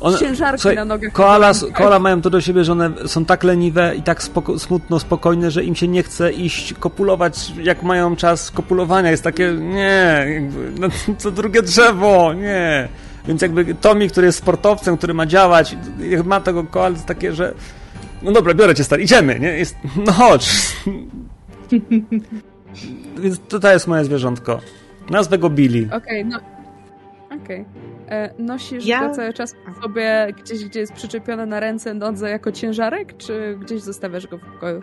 one, ciężarki słuchaj, na nogach. Koala, koala mają to do siebie, że one są tak leniwe i tak spoko, smutno, spokojne, że im się nie chce iść kopulować, jak mają czas kopulowania. Jest takie, nie, jakby, no, co drugie drzewo, nie. Więc jakby Tommy, który jest sportowcem, który ma działać, ma tego jest takie, że no dobra, biorę cię stary, idziemy, nie? Jest, no chodź. *laughs* Więc to, to jest moje zwierzątko. Nazwę go Billy. Okej, okay, no. Okej. Okay. E, nosisz ja... go cały czas sobie gdzieś, gdzie jest przyczepione na ręce, nodze jako ciężarek, czy gdzieś zostawiasz go w pokoju?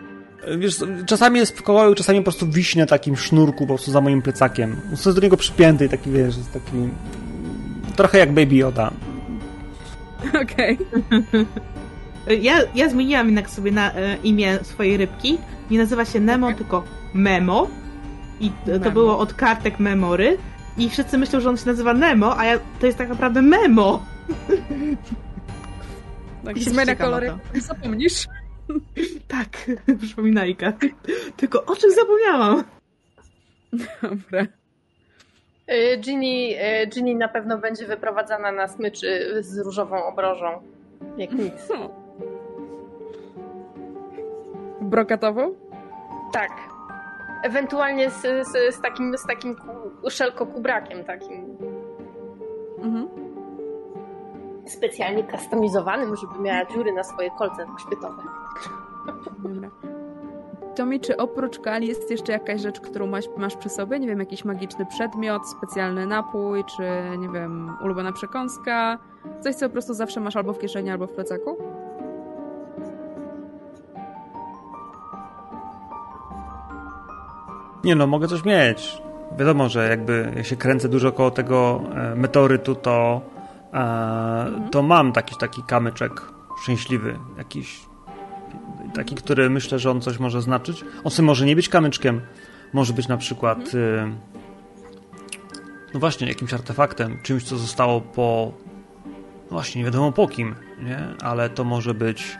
Wiesz, czasami jest w pokoju, czasami po prostu wiśnie takim sznurku po prostu za moim plecakiem. Jest do niego przypięty taki, wiesz, jest taki Trochę jak Baby Yoda. Okej. Okay. *laughs* Ja, ja zmieniłam jednak sobie na e, imię swojej rybki. Nie nazywa się Nemo, okay. tylko Memo. I to Memo. było od kartek Memory. I wszyscy myślą, że on się nazywa Nemo, a ja, to jest tak naprawdę Memo. Tak, ciekawa kolory, to. zapomnisz. Tak, *laughs* przypominajka. Tylko o czym zapomniałam? Dobra. Y, Ginny, y, Ginny na pewno będzie wyprowadzana na smyczy z różową obrożą. Jak *laughs* nic. Brokatową? Tak. Ewentualnie z, z, z takim, z takim ku- szelkokubrakiem takim Mhm. specjalnie kustomizowanym, żeby miała dziury na swoje kolce grzbietowe. Dobra. Tomi, czy oprócz kali jest jeszcze jakaś rzecz, którą masz, masz przy sobie? Nie wiem, jakiś magiczny przedmiot, specjalny napój, czy nie wiem, ulubiona przekąska? Coś, co po prostu zawsze masz albo w kieszeni, albo w plecaku? Nie no, mogę coś mieć. Wiadomo, że jakby jak się kręcę dużo koło tego e, meteorytu, to, e, to mam taki, taki kamyczek szczęśliwy, jakiś taki, który myślę, że on coś może znaczyć. On sobie może nie być kamyczkiem, może być na przykład e, no właśnie jakimś artefaktem, czymś, co zostało po no właśnie, nie wiadomo po kim, nie? Ale to może być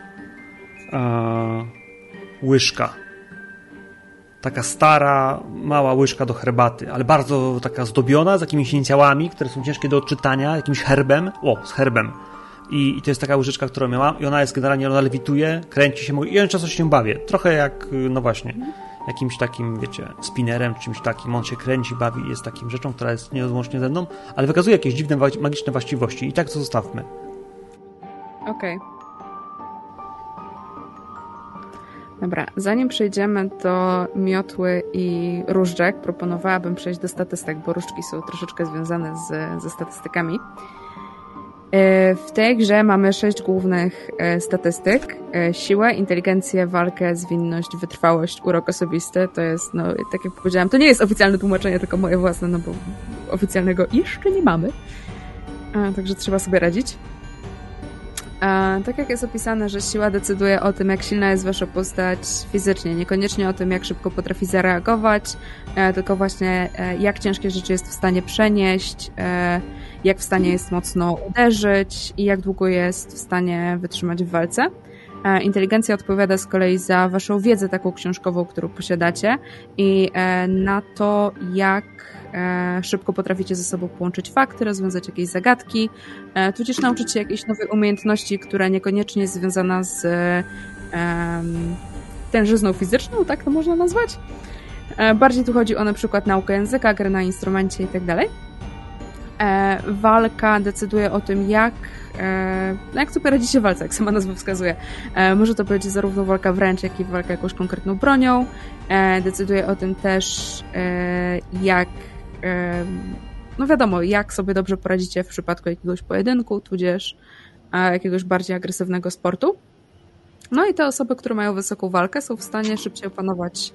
e, łyżka taka stara, mała łyżka do herbaty, ale bardzo taka zdobiona, z jakimiś inicjałami, które są ciężkie do odczytania, jakimś herbem, o, z herbem. I, I to jest taka łyżeczka, którą miałam i ona jest generalnie, ona lewituje, kręci się i ja często się nią bawię. Trochę jak, y, no właśnie, jakimś takim, wiecie, spinnerem, czymś takim. On się kręci, bawi jest takim rzeczą, która jest nierozłącznie ze mną, ale wykazuje jakieś dziwne, magiczne właściwości i tak to zostawmy. Okej. Dobra, zanim przejdziemy do miotły i różdżek, proponowałabym przejść do statystyk, bo różdżki są troszeczkę związane z, ze statystykami. E, W tej grze mamy sześć głównych e, statystyk. E, Siłę, inteligencję, walkę, zwinność, wytrwałość, urok osobisty. To jest, no, tak jak powiedziałam, to nie jest oficjalne tłumaczenie, tylko moje własne, no bo oficjalnego jeszcze nie mamy. Także trzeba sobie radzić. Tak jak jest opisane, że siła decyduje o tym, jak silna jest wasza postać fizycznie, niekoniecznie o tym, jak szybko potrafi zareagować, tylko właśnie jak ciężkie rzeczy jest w stanie przenieść, jak w stanie jest mocno uderzyć i jak długo jest w stanie wytrzymać w walce. E, Inteligencja odpowiada z kolei za waszą wiedzę taką książkową, którą posiadacie i e, na to, jak e, szybko potraficie ze sobą połączyć fakty, rozwiązać jakieś zagadki, tudzież nauczyć się jakiejś nowej umiejętności, która niekoniecznie jest związana z tężyzną fizyczną, tak to można nazwać. Bardziej tu chodzi o na przykład naukę języka, grę na instrumencie i tak. E, Walka decyduje o tym, jak, e, no jak sobie radzicie w walce, jak sama nazwa wskazuje. E, Może to być zarówno walka wręcz, jak i walka jakąś konkretną bronią. E, Decyduje o tym też, e, jak e, no wiadomo, jak sobie dobrze poradzicie w przypadku jakiegoś pojedynku, tudzież jakiegoś bardziej agresywnego sportu. No i te osoby, które mają wysoką walkę, są w stanie szybciej opanować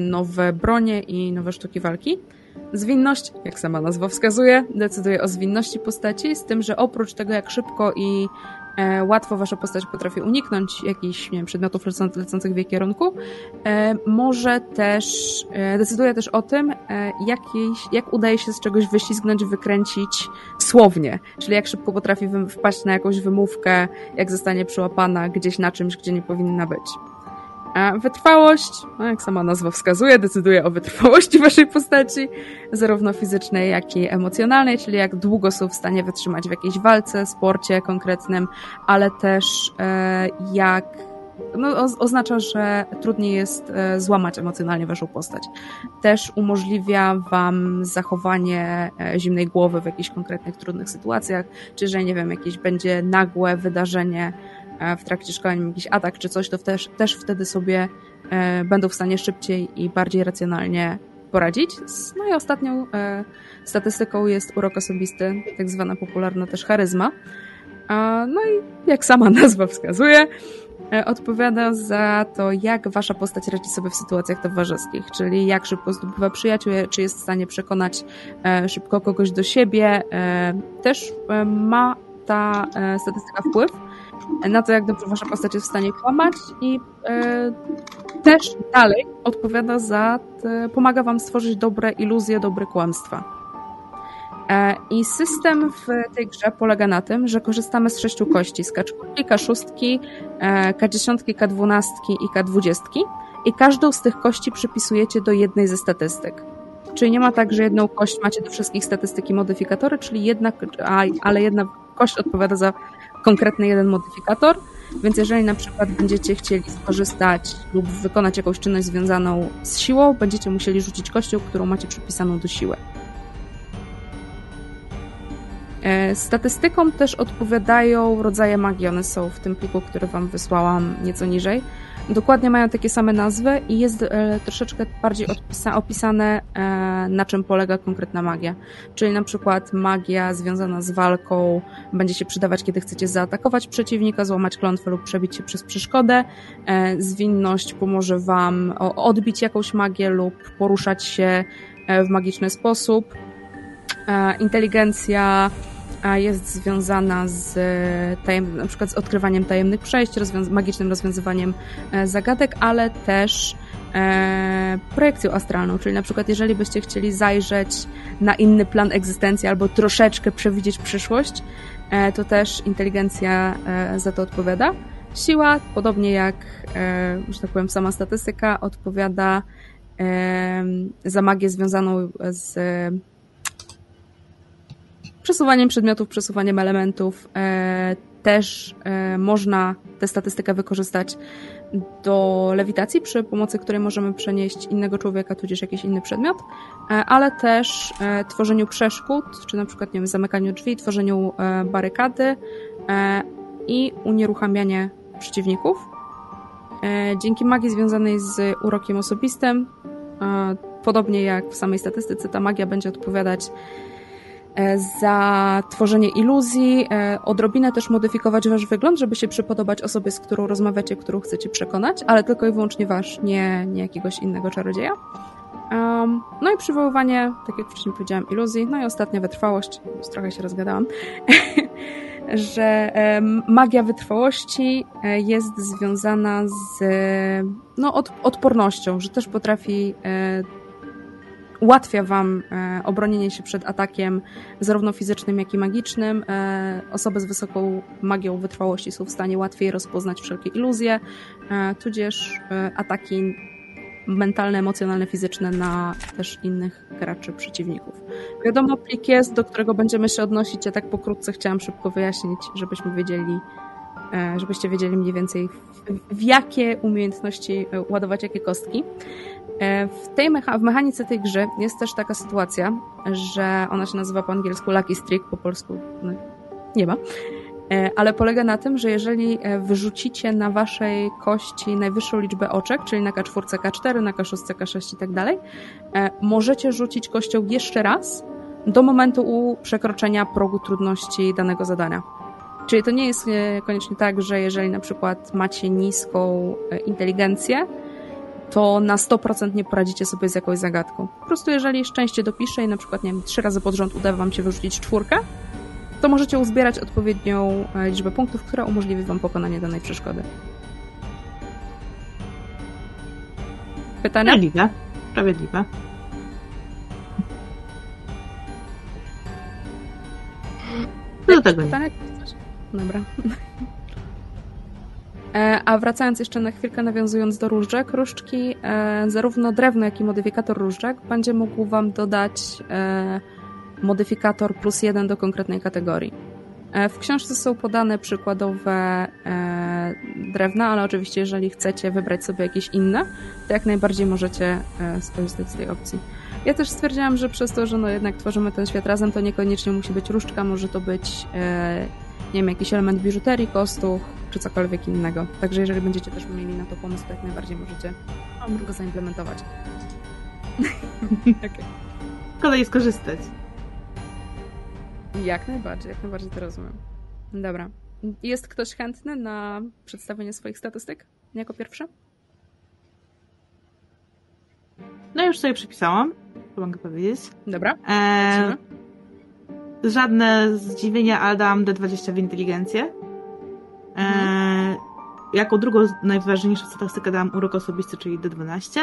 nowe bronie i nowe sztuki walki. Zwinność, jak sama nazwa wskazuje, decyduje o zwinności postaci, z tym, że oprócz tego, jak szybko i e, łatwo wasza postać potrafi uniknąć jakichś nie wiem, przedmiotów lecą- lecących w jej kierunku, e, może też, e, decyduje też o tym, e, jakiejś, jak udaje się z czegoś wyślizgnąć, wykręcić słownie, czyli jak szybko potrafi wpaść na jakąś wymówkę, jak zostanie przyłapana gdzieś na czymś, gdzie nie powinna być. A wytrwałość, no jak sama nazwa wskazuje, decyduje o wytrwałości *laughs* waszej postaci, zarówno fizycznej, jak i emocjonalnej, czyli jak długo są w stanie wytrzymać w jakiejś walce, sporcie konkretnym, ale też e, jak no, oznacza, że trudniej jest e, złamać emocjonalnie waszą postać. Też umożliwia wam zachowanie e, zimnej głowy w jakichś konkretnych trudnych sytuacjach, czy że nie wiem, jakieś będzie nagłe wydarzenie w trakcie szkolenia, jakiś atak czy coś, to też, też wtedy sobie e, będą w stanie szybciej i bardziej racjonalnie poradzić. No i ostatnią e, statystyką jest urok osobisty, tak zwana popularna też charyzma. No i jak sama *laughs* nazwa wskazuje, e, odpowiada za to, jak wasza postać radzi sobie w sytuacjach towarzyskich, czyli jak szybko zdobywa przyjaciół, czy jest w stanie przekonać e, szybko kogoś do siebie. E, Też e, ma ta e, statystyka wpływ na to, jak dobrze wasza postać jest w stanie kłamać i e, też dalej odpowiada za, te, pomaga wam stworzyć dobre iluzje, dobre kłamstwa. E, I system w tej grze polega na tym, że korzystamy z sześciu kości, z K4, K6, K10, K12 i K20 i każdą z tych kości przypisujecie do jednej ze statystyk. Czyli nie ma tak, że jedną kość macie do wszystkich statystyk i modyfikatory, czyli jedna, ale jedna kość odpowiada za konkretny jeden modyfikator, więc jeżeli na przykład będziecie chcieli skorzystać lub wykonać jakąś czynność związaną z siłą, będziecie musieli rzucić kością, którą macie przypisaną do siły. E, statystykom też odpowiadają rodzaje magii. One są w tym pliku, który Wam wysłałam nieco niżej. Dokładnie mają takie same nazwy i jest e, troszeczkę bardziej opisane, e, na czym polega konkretna magia. Czyli na przykład magia związana z walką będzie się przydawać, kiedy chcecie zaatakować przeciwnika, złamać klątwę lub przebić się przez przeszkodę. Zwinność pomoże Wam odbić jakąś magię lub poruszać się w magiczny sposób. Inteligencja jest związana z e, tajem, na przykład z odkrywaniem tajemnych przejść, rozwiąz magicznym rozwiązywaniem e, zagadek, ale też e, projekcją astralną, czyli na przykład jeżeli byście chcieli zajrzeć na inny plan egzystencji albo troszeczkę przewidzieć przyszłość, e, to też inteligencja e, za to odpowiada. Siła, podobnie jak, e, że tak powiem, sama statystyka, odpowiada za magię związaną z przesuwaniem przedmiotów, przesuwaniem elementów. E, też e, można tę statystykę wykorzystać do lewitacji, przy pomocy której możemy przenieść innego człowieka, tudzież jakiś inny przedmiot, e, ale też tworzeniu przeszkód, czy na przykład nie wiem, zamykaniu drzwi, tworzeniu barykady i unieruchamianie przeciwników. Dzięki magii związanej z urokiem osobistym, podobnie jak w samej statystyce, ta magia będzie odpowiadać za tworzenie iluzji, e, odrobinę też modyfikować wasz wygląd, żeby się przypodobać osobie, z którą rozmawiacie, którą chcecie przekonać, ale tylko i wyłącznie wasz, nie, nie jakiegoś innego czarodzieja. Um, no i przywoływanie, tak jak wcześniej powiedziałam, iluzji. No i ostatnia wytrwałość, trochę się rozgadałam, *laughs* że magia wytrwałości e, jest związana z no, od, odpornością, że też potrafi ułatwia Wam e, obronienie się przed atakiem zarówno fizycznym, jak i magicznym. E, osoby z wysoką magią wytrwałości są w stanie łatwiej rozpoznać wszelkie iluzje, e, tudzież ataki mentalne, emocjonalne, fizyczne na też innych graczy, przeciwników. Wiadomo, plik jest, do którego będziemy się odnosić. Ja tak pokrótce chciałam szybko wyjaśnić, żebyśmy wiedzieli, żebyście wiedzieli mniej więcej w, jakie umiejętności ładować jakie kostki. E, w, tej mecha w mechanice tej gry jest też taka sytuacja, że ona się nazywa po angielsku Lucky Streak, po polsku no, nie ma, e, ale polega na tym, że jeżeli e, wyrzucicie na waszej kości najwyższą liczbę oczek, czyli na K4, K4, na K6, K6 i tak dalej, możecie rzucić kością jeszcze raz do momentu przekroczenia progu trudności danego zadania. Czyli to nie jest koniecznie tak, że jeżeli na przykład macie niską inteligencję, to na 100% nie poradzicie sobie z jakąś zagadką. Po prostu jeżeli szczęście dopisze i na przykład, nie wiem, trzy razy pod rząd uda wam się wyrzucić czwórkę, to możecie uzbierać odpowiednią e, liczbę punktów, która umożliwi wam pokonanie danej przeszkody. Pytania? Sprawiedliwe. Sprawiedliwe. Do tego nie. Dobra. E, a wracając jeszcze na chwilkę, nawiązując do różdżek, różdżki, e, zarówno drewno, jak i modyfikator różdżek będzie mógł Wam dodać e, modyfikator plus jeden do konkretnej kategorii. W książce są podane przykładowe drewna, ale oczywiście jeżeli chcecie wybrać sobie jakieś inne, to jak najbardziej możecie skorzystać z tej opcji. Ja też stwierdziłam, że przez to, że no jednak tworzymy ten świat razem, to niekoniecznie musi być różdżka, może to być nie wiem, jakiś element biżuterii, kostuch, czy cokolwiek innego. Także jeżeli będziecie też mieli na to pomysł, to jak najbardziej możecie go zaimplementować. *laughs* okay. Kolej skorzystać. Jak najbardziej, jak najbardziej to rozumiem. Dobra. Jest ktoś chętny na przedstawienie swoich statystyk jako pierwszy? No już sobie przypisałam, to mogę powiedzieć. Dobra. Eee, żadne zdziwienia, ale dałam D20 w inteligencję. Mhm. jako drugą najważniejszą statystykę dałam urok osobisty, czyli D12.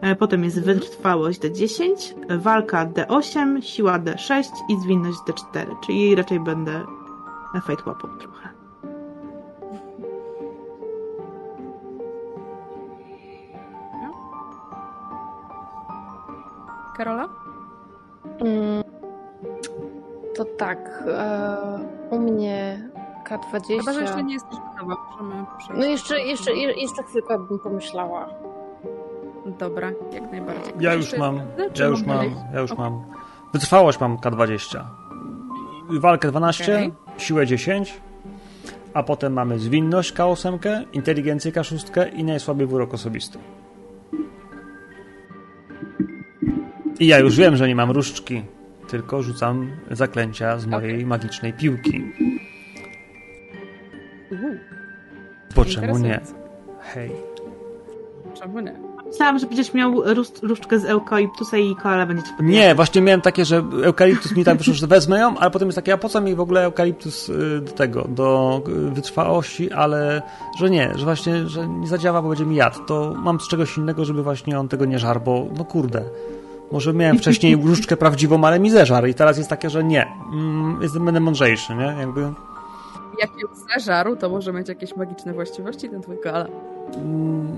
E, Potem jest wytrwałość D10, walka D8, siła D6 i zwinność D4, czyli raczej będę fight łapą trochę. Karola? Mm, tak, e, u mnie K20. Chyba, że jeszcze nie jesteś gotowa. Możemy przejść. No jeszcze, jeszcze, jeszcze chwilkę bym pomyślała. Dobra, jak najbardziej. Ja już mam, ja już mam, ja już mam. Wytrwałość mam K20. Walkę 12, Okej. siłę 10, a potem mamy zwinność K8, inteligencję K6 i najsłabiej wyrok osobisty. I ja już wiem, że nie mam różdżki, tylko rzucam zaklęcia z mojej magicznej piłki. Uhu, Bo czemu nie? Hej. Czemu nie? Myślałam, że będziesz miał róż, różdżkę z eukaliptusa i koala będzie ci podjechać. Nie, właśnie miałem takie, że eukaliptus mi tak wyszło, że wezmę ją, ale potem jest takie, a po co mi w ogóle eukaliptus y, do tego, do y, wytrwałości, ale że nie, że właśnie, że nie zadziała, bo będzie mi jadł. To mam z czegoś innego, żeby właśnie on tego nie żarł, bo no kurde. Może miałem wcześniej różdżkę prawdziwą, ale mi zeżarł i teraz jest takie, że nie. Mm, jestem, będę mądrzejszy, nie? Jakby... Jak ją zeżarł, to może mieć jakieś magiczne właściwości ten twój koala. Mm,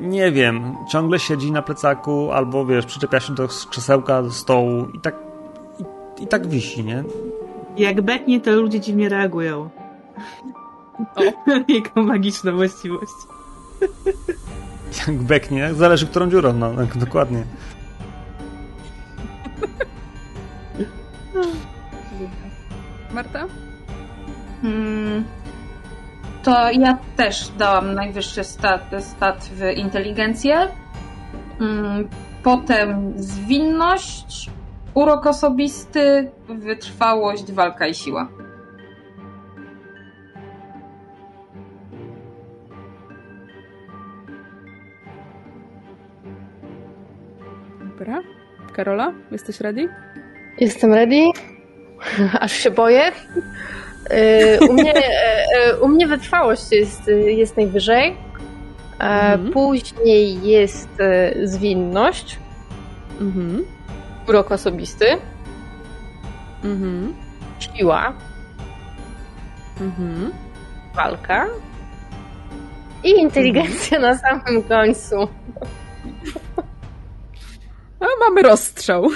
nie wiem, ciągle siedzi na plecaku albo wiesz, przyczepia się do krzesełka, do stołu i tak, i, i tak wisi, nie? Jak beknie, to ludzie dziwnie reagują. O. *laughs* Jego magiczna właściwość. Jak beknie, zależy którą dziurą, no, tak, dokładnie. *laughs* Marta? Hmm. To ja też dałam najwyższy stat, stat w inteligencję. Hmm. Potem zwinność, urok osobisty, wytrwałość, walka i siła. Dobra. Karola, jesteś ready? Jestem ready. *laughs* Aż się boję. E, U mnie, e, e, u mnie wytrwałość jest, jest najwyżej. E, Mhm. Później jest zwinność, Mhm. urok osobisty, Mhm. siła, Mhm. walka i inteligencja na samym końcu. *laughs* A mamy rozstrzał. *laughs*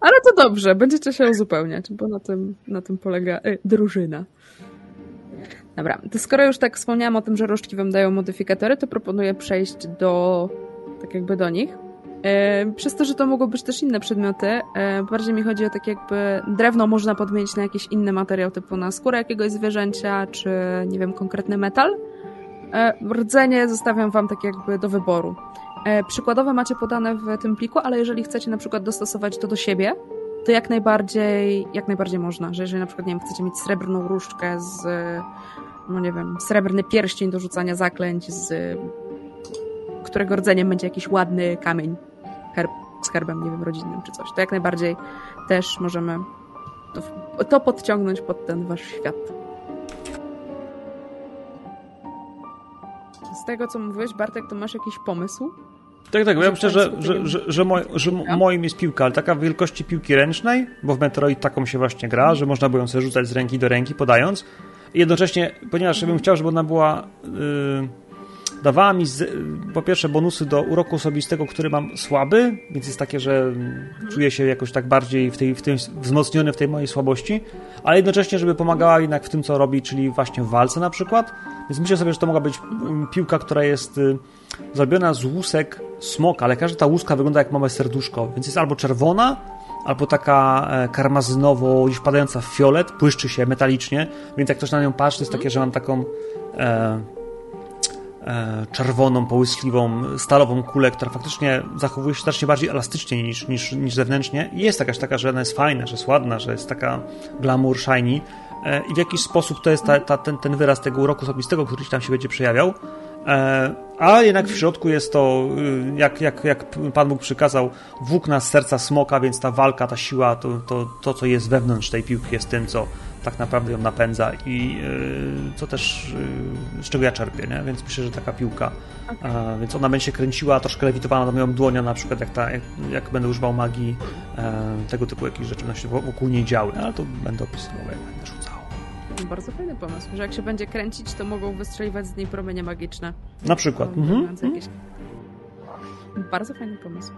Ale to dobrze, będziecie się uzupełniać, bo na tym, na tym polega y, drużyna. Dobra, to skoro już tak wspomniałam o tym, że różdżki wam dają modyfikatory, to proponuję przejść do, tak jakby do nich. E, przez to, że to mogą być też inne przedmioty, e, bardziej mi chodzi o tak jakby drewno można podmienić na jakiś inny materiał, typu na skórę jakiegoś zwierzęcia, czy nie wiem, konkretny metal. E, rdzenie zostawiam wam tak jakby do wyboru. E, Przykładowe macie podane w tym pliku, ale jeżeli chcecie na przykład dostosować to do siebie, to jak najbardziej, jak najbardziej można, że jeżeli na przykład, nie wiem, chcecie mieć srebrną różdżkę z, no nie wiem, srebrny pierścień do rzucania zaklęć, z którego rdzeniem będzie jakiś ładny kamień herb, z herbem, nie wiem, rodzinnym czy coś, to jak najbardziej też możemy to, to podciągnąć pod ten wasz świat. Z tego, co mówiłeś, Bartek, to masz jakiś pomysł? Tak, tak, ja myślę, że, że, że, że, moj, że moim jest piłka, ale taka wielkości piłki ręcznej, bo w Metroid taką się właśnie gra, że można było ją sobie rzucać z ręki do ręki, podając. I jednocześnie, ponieważ bym chciał, żeby ona była... Yy, dawała mi z, po pierwsze bonusy do uroku osobistego, który mam słaby, więc jest takie, że mm, czuję się jakoś tak bardziej w tej, w tym, wzmocniony w tej mojej słabości, ale jednocześnie, żeby pomagała jednak w tym, co robi, czyli właśnie w walce na przykład. Więc myślę sobie, że to mogła być mm, piłka, która jest y, zrobiona z łusek smoka, ale każda ta łuska wygląda jak małe serduszko, więc jest albo czerwona, albo taka e, karmazynowo już padająca w fiolet, błyszczy się metalicznie, więc jak ktoś na nią patrzy, to jest takie, że mam taką e, czerwoną, połyskliwą, stalową kulę, która faktycznie zachowuje się znacznie bardziej elastycznie niż, niż, niż zewnętrznie. I jest jakaś taka, że ona jest fajna, że jest ładna, że jest taka glamour, shiny. E, I w jakiś sposób to jest ta, ta, ten, ten wyraz tego uroku osobistego, który tam się będzie przejawiał. E, a jednak w środku jest to, y, jak, jak, jak Pan Bóg przykazał, włókna z serca smoka, więc ta walka, ta siła, to, to, to co jest wewnątrz tej piłki jest tym, co tak naprawdę ją napędza i yy, co też, yy, z czego ja czerpię, nie? więc myślę, że taka piłka, okay. więc ona będzie się kręciła, troszkę lewitowana do moją dłonią, na przykład jak, ta, jak, jak będę używał magii, tego typu jakieś rzeczy będą się wokół niej działy, ale to będę opisywał, jak będę rzucał. Bardzo fajny pomysł, że jak się będzie kręcić, to mogą wystrzeliwać z niej promienie magiczne. Na przykład. Mhm. Jakieś... Bardzo fajny pomysł.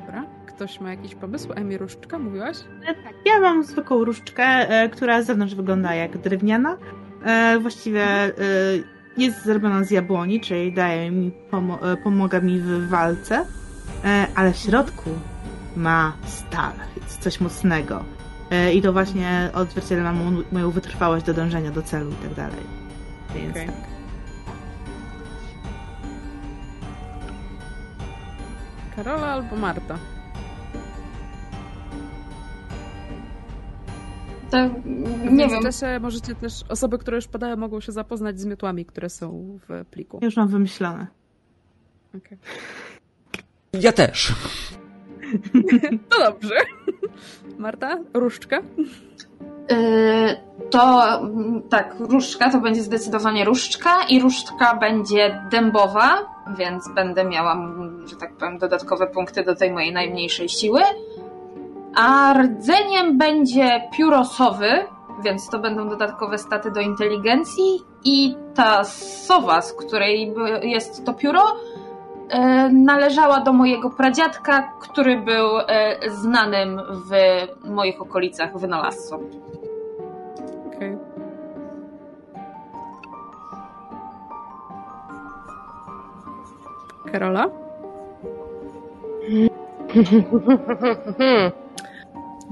Dobra. Ktoś ma jakiś pomysł? Emi Różdżka, mówiłaś? E, tak, ja mam zwykłą różdżkę, e, która z zewnątrz wygląda jak drewniana. E, właściwie jest zrobiona z jabłoni, czyli daje mi, pomo- pomaga mi w walce, ale w środku ma stal, więc coś mocnego. I to właśnie odzwierciedla moją wytrwałość do dążenia do celu i tak dalej. Więc okay. tak. Karola albo Marta? To nie wiem. Czasie możecie też, osoby, które już padają, mogą się zapoznać z miotłami, które są w pliku. Już mam wymyślone. Okay. Ja też. *laughs* to dobrze. Marta, różdżka? Yy, to tak, różdżka to będzie zdecydowanie różdżka i różdżka będzie dębowa, więc będę miała, że tak powiem, dodatkowe punkty do tej mojej najmniejszej siły. A rdzeniem będzie piórosowy, więc to będą dodatkowe staty do inteligencji i ta sowa, z której jest to pióro, należała do mojego pradziadka, który był e, znanym w moich okolicach wynalazcą. Okej. Okay. Karola? *laughs*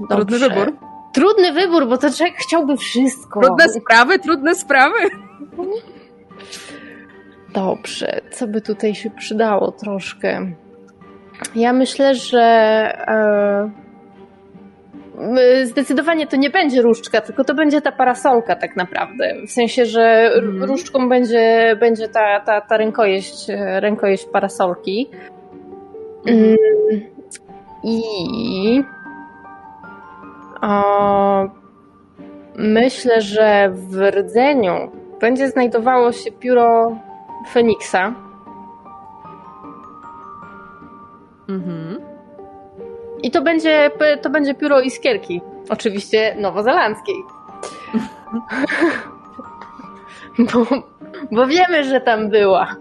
Trudny wybór. Trudny wybór, bo to człowiek chciałby wszystko. Trudne sprawy, trudne sprawy. *laughs* Dobrze, co by tutaj się przydało troszkę? Ja myślę, że e, zdecydowanie to nie będzie różdżka, tylko to będzie ta parasolka tak naprawdę. W sensie, że mm. różdżką będzie, będzie ta, ta, ta rękojeść, rękojeść parasolki. Mm. I o, myślę, że w rdzeniu będzie znajdowało się pióro Feniksa. Mhm. I to będzie, to będzie pióro iskierki. Oczywiście nowozelandzkiej. *laughs* bo, bo wiemy, że tam była.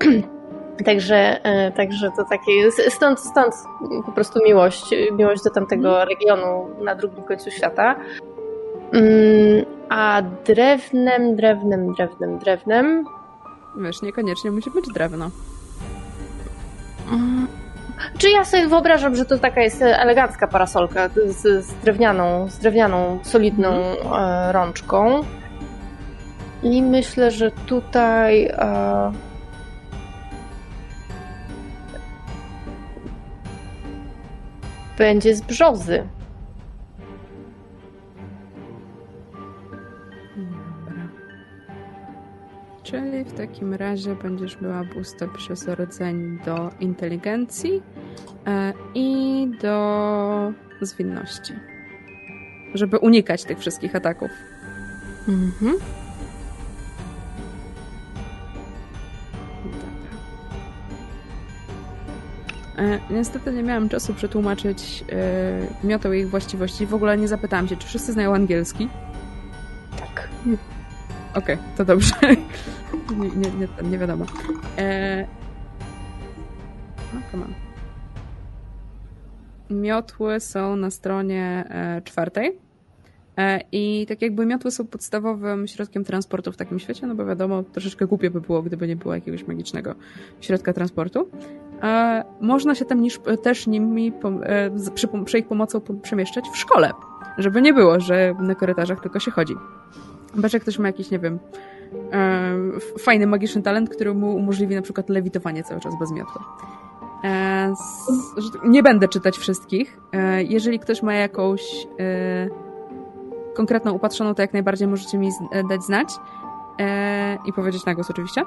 *clears throat* Także, e, także to takie, stąd, stąd po prostu miłość, miłość do tamtego mhm. regionu na drugim końcu świata. Mm, a drewnem, drewnem, drewnem, drewnem. Wiesz, niekoniecznie musi być drewno. Mm, czy ja sobie wyobrażam, że to taka jest elegancka parasolka z, z drewnianą, z drewnianą, solidną mm. rączką. I myślę, że tutaj. E, będzie z brzozy. Czyli w takim razie będziesz miała boostę przez rdzeń do inteligencji e, i do zwinności. Żeby unikać tych wszystkich ataków. Mhm. E, niestety nie miałam czasu przetłumaczyć e, mioteł ich właściwości. W ogóle nie zapytałam się, czy wszyscy znają angielski? Tak. Okej, okay, to dobrze. Nie, nie, nie, nie wiadomo. No, come on. Miotły są na stronie e, czwartej. E, I tak jakby miotły są podstawowym środkiem transportu w takim świecie, no bo wiadomo, troszeczkę głupie by było, gdyby nie było jakiegoś magicznego środka transportu. E, można się tam niż, też nimi przy, przy ich pomocą przemieszczać w szkole, żeby nie było, że na korytarzach tylko się chodzi. Chyba, że ktoś ma jakiś, nie wiem, fajny, magiczny talent, który mu umożliwi na przykład lewitowanie cały czas bez miotły. Nie będę czytać wszystkich. Jeżeli ktoś ma jakąś konkretną upatrzoną, to jak najbardziej możecie mi dać znać. e, i powiedzieć na głos oczywiście.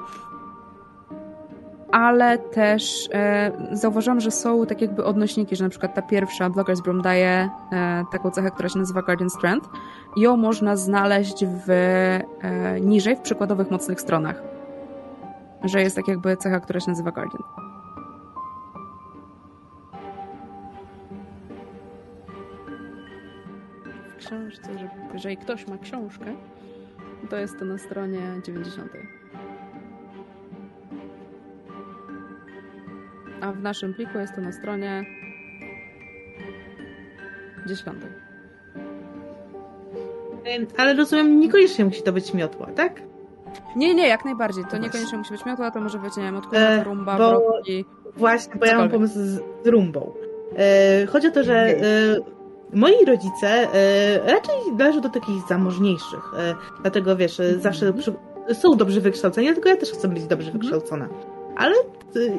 Ale też e, zauważyłam, że są tak jakby odnośniki, że na przykład ta pierwsza Bloggers Broom daje e, taką cechę, która się nazywa Guardian Strength. Ją można znaleźć w, e, niżej w przykładowych mocnych stronach. Że jest tak jakby cecha, która się nazywa Guardian. W książce, że jeżeli ktoś ma książkę, to jest to na stronie 90. A w naszym pliku jest to na stronie 10. Em, Ale rozumiem, niekoniecznie musi to być miotła, tak? Nie, nie, jak najbardziej. To Właśnie. niekoniecznie musi być miotła, to może być, nie wiem, E, odkurzacz, rumba, bo-. Właśnie, bo ja mam pomysł z, z rumbą. E, chodzi o to, że e, moi rodzice e, raczej należą do takich zamożniejszych. E, dlatego wiesz, e, zawsze przy, są dobrze wykształceni, tylko ja też chcę być dobrze Mhm. wykształcona. Ale e,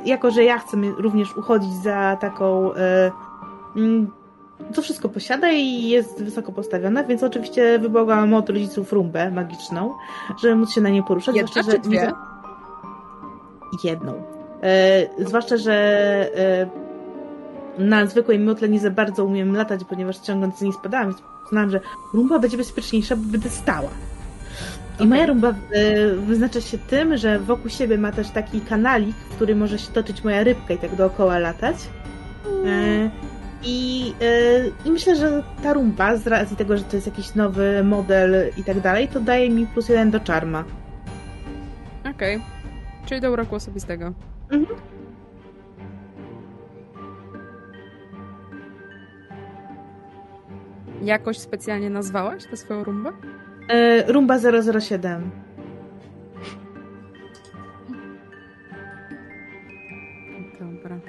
jako, że ja chcę również uchodzić za taką. E, mm, to wszystko posiada i jest wysoko postawiona, więc oczywiście wybrałam od rodziców rumbę magiczną, żeby móc się na nie poruszać. Jedna zwłaszcza, czy że dwie? za- jedną. E, zwłaszcza, że e, na zwykłej miotle nie za bardzo umiem latać, ponieważ ciągnąc z niej spadałam, więc uznałam, że rumba będzie bezpieczniejsza, bo będę stała. I moja rumba e, wyznacza się tym, że wokół siebie ma też taki kanalik, w który może się toczyć moja rybka i tak dookoła latać. E, i, I myślę, że ta rumba, z racji tego, że to jest jakiś nowy model i tak dalej, to daje mi plus jeden do czarma. Okej. Czyli do uroku osobistego. Mhm. Jakoś specjalnie nazwałaś tę swoją rumbę? E, rumba 007. Dobra.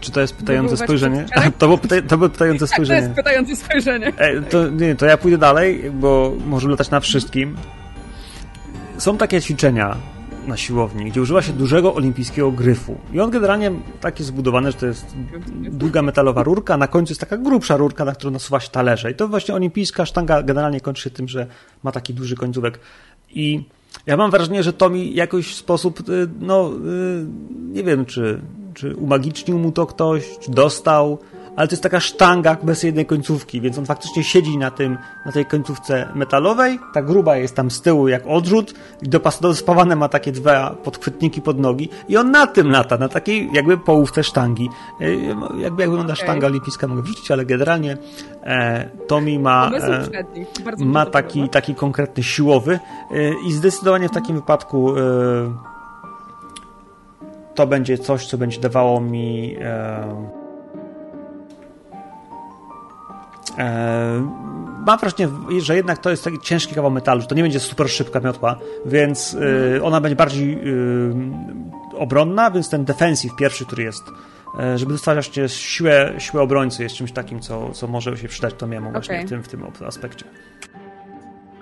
Czy to jest pytające spojrzenie? *laughs* To było, pyta to było pytające Tak, to spojrzenie. jest pytające spojrzenie. E, to, nie, to ja pójdę dalej, bo możemy latać na wszystkim. Są takie ćwiczenia na siłowni, gdzie używa się dużego olimpijskiego gryfu. I on generalnie tak jest zbudowany, że to jest długa metalowa rurka, na końcu jest taka grubsza rurka, na którą nasuwa się talerze. I to właśnie olimpijska sztanga generalnie kończy się tym, że ma taki duży końcówek. I ja mam wrażenie, że to mi jakoś w sposób, y, no, y, nie wiem, czy, czy umagicznił mu to ktoś, czy dostał, ale to jest taka sztanga bez jednej końcówki, więc on faktycznie siedzi na tym, na tej końcówce metalowej, ta gruba jest tam z tyłu jak odrzut i dopas- dospawane ma takie dwa podchwytniki pod nogi. I on na tym lata, na takiej jakby połówce sztangi. Y, Jakby jak wygląda Okej. sztanga olimpijska mogę wrzucić, ale generalnie e, Tomi ma... E, ma taki, taki konkretny siłowy. Y, i zdecydowanie w takim wypadku y, to będzie coś, co będzie dawało mi e, mam wrażenie, że jednak to jest taki ciężki kawał metalu, że to nie będzie super szybka miotła, więc y, ona będzie bardziej y, obronna, więc ten defensive pierwszy, który jest e, żeby właśnie siłę, siłę obrońcy jest czymś takim, co, co może się przydać Tomiemu właśnie Okej. w, tym, w tym aspekcie.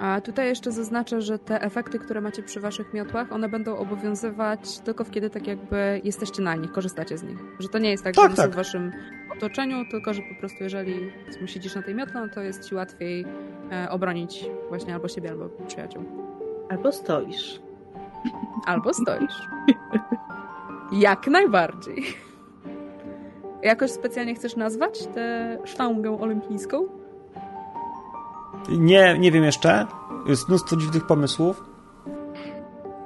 A tutaj jeszcze zaznaczę, że te efekty, które macie przy waszych miotłach, one będą obowiązywać tylko kiedy tak jakby jesteście na nich, korzystacie z nich. Że to nie jest tak, Tak, że one tak. są w waszym otoczeniu, tylko że po prostu jeżeli siedzisz na tej miotle, no to jest ci łatwiej e, obronić właśnie albo siebie, albo przyjaciół. Albo stoisz. *laughs* Albo stoisz. Jak najbardziej. Jakoś specjalnie chcesz nazwać tę sztangę olimpijską? Nie, nie wiem jeszcze. Jest mnóstwo dziwnych pomysłów.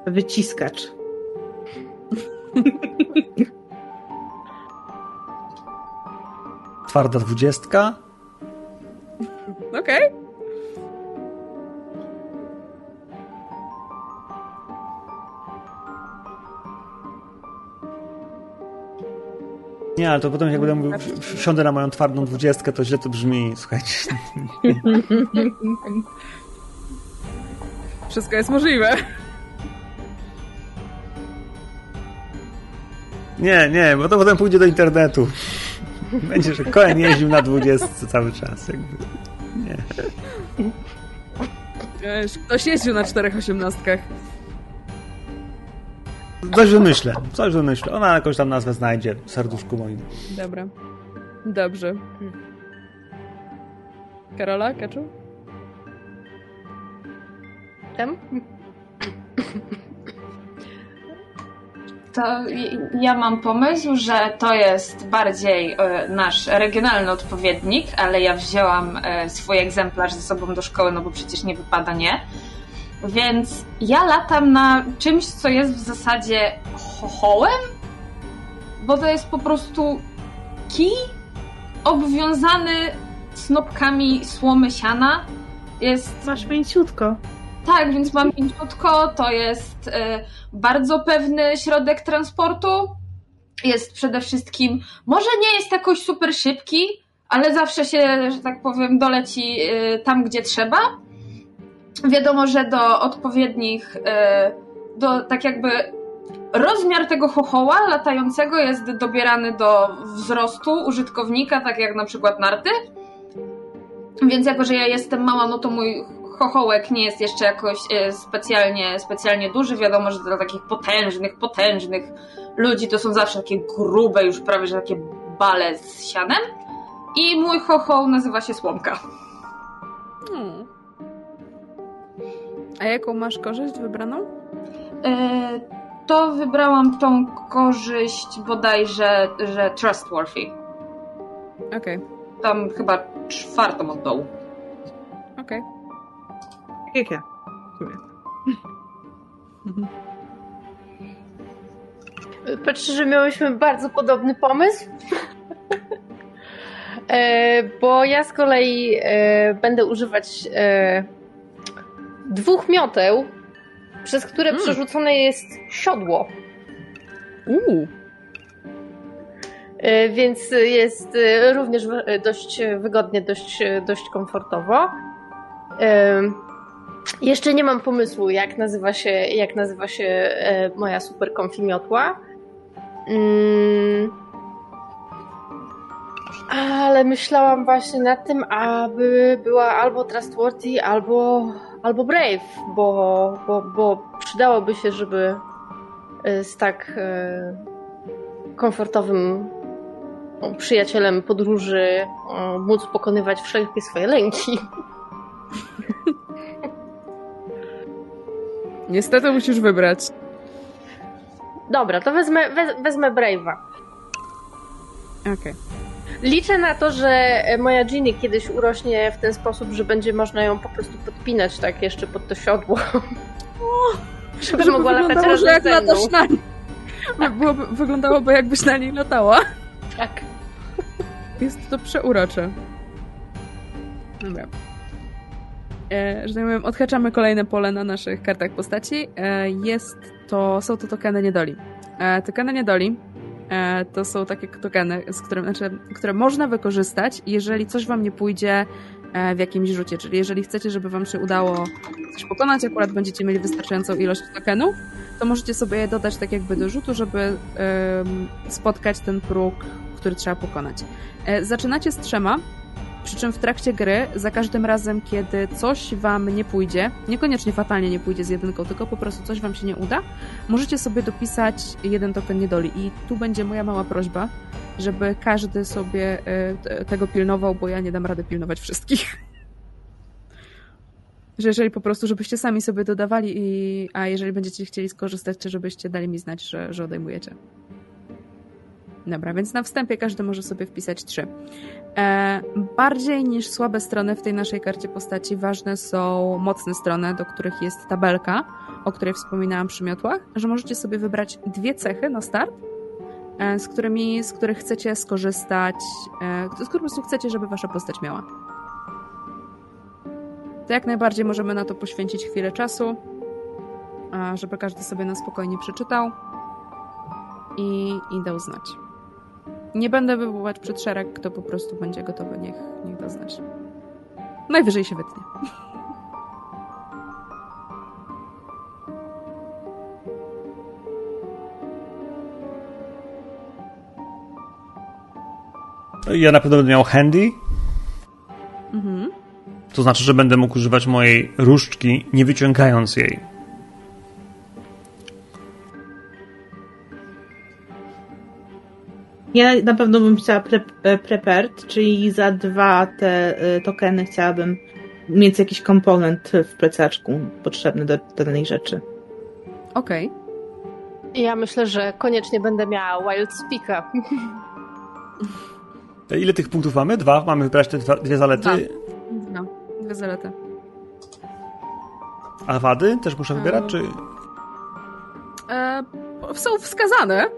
Wyciskacz. Twarda dwudziestka. Okej. Nie, ale to potem jak będę mówił, wsiądę na moją twardą dwudziestkę, to źle to brzmi. Słuchajcie. *laughs* Wszystko jest możliwe. Nie, nie, bo to potem pójdzie do internetu. *laughs* Będzie, że Koen jeździł na dwudziestce cały czas. Jakby. Nie. Ktoś jeździł na czterech osiemnastkach. Coś wymyślę, coś wymyślę. Ona jakąś tam nazwę znajdzie w serduszku moim. Dobra. Dobrze. Karola, Kaczu? Tam? To ja mam pomysł, że to jest bardziej e, nasz regionalny odpowiednik, ale ja wzięłam e, swój egzemplarz ze sobą do szkoły, no bo przecież nie wypada nie. Więc ja latam na czymś, co jest w zasadzie chochołem, bo to jest po prostu kij obwiązany snopkami słomy siana. Jest Masz mięciutko. tak, więc mam mięciutko, to jest e, bardzo pewny środek transportu. Jest przede wszystkim, może nie jest jakoś super szybki, ale zawsze się, że tak powiem, doleci e, tam, gdzie trzeba. Wiadomo, że do odpowiednich, e, do tak jakby rozmiar tego chochoła latającego jest dobierany do wzrostu użytkownika, tak jak na przykład narty. Więc jako, że ja jestem mała, no to mój chochołek nie jest jeszcze jakoś e, specjalnie, specjalnie duży. Wiadomo, że dla takich potężnych, potężnych ludzi to są zawsze takie grube, już prawie że takie bale z sianem. I mój chochoł nazywa się Słomka. Hmm. A jaką masz korzyść wybraną? E, to wybrałam tą korzyść bodajże, że trustworthy. Okej, Tam chyba czwartą od dołu. okej. Jak ja. w sumie. *laughs* Patrzę, że miałyśmy bardzo podobny pomysł. *laughs* e, bo ja z kolei e, będę używać e, dwóch mioteł, przez które Mm. przerzucone jest siodło. Uuu, E, więc jest e, również w- dość wygodnie, dość, dość komfortowo. E, Jeszcze nie mam pomysłu, jak nazywa się, jak nazywa się e, moja super. Mm. Ale myślałam właśnie nad tym, aby była albo Trustworthy, albo, albo Brave, bo, bo, bo przydałoby się, żeby e, z tak e, komfortowym przyjacielem podróży móc pokonywać wszelkie swoje lęki. *laughs* niestety musisz wybrać. Dobra, to wezmę, wez, wezmę Brave'a. Okej. Liczę na to, że moja Ginny kiedyś urośnie w ten sposób, że będzie można ją po prostu podpinać tak jeszcze pod to siodło. Żeby, Żeby mogła latać razem jak ze mną. na niej. Byłoby, wyglądałoby jakbyś na niej latała. Tak. Jest to przeurocze. Dobra. E, że tak powiem, odhaczamy kolejne pole na naszych kartach postaci. E, jest to, są to tokeny niedoli. E, tokeny niedoli to są takie tokeny, z którym, znaczy, które można wykorzystać, jeżeli coś wam nie pójdzie e, w jakimś rzucie. Czyli jeżeli chcecie, żeby wam się udało coś pokonać, akurat będziecie mieli wystarczającą ilość tokenów, to możecie sobie je dodać tak jakby do rzutu, żeby spotkać ten próg, który trzeba pokonać. E, Zaczynacie z trzema, przy czym w trakcie gry, za każdym razem, kiedy coś wam nie pójdzie, niekoniecznie fatalnie nie pójdzie z jedynką, tylko po prostu coś wam się nie uda, możecie sobie dopisać jeden token niedoli. I tu będzie moja mała prośba, żeby każdy sobie t- tego pilnował, bo ja nie dam rady pilnować wszystkich. Że jeżeli po prostu, żebyście sami sobie dodawali, i, a jeżeli będziecie chcieli skorzystać, to żebyście dali mi znać, że, że odejmujecie. Dobra, więc na wstępie każdy może sobie wpisać trzy. E, bardziej niż słabe strony w tej naszej karcie postaci ważne są mocne strony, do których jest tabelka, o której wspominałam przy miotłach, że możecie sobie wybrać dwie cechy na start, e, z, którymi, z których chcecie skorzystać, e, z których chcecie, żeby wasza postać miała. To jak najbardziej możemy na to poświęcić chwilę czasu, żeby każdy sobie na spokojnie przeczytał i, i dał znać. Nie będę wywoływać przed szereg, kto po prostu będzie gotowy, niech, niech da znać. Najwyżej się wytnie. Ja na pewno będę miał handy, Mhm. to znaczy, że będę mógł używać mojej różdżki, nie wyciągając jej. Ja na pewno bym chciała pre, e, prepared, czyli za dwa te e, tokeny chciałabym mieć jakiś komponent w plecaczku potrzebny do, do danej rzeczy. Okej. Ja myślę, że koniecznie będę miała Wild Speaka. Ile tych punktów mamy? Dwa? Mamy wybrać te dwa, dwie zalety. Dwa. No, dwie zalety. A wady też muszę wybierać, E, czy... E, są wskazane.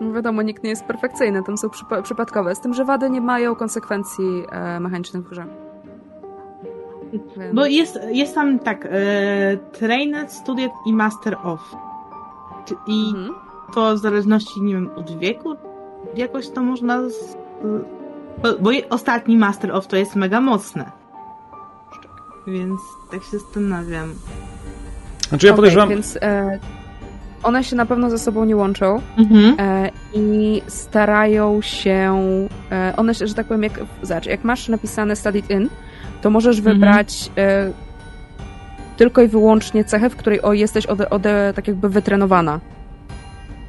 No wiadomo, nikt nie jest perfekcyjny, tam są przypa- przypadkowe. Z tym, że wady nie mają konsekwencji e, mechanicznych w grze. Więc... Bo jest, jest tam tak, e, Trained, Student i Master of. I Mhm. to w zależności, nie wiem, od wieku jakoś to można... Z, bo, bo ostatni Master of to jest mega mocne. Więc tak się zastanawiam. Znaczy ja Okej, podejrzewam... Więc e, one się na pewno ze sobą nie łączą Mhm. e, i starają się. E, one że tak powiem, jak, zobacz, jak masz napisane Studied In, to możesz Mhm. wybrać e, tylko i wyłącznie cechę, w której o, jesteś ode, ode, tak jakby wytrenowana.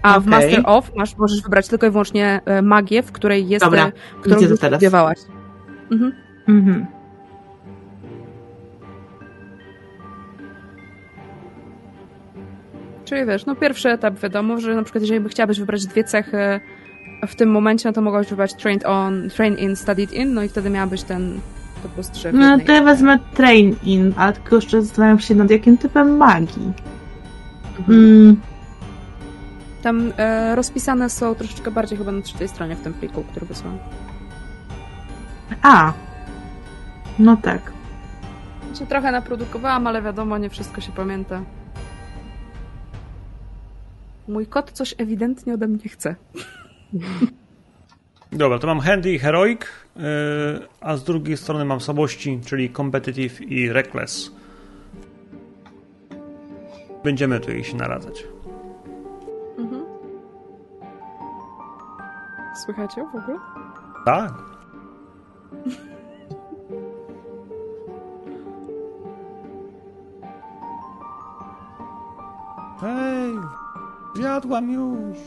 A w Okej. Master of masz, możesz wybrać tylko i wyłącznie e, magię, w której jest, Dobra, e, którą studiowałaś. Mhm. Mhm. Czyli wiesz, no pierwszy etap wiadomo, że na przykład jeżeli by chciałabyś wybrać dwie cechy w tym momencie, no to mogłabyś wybrać trained on, train in, studied in, no i wtedy miałabyś ten to plus trzy w No to ja wezmę Train In, ale tylko jeszcze zastanawiam się nad jakim typem magii. Mm, Tam e, rozpisane są troszeczkę bardziej chyba na trzeciej stronie w tym pliku, który wysłałam. a. No tak. Znaczy, trochę naprodukowałam, ale wiadomo, nie wszystko się pamięta. Mój kot coś ewidentnie ode mnie chce. Dobra, to mam handy i heroic, yy, a z drugiej strony mam słabości, czyli competitive i reckless. Będziemy tu jej się naradzać. Mhm. Słychać ją w ogóle? Tak. Hej, zjadłam już.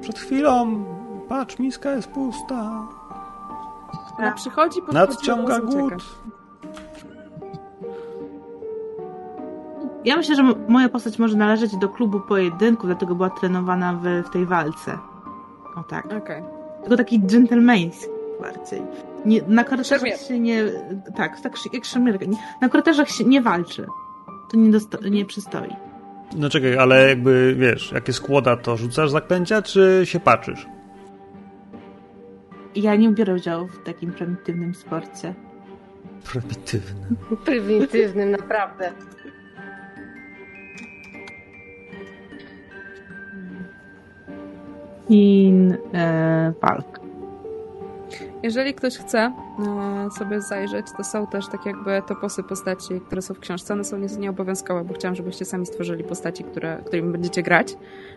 Przed chwilą, patrz, miska jest pusta. Ona przychodzi, podchodzi, Nadciąga głód. Ja myślę, że moja postać może należeć do klubu pojedynku, dlatego była trenowana w, w tej walce. O tak. Okej. Tylko taki dżentelmeński bardziej. Nie, na korytarzach Szermierz. się nie... Tak, tak jak szermierka. Na korytarzach się nie walczy. To nie, dosta- nie przystoi. No czekaj, ale jakby, wiesz, jak jest kłoda, to rzucasz zaklęcia, czy się patrzysz? Ja nie biorę udziału w takim prymitywnym sporcie. Prymitywne. *laughs* Prymitywnym, naprawdę. In e, walk. Jeżeli ktoś chce e, sobie zajrzeć, to są też tak jakby toposy postaci, które są w książce. One są nie- nieobowiązkowe, bo chciałam, żebyście sami stworzyli postaci, które, którymi będziecie grać,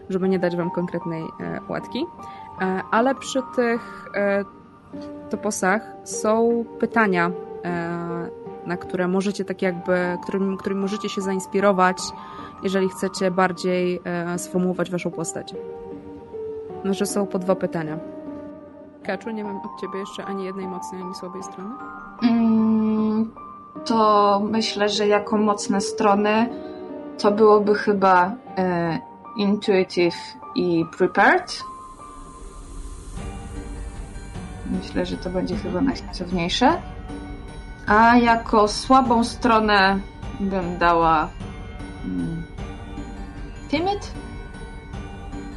żeby nie dać wam konkretnej e, łatki. E, ale przy tych toposach są pytania, na które możecie tak jakby, którym, którym możecie się zainspirować, jeżeli chcecie bardziej sformułować waszą postać. No, że są po dwa pytania. Kaczu, nie mam od ciebie jeszcze ani jednej mocnej, ani słabej strony. Mm, to myślę, że jako mocne strony to byłoby chyba e, intuitive i prepared. Myślę, że to będzie chyba najsensowniejsze. A jako słabą stronę bym dała mm, timid.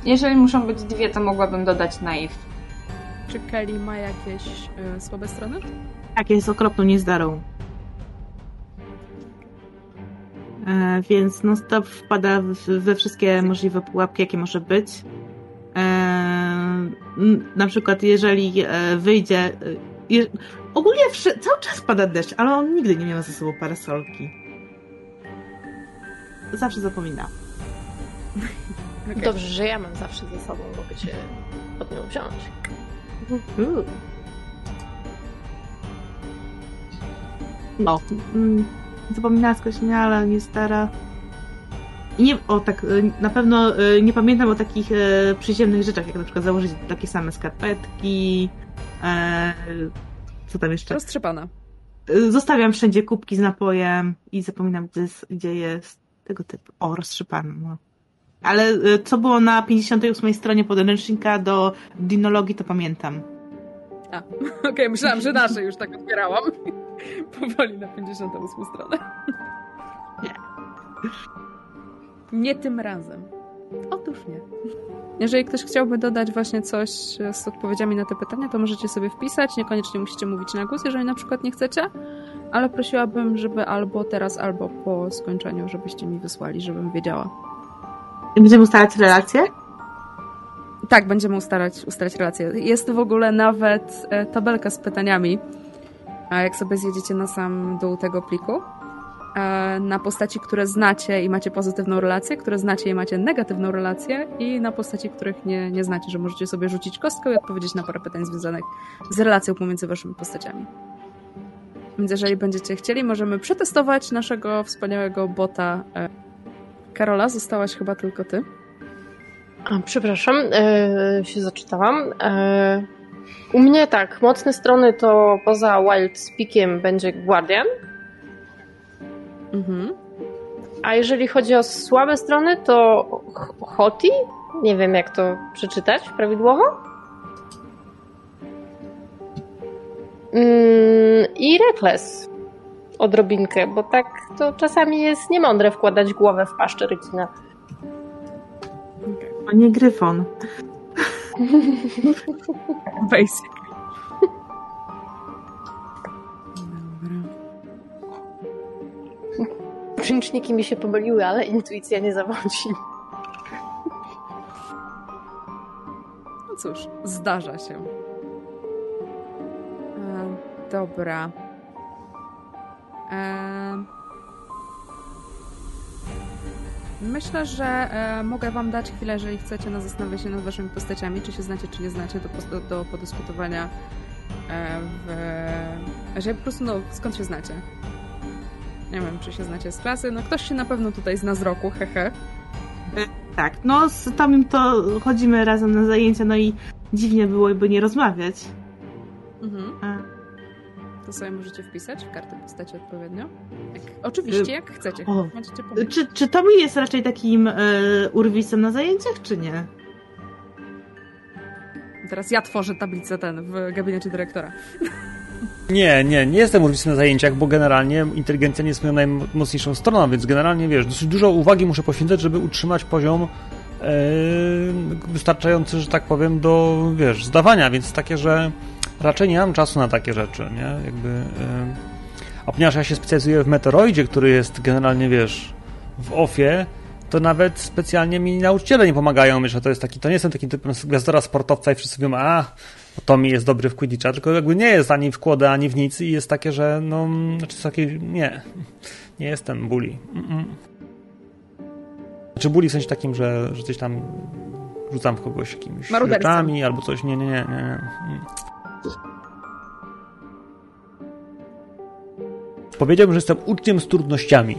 Jeżeli muszą być dwie, to mogłabym dodać naive. Czy Kelly ma jakieś e, słabe strony? Tak, jest okropną niezdarą. E, więc non stop wpada w, we wszystkie możliwe pułapki, jakie może być. E, na przykład, jeżeli e, wyjdzie. E, je, ogólnie wszy, cały czas pada deszcz, ale on nigdy nie miał ze sobą parasolki. Zawsze zapomina. *laughs* Okej. Dobrze, że ja mam zawsze ze sobą, mogę cię pod nią wziąć. No. Mm, zapomina skleśniała, ale nie stara. nie, o tak, y, na pewno y, nie pamiętam o takich e, przyziemnych rzeczach, jak na przykład założyć takie same skarpetki, e, co tam jeszcze? Roztrzepana. Y, Zostawiam wszędzie kubki z napojem i zapominam, gdzie jest, gdzie jest tego typu. O, roztrzypane, no. Ale y, co było na 58 stronie podręcznika do dinologii, to pamiętam. A, *laughs* okej, myślałam, że nasze już tak otwierałam. *laughs* Powoli na 58 stronę. Nie. Nie tym razem. Otóż nie. Jeżeli ktoś chciałby dodać właśnie coś z odpowiedziami na te pytania, to możecie sobie wpisać. Niekoniecznie musicie mówić na głos, jeżeli na przykład nie chcecie, ale prosiłabym, żeby albo teraz, albo po skończeniu, żebyście mi wysłali, żebym wiedziała. Będziemy ustalać relacje? Tak, będziemy ustalać, ustalać relacje. Jest w ogóle nawet e, tabelka z pytaniami, a jak sobie zjedziecie na sam dół tego pliku, e, na postaci, które znacie i macie pozytywną relację, które znacie i macie negatywną relację i na postaci, których nie, nie znacie, że możecie sobie rzucić kostkę i odpowiedzieć na parę pytań związanych z relacją pomiędzy waszymi postaciami. Więc jeżeli będziecie chcieli, możemy przetestować naszego wspaniałego bota. Karola, zostałaś chyba tylko ty. A, przepraszam, e, się zaczytałam. E, u mnie tak, mocne strony to poza Wild Speakiem będzie Guardian, Mhm. a jeżeli chodzi o słabe strony to Hoti, nie wiem jak to przeczytać prawidłowo. Mm, I Reckless odrobinkę, bo tak to czasami jest niemądre wkładać głowę w paszczę rekina. A nie gryfon. *laughs* Basic. Dobra. Ręczniki mi się pomyliły, ale intuicja nie zawodzi. No cóż, zdarza się. E, dobra. E, myślę, że e, mogę wam dać chwilę, jeżeli chcecie, na zastanowienie się nad waszymi postaciami, czy się znacie, czy nie znacie, do, do, do podyskutowania e, w... Że po prostu, no, skąd się znacie? Nie wiem, czy się znacie z klasy. No, ktoś się na pewno tutaj zna z roku, hehe. Tak, no z Tomim to chodzimy razem na zajęcia, no i dziwnie byłoby nie rozmawiać. Mhm. E, To sobie możecie wpisać w kartę postaci odpowiednio. Jak, oczywiście, jak chcecie. o. Pomóc. Czy, czy Tomi jest raczej takim e, urwisem na zajęciach, czy nie? Teraz ja tworzę tablicę ten w gabinecie dyrektora. Nie, nie, nie jestem urwisem na zajęciach, bo generalnie inteligencja nie jest moją najmocniejszą stroną, więc generalnie, wiesz, dosyć dużo uwagi muszę poświęcać, żeby utrzymać poziom e, wystarczający, że tak powiem, do, wiesz, zdawania, więc takie, że raczej nie mam czasu na takie rzeczy, nie? Jakby... E, a ponieważ ja się specjalizuję w Meteoroidzie, który jest generalnie, wiesz, w OFie, to nawet specjalnie mi nauczyciele nie pomagają, myślę, że to jest taki, to nie jestem takim typem gwiazdora sportowca i wszyscy mówią, a, to mi jest dobry w Quidditcha, tylko jakby nie jest ani w kłodę, ani w nic i jest takie, że no, znaczy takie, nie, nie jestem bully. Znaczy bully w sensie takim, że, że coś tam rzucam w kogoś jakimiś rzeczami albo coś, nie, nie, nie, nie. nie. Powiedziałbym, że jestem uczniem z trudnościami.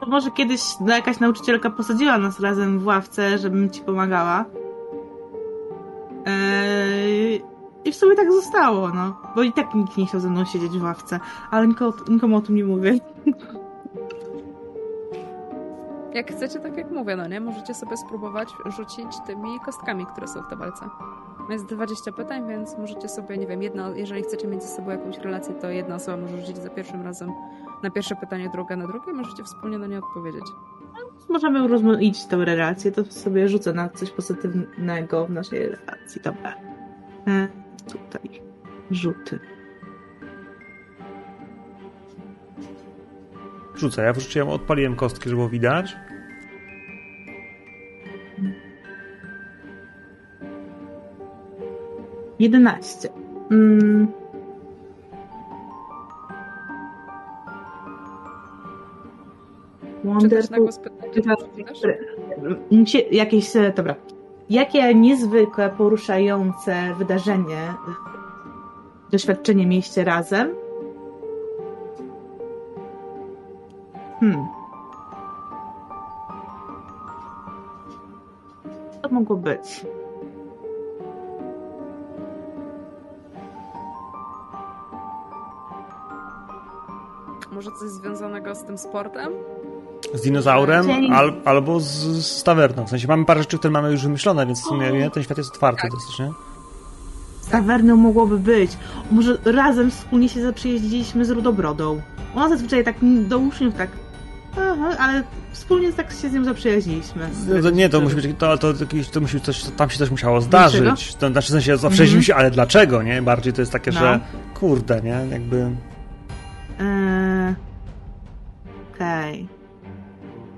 To może kiedyś no, jakaś nauczycielka posadziła nas razem w ławce, żebym ci pomagała. Eee, I w sumie tak zostało, no. Bo i tak nikt nie chciał ze mną siedzieć w ławce. Ale nikomu, nikomu o tym nie mówię. *laughs* Jak chcecie, tak jak mówię, no nie? Możecie sobie spróbować rzucić tymi kostkami, które są w tabelce. Jest 20 pytań, więc możecie sobie, nie wiem, jedna, jeżeli chcecie mieć ze sobą jakąś relację, to jedna osoba może rzucić za pierwszym razem na pierwsze pytanie, druga na drugie, możecie wspólnie na nie odpowiedzieć. Możemy urozmaicić tę relację, to sobie rzucę na coś pozytywnego w naszej relacji. Dobra. E, tutaj. Rzuty. Rzucę, ja wrzuciłem, odpaliłem kostki, żeby było widać. 11. Mm. Wonderful. Jakieś, e, dobra. Jakie niezwykłe, poruszające wydarzenie, e, doświadczenie mieliście razem? Hmm. Co mogło być? Może coś związanego z tym sportem? Z dinozaurem al, albo z, z tawerną. W sensie mamy parę rzeczy, które mamy już wymyślone, więc w sumie nie, ten świat jest otwarty Tak. dosyć, nie? Z tawerną mogłoby być. Może razem wspólnie się zaprzyjaźniliśmy z Rudobrodą. Ona zazwyczaj tak do uczniów tak... Aha, ale wspólnie tak się z nią zaprzyjaźniliśmy. No, to, nie, to musi być, to, to, to, to musi być coś, tam się coś musiało zdarzyć. To znaczy w sensie zaprzyjaźniliśmy się, ale dlaczego, nie? Bardziej to jest takie, No. że kurde, nie? Jakby... Eee... Okej.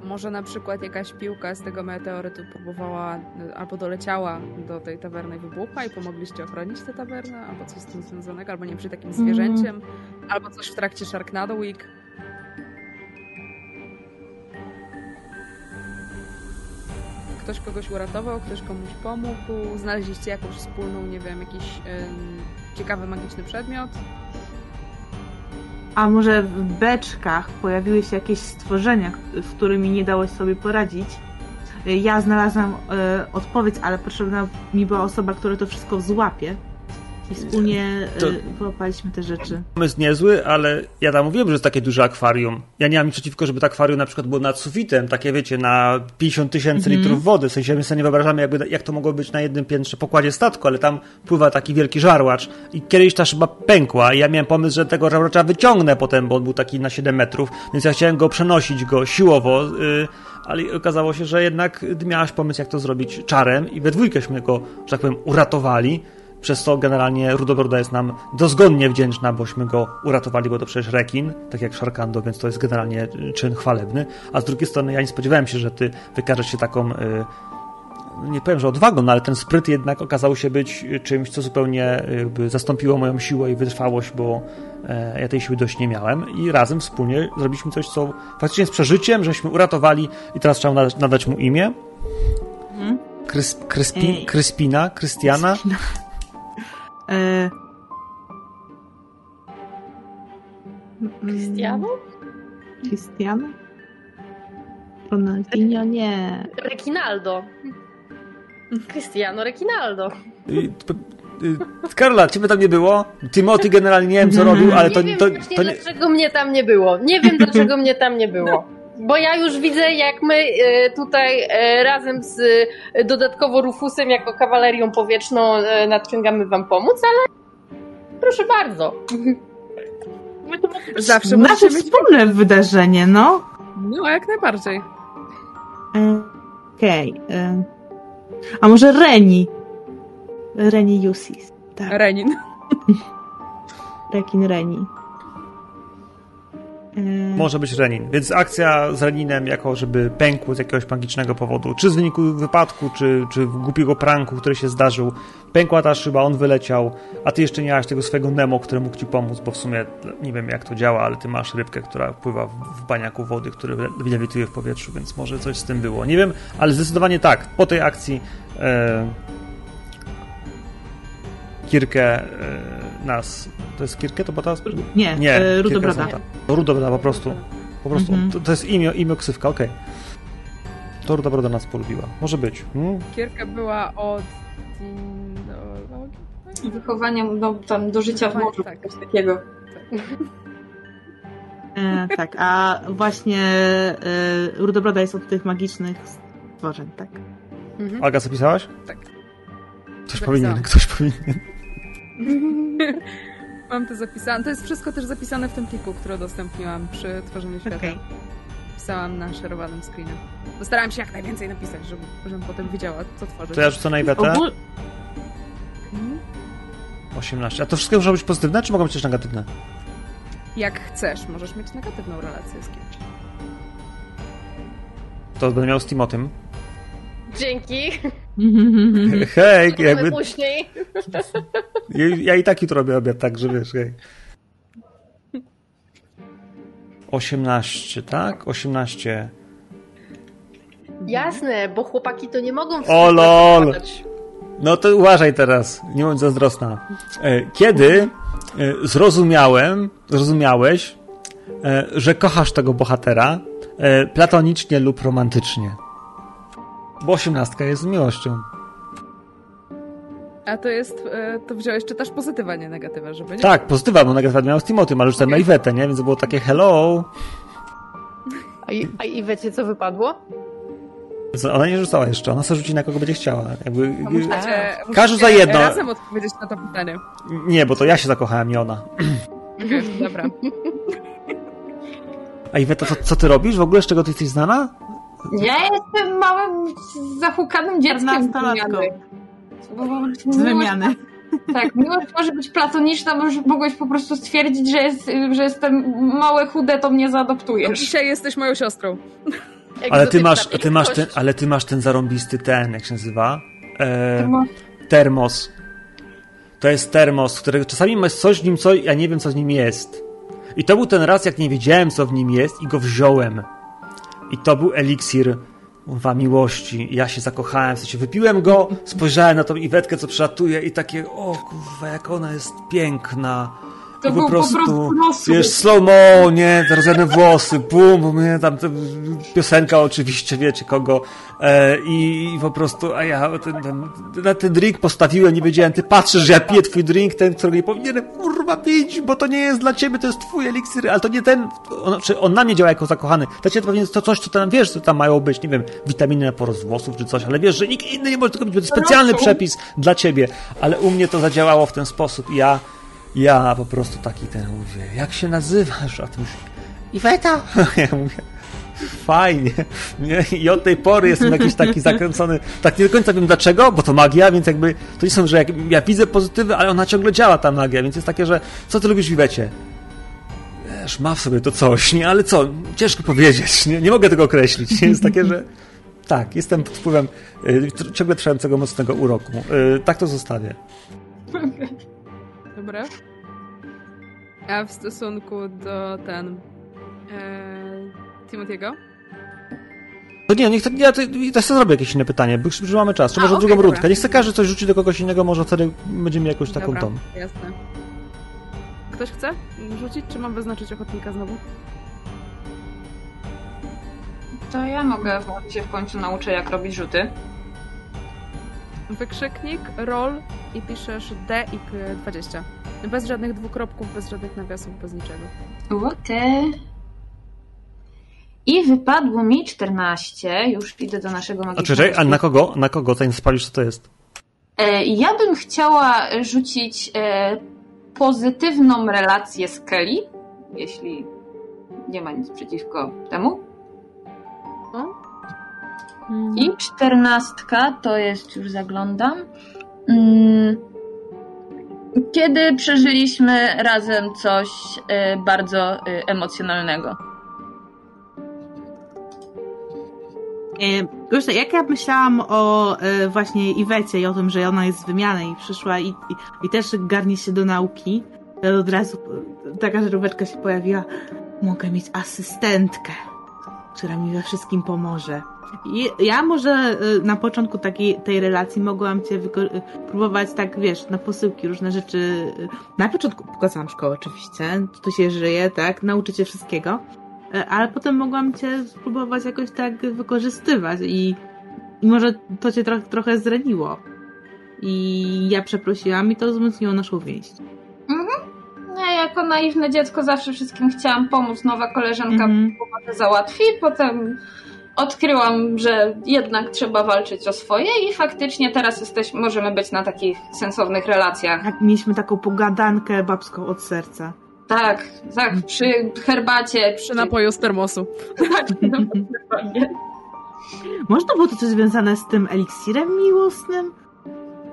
Może na przykład jakaś piłka z tego meteorytu próbowała y, albo doleciała do tej tawerny i wybuchła i pomogliście ochronić tę tawernę, albo coś z tym związanego, albo nie przy takim zwierzęciem, albo coś w trakcie Sharknado Week. Ktoś kogoś uratował, ktoś komuś pomógł, znaleźliście jakąś wspólną, nie wiem, jakiś ym, ciekawy magiczny przedmiot. A może w beczkach pojawiły się jakieś stworzenia, z którymi nie dało sobie poradzić? Ja znalazłam e, odpowiedź, ale potrzebna mi była osoba, która to wszystko złapie. I wspólnie To- wyłapaliśmy te rzeczy. Pomysł niezły, ale ja tam mówiłem, że jest takie duże akwarium. Ja nie mam nic przeciwko, żeby to akwarium na przykład było nad sufitem, takie wiecie, na 50 tysięcy Mhm. litrów wody. W sensie my sobie nie wyobrażamy, jakby, jak to mogło być na jednym piętrze pokładzie statku, ale tam pływa taki wielki żarłacz i kiedyś ta szyba pękła i ja miałem pomysł, że tego żarłacza wyciągnę potem, bo on był taki na 7 metrów, więc ja chciałem go przenosić go siłowo, yy, ale okazało się, że jednak miałaś pomysł, jak to zrobić czarem i we dwójkęśmy go, że tak powiem, uratowali. Przez to generalnie Rudobroda jest nam dozgonnie wdzięczna, bośmy go uratowali, bo to przecież rekin, tak jak Sharkando, więc to jest generalnie y, czyn chwalebny. A z drugiej strony ja nie spodziewałem się, że ty wykażesz się taką, y, nie powiem, że odwagą, no ale ten spryt jednak okazał się być y, czymś, co zupełnie zastąpiło moją siłę i wytrwałość, bo e, ja tej siły dość nie miałem i razem wspólnie zrobiliśmy coś, co faktycznie z przeżyciem, żeśmy uratowali i teraz trzeba nadać, nadać mu imię. Mhm. Krys, Kryspin. Kryspina, Krystiana. E... Cristiano? Cristiano? Ronaldinho? Nie. Rekinaldo. Cristiano Rekinaldo. Y, Karla, ciebie tam nie było? Timothy generalnie nie wiem, co robił, ale to nie wiem to, to nie... dlaczego mnie tam nie było. Nie wiem, dlaczego mnie tam nie było. Bo ja już widzę, jak my e, tutaj e, razem z e, dodatkowo Rufusem jako kawalerią powietrzną nadciągamy wam pomóc, ale proszę bardzo. *laughs* Zawsze Nasze wspólne wydarzenie, no. No, jak najbardziej. Okej. e. A może Reni? Reni Jusis. Tak, Renin. Rekin Reni. E, Może być Renin. Więc akcja z Reninem, jako żeby pękł z jakiegoś magicznego powodu, czy z wyniku wypadku, czy, czy głupiego pranku, który się zdarzył, pękła ta szyba, on wyleciał, a ty jeszcze nie miałeś tego swojego Nemo, który mógł ci pomóc, bo w sumie nie wiem jak to działa, ale ty masz rybkę, która pływa w, baniaku wody, który le- lewituje w powietrzu, więc może coś z tym było. Nie wiem, ale zdecydowanie tak. Po tej akcji e, Kirkę e, nas... To jest Kirkę? To była ta... nie, Nie, e. Zanta. Rudobroda po prostu. Po prostu. Mhm. To, to jest imię, imię ksywka, okej. To Rudobroda nas polubiła. Może być. Hmm? Kierka była od... Wychowania no, tam do życia w morzu, Tak. coś takiego. E, tak, a właśnie e, Rudobroda jest od tych magicznych stworzeń, tak? Mhm. Aga, zapisałaś? Tak. Ktoś Zapisałam. powinien, ktoś powinien. *laughs* Mam to zapisane. To jest wszystko też zapisane w tym pliku, który udostępniłam przy tworzeniu świata. Okej. Pisałam na szerowanym screenie. Postarałam się jak najwięcej napisać, żeby, żebym potem wiedziała, co tworzyć. To ja rzucę na Iwetę. Ogól... Mhm. 18. A to wszystko może być pozytywne, czy mogą być też negatywne? Jak chcesz, możesz mieć negatywną relację z kimś. To będę miał z Timotym. Dzięki. *laughs* Hej, Jakby... jakby... później. Ja, ja i taki tu robię obiad, tak, że wiesz, hej. 18, tak? 18. Jasne, bo chłopaki to nie mogą O lol! wskazać. No to uważaj teraz, nie bądź zazdrosna. E, Kiedy e, zrozumiałem, zrozumiałeś, e, że kochasz tego bohatera platonicznie lub romantycznie? Bo osiemnastka jest z miłością. A to jest, e, to wziąłeś, czytasz pozytywa, nie negatywa, żeby nie... Tak, pozytywa, bo nagrywa miał z Timothy, ale rzucałem na Iwetę, nie? Więc było takie hello. A i, a i wiecie, co wypadło? Co, Ona nie rzucała jeszcze, ona sobie rzuci na kogo będzie chciała. Jakby, Musicie, Każdy za jedno. razem odpowiedzieć na to pytanie. nie, bo to ja się zakochałem, nie ona. Okay, dobra. A Iweta, co, co ty robisz? W ogóle z czego ty jesteś znana? Ja jestem małym, zahukanym dzieckiem. z Czternastolatką. wymiany. Bo- Z wymiany. *laughs* Tak, miłość może być platoniczna, bo już mogłeś po prostu stwierdzić, że, jest, że jestem małe, chude, to mnie zaadoptujesz. Dzisiaj jesteś moją siostrą. *laughs* Ale ty masz, ty masz ten, ale ty masz ten zarąbisty ten, jak się nazywa? E, termos. To jest termos, którego czasami jest coś w nim, co ja nie wiem, co z nim jest. I to był ten raz, jak nie wiedziałem, co w nim jest i go wziąłem. I to był eliksir kurwa, miłości. Ja się zakochałem, w sensie wypiłem go, spojrzałem na tą Iwetkę, co przelatuje i takie, o kurwa, jak ona jest piękna. To I był po prostu wiesz, slow mo, nie, rozwiane włosy, bum, nie, tam, piosenka oczywiście, wiecie kogo, e, i, i po prostu, a ja ten, ten, na ten drink postawiłem, nie wiedziałem, ty patrzysz, że ja piję twój drink, ten, którego nie powinienem, kurwa, pić, bo to nie jest dla ciebie, to jest twój eliksir, ale to nie ten, on, czy on na mnie działa jako zakochany, to cię to pewnie jest to coś, co tam, wiesz, co tam mają być, nie wiem, witaminy na porost włosów, czy coś, ale wiesz, że nikt inny nie może tego być, to specjalny przepis dla ciebie, ale u mnie to zadziałało w ten sposób. I ja ja po prostu taki ten mówię, jak się nazywasz? A ty mówisz, Iweta. *laughs* Ja mówię, fajnie. Nie? I od tej pory jestem jakiś taki zakręcony. Tak nie do końca wiem dlaczego, bo to magia, więc jakby to nie są, że jak ja widzę pozytywy, ale ona ciągle działa, ta magia, więc jest takie, że co ty lubisz w Iwecie? Wiesz, ma w sobie to coś, nie? Ale co? Ciężko powiedzieć, nie? Nie mogę tego określić. Nie? Jest takie, że tak, jestem pod wpływem y, ciągle trwającego mocnego uroku. Y, tak to zostawię. Dobra. A w stosunku do ten... E, Timothy'ego? To nie, niech to, ja, to, ja sobie zrobię jakieś inne pytanie, bo już mamy czas. Czy może okej, drugą rundkę? Niech chce każdy coś rzuci do kogoś innego, może wtedy będziemy mieli jakąś taką Dobra, tą. jasne. Ktoś chce rzucić, czy mam wyznaczyć ochotnika znowu? To ja mogę, bo się w końcu nauczę, jak robić rzuty. Wykrzyknik, roll i piszesz D i K 20. Bez żadnych dwukropków, bez żadnych nawiasów, bez niczego. Okej. I wypadło mi 14. Już idę do naszego A magicznego czekaj, a na kogo? Na kogo? Zanim spalisz, co to jest? E, Ja bym chciała rzucić e, pozytywną relację z Kelly, jeśli nie ma nic przeciwko temu. I czternastka to jest, już zaglądam. Mm, Kiedy przeżyliśmy razem coś e, bardzo e, emocjonalnego. Gosia, jak ja myślałam o właśnie Iwecie i o tym, że ona jest z wymiany i przyszła i, i, i też garnie się do nauki, to od razu taka żaróweczka się pojawiła. Mogę mieć asystentkę, która mi we wszystkim pomoże. Ja może e, na początku takiej, tej relacji mogłam cię e, próbować tak, wiesz, na posyłki różne rzeczy. e, Na początku pokazałam szkołę oczywiście, tu się żyje, tak, nauczę cię wszystkiego. Ale potem mogłam cię spróbować jakoś tak wykorzystywać i, i może to cię trochę, trochę zraniło. I ja przeprosiłam i to wzmocniło naszą więź. No, ja jako naiwne dziecko zawsze wszystkim chciałam pomóc. Nowa koleżanka Mhm. pomogę załatwi. Potem odkryłam, że jednak trzeba walczyć o swoje i faktycznie teraz jesteś, możemy być na takich sensownych relacjach. Tak, mieliśmy taką pogadankę babską od serca. Tak, tak, przy herbacie, Przy napoju z termosu. *laughs* Tak, no, dokładnie. Można było to coś związane z tym eliksirem miłosnym?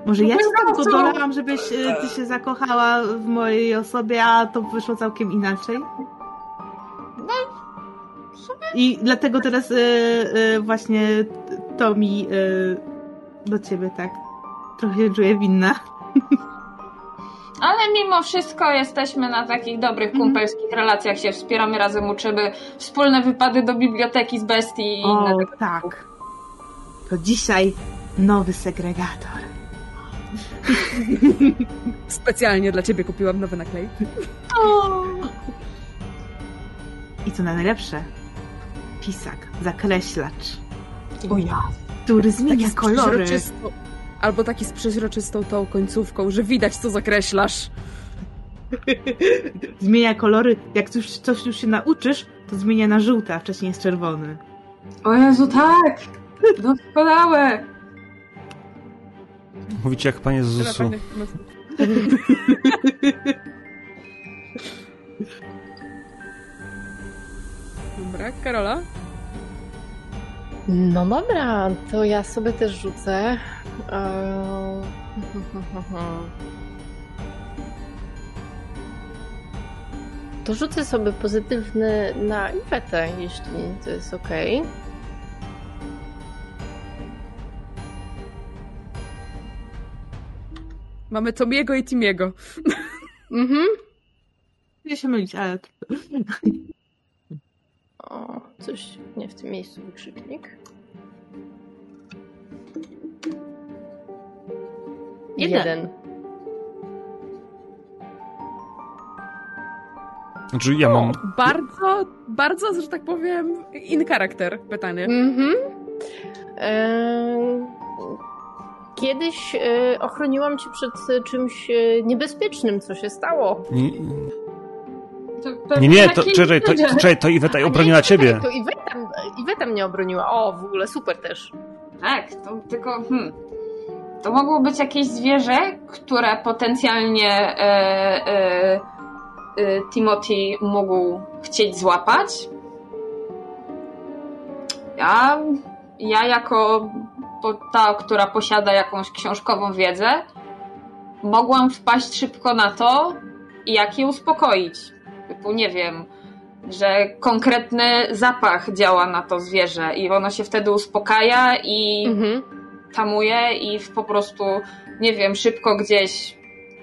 Może ja cię tak go dolałam, żebyś e, ty się zakochała w mojej osobie, a to wyszło całkiem inaczej? I dlatego teraz e, e, właśnie to mi e, do ciebie tak trochę czuję winna. Ale mimo wszystko jesteśmy na takich dobrych Mhm. kumpelskich relacjach, się wspieramy razem, uczymy wspólne wypady do biblioteki z bestii i inne O, tego tak. To dzisiaj nowy segregator. *laughs* Specjalnie dla ciebie kupiłam nowe naklejki. I co najlepsze, pisak, zakreślacz. O ja, który zmienia z kolory. Albo taki z przeźroczystą tą końcówką, że widać co zakreślasz. *laughs* Zmienia kolory. Jak już coś już się nauczysz, to zmienia na żółty, a wcześniej jest czerwony. O Jezu, tak! Doskonałe! Mówicie jak panie ZUS-u. *laughs* Dobra, Karola? No dobra, to ja sobie też rzucę. Eee, To rzucę sobie pozytywny na Iwetę, jeśli to jest ok. Mamy Tomiego i Timiego. Mhm. Nie się mylić, ale... O, coś nie w tym miejscu wykrzyknik. Jeden. Jeden. Znaczy ja mam... Bardzo, bardzo, że tak powiem, in charakter pytanie. Mhm. Eee, Kiedyś e, ochroniłam cię przed e, czymś e, niebezpiecznym, co się stało. Nie, pewnie nie, nie to, czekaj, to, czekaj, to Iweta nie, obroniła czekaj, ciebie. To Iweta, Iweta mnie obroniła. O, w ogóle super też. Tak, to tylko. Hmm. To mogło być jakieś zwierzę, które potencjalnie e, e, e, Timothy mógł chcieć złapać. Ja, ja jako ta, która posiada jakąś książkową wiedzę, mogłam wpaść szybko na to, jak je uspokoić. Typu, nie wiem, że konkretny zapach działa na to zwierzę i ono się wtedy uspokaja i Mhm. tamuję i w- po prostu, nie wiem, szybko gdzieś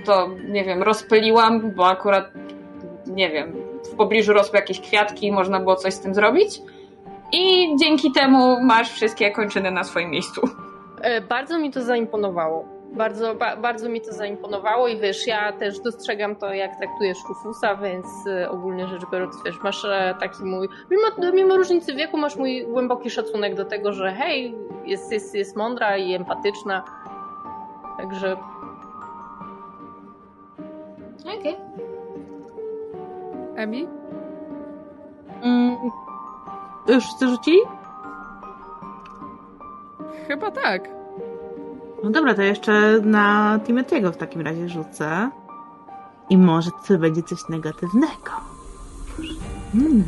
to, nie wiem, rozpyliłam, bo akurat, nie wiem, w pobliżu rosły jakieś kwiatki i można było coś z tym zrobić. I dzięki temu masz wszystkie kończyny na swoim miejscu. E, Bardzo mi to zaimponowało. Bardzo, ba, bardzo mi to zaimponowało i wiesz, ja też dostrzegam to, jak traktujesz Rufusa, więc e, ogólnie rzecz biorąc, wiesz, masz e, taki mój, mimo, mimo różnicy wieku, masz mój głęboki szacunek do tego, że hej, jest, jest, jest mądra i empatyczna. Także Okej. Emi? Mm, już wszyscy rzucili? Chyba tak. No dobra, to jeszcze na Timothy'ego w takim razie rzucę. I może to będzie coś negatywnego. Mm.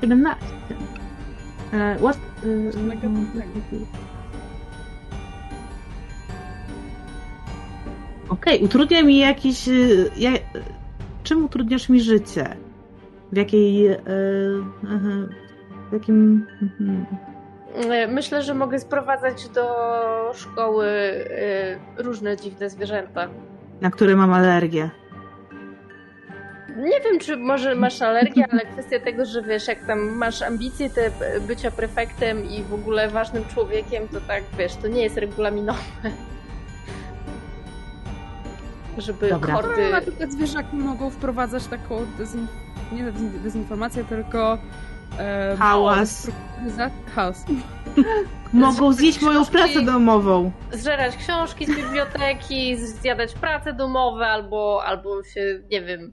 Siedemnaście. E, what? E. Okej, utrudnia mi jakiś... y, Ja, czym utrudniasz mi życie? W jakiej... e, w jakim... mhm. e, myślę, że mogę sprowadzać do szkoły e, różne dziwne zwierzęta. Na które mam alergię. Nie wiem, czy może masz alergię, ale kwestia tego, że wiesz, jak tam masz ambicje te bycia prefektem i w ogóle ważnym człowiekiem, to tak, wiesz, to nie jest regulaminowe. Żeby Dobra. No, hordy... na przykład zwierzaki mogą wprowadzać taką. Nie dezin- dezinformację, tylko e, Hałas. Chaos. *laughs* Mogą zjeść moją książki- pracę domową. Zżerać książki z biblioteki, zjadać prace domowe albo, albo się, nie wiem,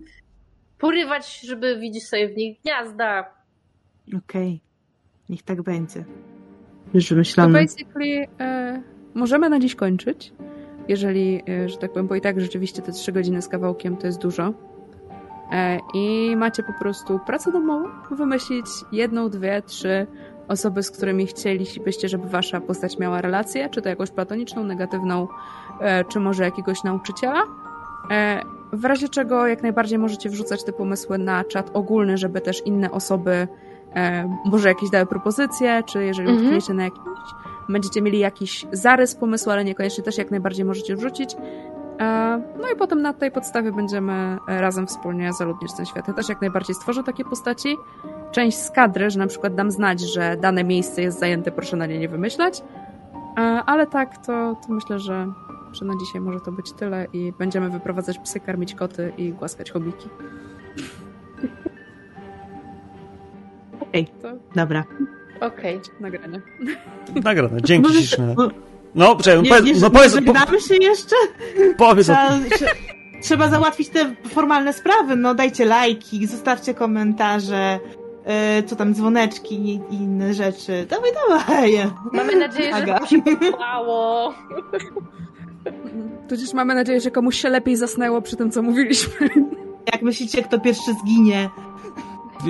porywać, żeby widzieć sobie w nich gniazda. Okej. Niech tak będzie. Już To wymyślamy. basically e, możemy na dziś kończyć. Jeżeli, e, że tak powiem, bo i tak rzeczywiście te trzy godziny z kawałkiem to jest dużo. E, I macie po prostu pracę domową, wymyślić jedną, dwie, trzy osoby, z którymi chcielibyście, żeby wasza postać miała relację, czy to jakąś platoniczną, negatywną, e, czy może jakiegoś nauczyciela. E, W razie czego jak najbardziej możecie wrzucać te pomysły na czat ogólny, żeby też inne osoby może jakieś dały propozycje, czy jeżeli Mhm. utkniecie na jakimś, będziecie mieli jakiś zarys pomysłu, ale niekoniecznie też jak najbardziej możecie wrzucić. E, No i potem na tej podstawie będziemy e, razem wspólnie zaludniać ten świat. Ja też jak najbardziej stworzę takie postaci. Część z kadry, że na przykład dam znać, że dane miejsce jest zajęte, proszę na nie nie wymyślać. E, Ale tak, to, to myślę, że że na dzisiaj może to być tyle i będziemy wyprowadzać psy, karmić koty i głaskać chomiki. Okej, To dobra. Okej. nagranie. Nagrane, dzięki śliczne. No, No, czekaj, Nie, powiedz, nie, no nie powiedz, po, żegnamy się jeszcze? powiedz o, Trzeba, trze- trzeba załatwić te formalne sprawy. No dajcie lajki, zostawcie komentarze, e, co tam, dzwoneczki i inne rzeczy. Dawaj, dawaj. Mamy nadzieję, że Aga. wam się podobało. Tudzież mamy nadzieję, że komuś się lepiej zasnęło przy tym, co mówiliśmy. Jak myślicie, kto pierwszy zginie?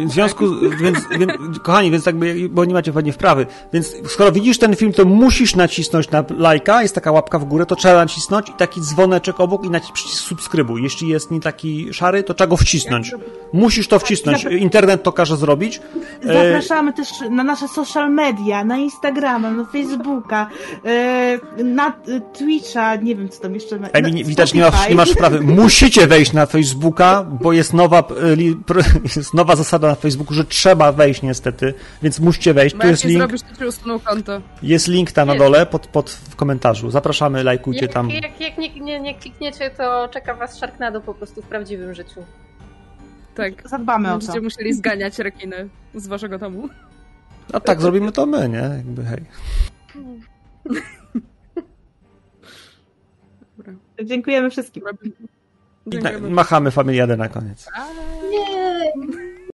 W związku, więc, więc, kochani, więc jakby, bo nie macie pewnie wprawy, więc skoro widzisz ten film, to musisz nacisnąć na lajka, jest taka łapka w górę, to trzeba nacisnąć i taki dzwoneczek obok i nacisnąć przycisk subskrybuj. Jeśli jest nie taki szary, to trzeba go wcisnąć. Musisz to wcisnąć. Internet to każe zrobić. E, Zapraszamy też na nasze social media, na Instagrama, na Facebooka, e, na e, Twitcha, nie wiem co tam jeszcze. na- Emi, nie, widać, nie, ma, Spotify. nie masz wprawy. Musicie wejść na Facebooka, bo jest nowa, *laughs* jest nowa zasada na Facebooku, że trzeba wejść niestety, więc musicie wejść. Tu jak jest link, jest link tam na dole, pod, pod w komentarzu. Zapraszamy, lajkujcie Jak, tam. jak, jak nie, nie, nie klikniecie, to czeka was Sharknado po prostu w prawdziwym życiu. Tak. Zadbamy o to. Będziecie musieli zganiać rekiny z waszego domu. A tak zrobimy to my, nie? Jakby hej. Dobra. Dziękujemy wszystkim. Na, Dziękujemy. machamy familiadę na koniec. Nie.